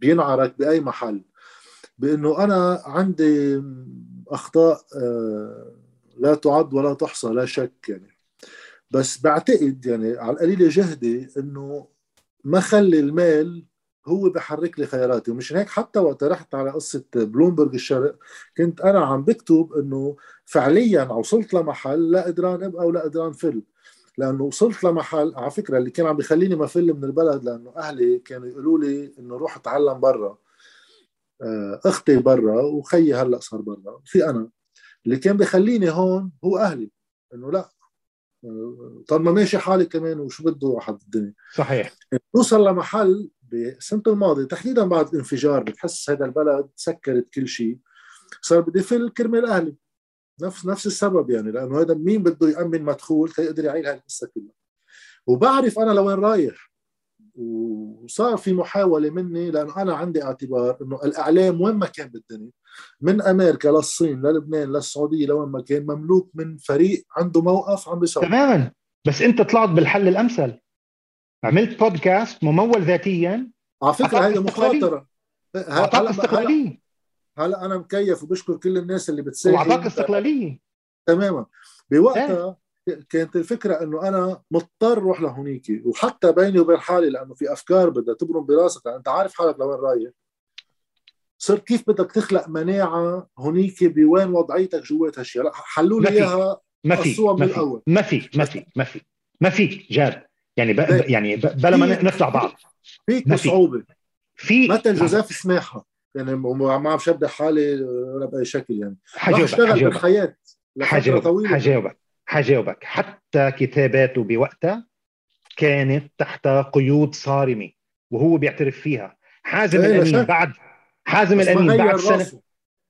بينعرك بأي محل. بأنه أنا عندي أخطاء لا تعد ولا تحصى لا شك يعني. بس بعتقد يعني على القليله جهدي إنه ما خلي المال هو بحرك لي خياراتي. ومش هيك حتى وقت رحت على قصة بلومبرج الشرق كنت أنا عم بكتب إنه فعليا وصلت لمحل لا قدران ابقى ولا قدران فل لأنه وصلت لمحل على فكرة اللي كان عم بخليني ما فل من البلد لأنه أهلي كانوا يقولوا لي إنه روح اتعلم برا. آه، أختي برا وخيي هلأ صار برا. في أنا اللي كان بخليني هون هو أهلي. إنه لأ طب ما ماشي حالي كمان وشو بده واحد بالدنيا صحيح. نوصل لمحل بسنة الماضية تحديدا بعد الانفجار بتحس هذا البلد سكرت كل شيء صار بدي فل كرمال أهلي. نفس نفس السبب يعني لأنه هذا مين بده يأمن مدخول؟ تيقدر يعيل هاي القصة كلها. وبعرف أنا لوين رايح. وصار في محاولة مني لأنه أنا عندي اعتبار إنه الإعلام وين ما كان بالدنيا من أمريكا للصين للبنان للسعودية لوين ما كان مملوك من فريق عنده موقف عم بيصور تماما. بس أنت طلعت بالحل الأمثل. عملت بودكاست ممول ذاتيا. على فكرة هي مخاطرة. أعطاك استقلالية. هلا أنا مكيف وبشكر كل الناس اللي بتساعد واعطاك استقلالية. تماما. بوقتها كانت الفكرة إنه أنا مضطر أروح لهونيك وحتى بيني وبين حالي لأنه في أفكار بدها تبرم براسك أنت عارف حالك لوين رايح. صرت كيف بدك تخلق مناعة هونيك بوين وضعيتك جوات هالشيء؟ لا حلوا لي إياها ما في ما في ما في ما في ما في ما في جاد. يعني ب... يعني ب... بلا ما نخلع بعض. فيك. بصعوبه في مثل جوزيف سماحه يعني ما عم شبه حالي ولا بأي شكل يعني. حجاوبك أشتغل بالحياة حجاوبك حجاوبك حجاوبك حتى كتاباته بوقتها كانت تحت قيود صارمة وهو بيعترف فيها. حازم إيه، الأمين بعد حازم الأمين بعد سنة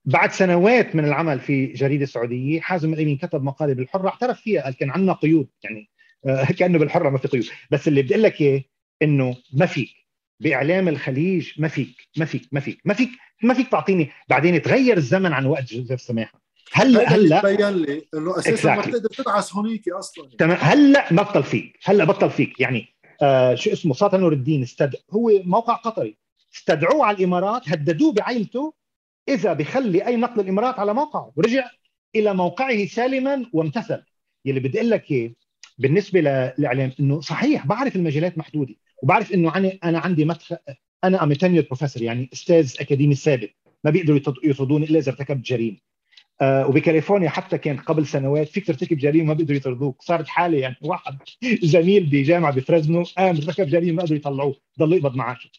بعد سنوات من العمل في جريدة سعوديه حازم الأمين كتب مقالة بالحرة اعترف فيها قال كان عندنا قيود يعني آه، كأنه بالحرة ما في قيود. بس اللي بدي أقول لك إياه إنه ما فيك. بإعلام الخليج ما فيك ما فيك ما فيك ما فيك ما فيك تعطيني بعدين تغير الزمن عن وقت جوزيف سماحة. هلا هلا بين لي إنه أساسا ما بتقدر تدعس هونيك أصلا. تمام. هلا بطل فيك. هلا بطل فيك. يعني آه شو اسمه؟ سلطان نور الدين استد... هو موقع قطري. استدعوه على الإمارات هددوه بعائلته إذا بخلي أي نقل الإمارات على موقعه ورجع إلى موقعه سالما وامتثل. يلي بدي أقول لك بالنسبة للاعلام إنه صحيح بعرف المجالات محدودة. وبعرف إنه أنا عندي مدخل أنا ام بروفيسور يعني أستاذ أكاديمي ثابت ما بيقدروا يطردوني إلا إذا ارتكبت جريمة. آه وبكاليفورنيا حتى كان قبل سنوات فيك ترتكب جريمة ما بيقدروا يطردوك. صارت حالة يعني واحد زميل بجامعة بفرزنو قام ارتكب جريمة ما قدروا يطلعوه ضل يقبض معاشه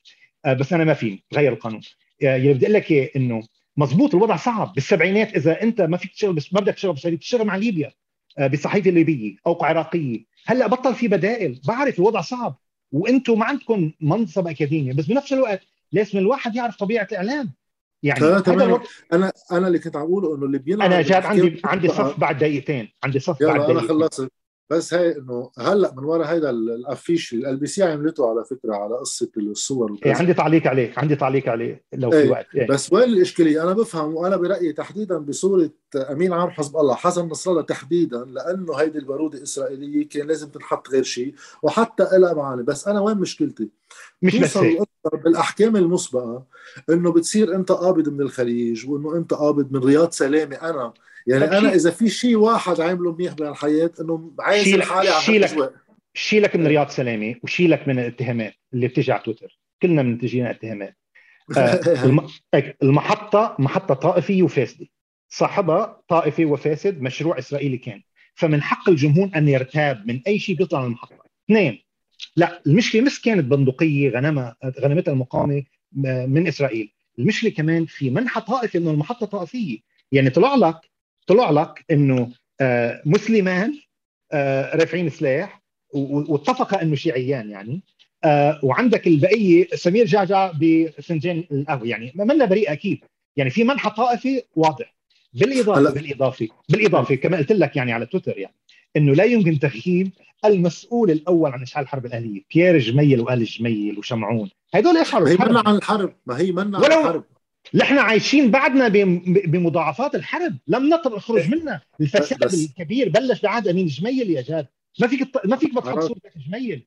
آه بس أنا ما فيني تغير القانون. آه يعني بدي أقول لك إنه مزبوط الوضع صعب. بالسبعينات إذا أنت ما فيك تشتغل ما بدك تشتغل بشريط تشتغل مع ليبيا آه بالصحيفه الليبية اوقع عراقيه هلأ بطل في بدائل. بعرف الوضع صعب. وأنتم ما عندكم منصب أكاديمي بس بنفس الوقت لازم الواحد يعرف طبيعة الإعلام. يعني تمام أنا أنا اللي كنت عم اقوله إنه اللي بيلعب أنا جاد عندي عندي صف بعد دقيقتين عندي صف بعد دقيقتين. أنا خلصت. بس هي إنه هلأ من ورا هيدا ال affiche LBC عملته على فكرة على قصة الصور إيه عندي تعليق عليه عندي تعليق عليه لو في إيه وقت إيه. بس وين الإشكالية أنا بفهم وأنا برأيي تحديدا بصورة أمين عام حزب الله حسن نصر الله تحديدا لأنه هيدي البارودة إسرائيلية كان لازم تنحط غير شيء وحتى لها معاني بس أنا وين مشكلتي؟ مش بس بالأحكام المسبقة إنه بتصير أنت قابض من الخليج وإنه أنت قابض من رياض سلامة أنا يعني أنا إذا في شيء واحد عامله منيح بهالحياه إنه عايز حالي على شيلك شيلك من رياض سلامة وشيلك من الاتهامات اللي بتجي على تويتر. كلنا بتجينا اتهامات. آه المحطه محطة طائفيه وفاسدة. صاحبها طائفي وفاسد مشروع إسرائيلي كان. فمن حق الجمهور أن يرتاب من أي شيء بيطلع من المحطة. اثنين لا المشكلة مش كانت بندقية غنمها غنمتها المقاومة من إسرائيل. المشكلة كمان في منح طائفي انه المحطة طائفية. يعني طلع لك طلع لك إنه آه، مسلمان آه، رافعين سلاح واتفق إنه شيعيان يعني. آه، وعندك البقية سمير جعجع بفنجان القهوة. يعني منا بريء أكيد. يعني في منحى طائفي واضح. بالإضافة بالإضافة بالإضافة كما قلت لك يعني على تويتر يعني إنه لا يمكن تغييب المسؤول الأول عن إشعال الحرب الأهلية. بيير جميل وآل جميل وشمعون. هدول اشعلوا ما هي منع عن الحرب. ما هي منع عن الحرب. نحن عايشين بعدنا بمضاعفات الحرب. لم نخرج منها. الفساد بس الكبير بلش بعهد أمين جميل يا جاد. ما فيك ما فيك ما تحط صورتك جميل.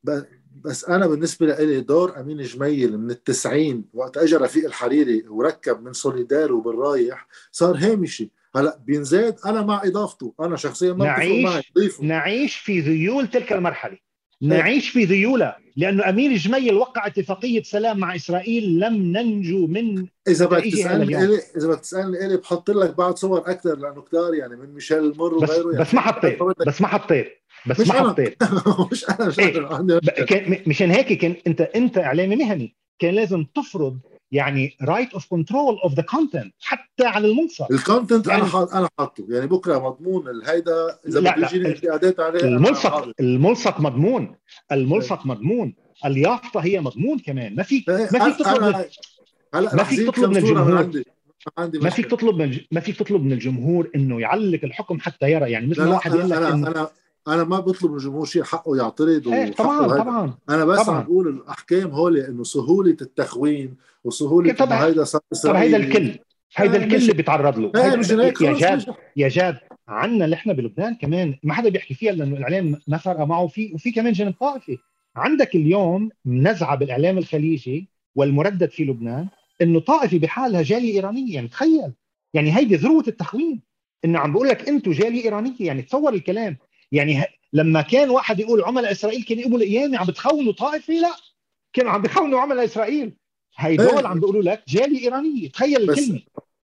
بس أنا بالنسبة لي دور أمين جميل من التسعين وقت اجى رفيق الحريري وركب من سوليدار وبالرايح صار هامشي هلأ بينزاد أنا مع إضافته. أنا شخصيا ما نعيش نعيش في ذيول تلك المرحلة. نعيش في ذيولة لأنه أمير جميل وقع اتفاقية سلام مع إسرائيل لم ننجو من إذا بدك تسألني إلي إذا بدك تسألني إلي بحط لك بعض صور أكثر لأنه كتار يعني من ميشيل المر وغيره يعني. بس ما حطيت بس ما حطيت بس ما حطيت. مش أنا مش أنا. إيه؟ مشان هيك كان أنت أنت إعلامي مهني كان لازم تفرض يعني right of control of the content حتى على المنصب ال content يعني أنا أنا حاطه. يعني بكرة مضمون الهيدا إذا بده يجيني انتقادات عليه الملصق الملصق مضمون. الملصق مضمون. اليافطة هي مضمون كمان. ما فيك ما فيك تطلب هلا ما فيك تطلب من الجمهور. عندي. ما فيك تطلب من ما فيك تطلب من الجمهور إنه يعلق الحكم حتى يرى. يعني مثل واحد يقول لك إنه أنا أنا ما بطلب من الجمهور شيء حقه يعترض إيه طبعا طبعا. أنا بس عم بقول الأحكام هول إنه سهولة التخوين وسهولة طبعا هيدا صار طب هيدا الكل هيدا الكل اللي بيتعرض له. هيك يا جاد يا جاد عنا نحن بلبنان كمان ما حدا بيحكي فيها لأنه الإعلام ما فرق معه. وفي وفي كمان جانب طائفي. عندك اليوم نزعة بالإعلام الخليجي والمردد في لبنان إنه طائفي بحالها جاليه ايرانيه يعني تخيل. يعني هيدي ذروة التخوين. إنه عم بقول لك أنتم جاليه إيرانية يعني تصور الكلام. يعني ه... لما كان واحد يقول عملاء إسرائيل كان يقولوا القيامة عم بتخونوا طائفي؟ لا. كانوا عم بيخونوا عملاء إسرائيل. هيدول عم بيقولوا لك جاليه ايرانيه تخيل الكلمة.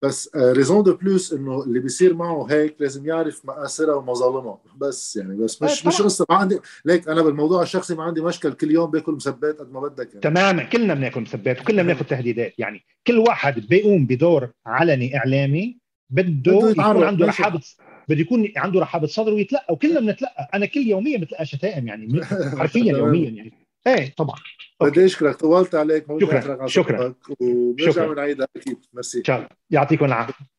بس raison de plus إنه اللي بيصير معه هيك لازم يعرف مآثرها ومظالمها بس يعني بس مش مش قصة ما عندي ليك أنا بالموضوع الشخصي ما عندي مشكل كل يوم باكل مسبات قد ما بدك يعني. تماما. كلنا بناكل مسبات وكلنا بناخذ تهديدات. يعني كل واحد بيقوم بدور علني إعلامي بده يكون عنده رحابة بده يكون عنده رحابة صدر ويتلقى وكلنا بنتلقى. أنا كل يوميا بتلقى شتائم يعني حرفيا يوميا يعني. إيه طبعا. بدي أشكرك طولت عليك شكرا شكرا. وبنرجع بنعيدها أكيد. ميرسي. يعطيكم العافية.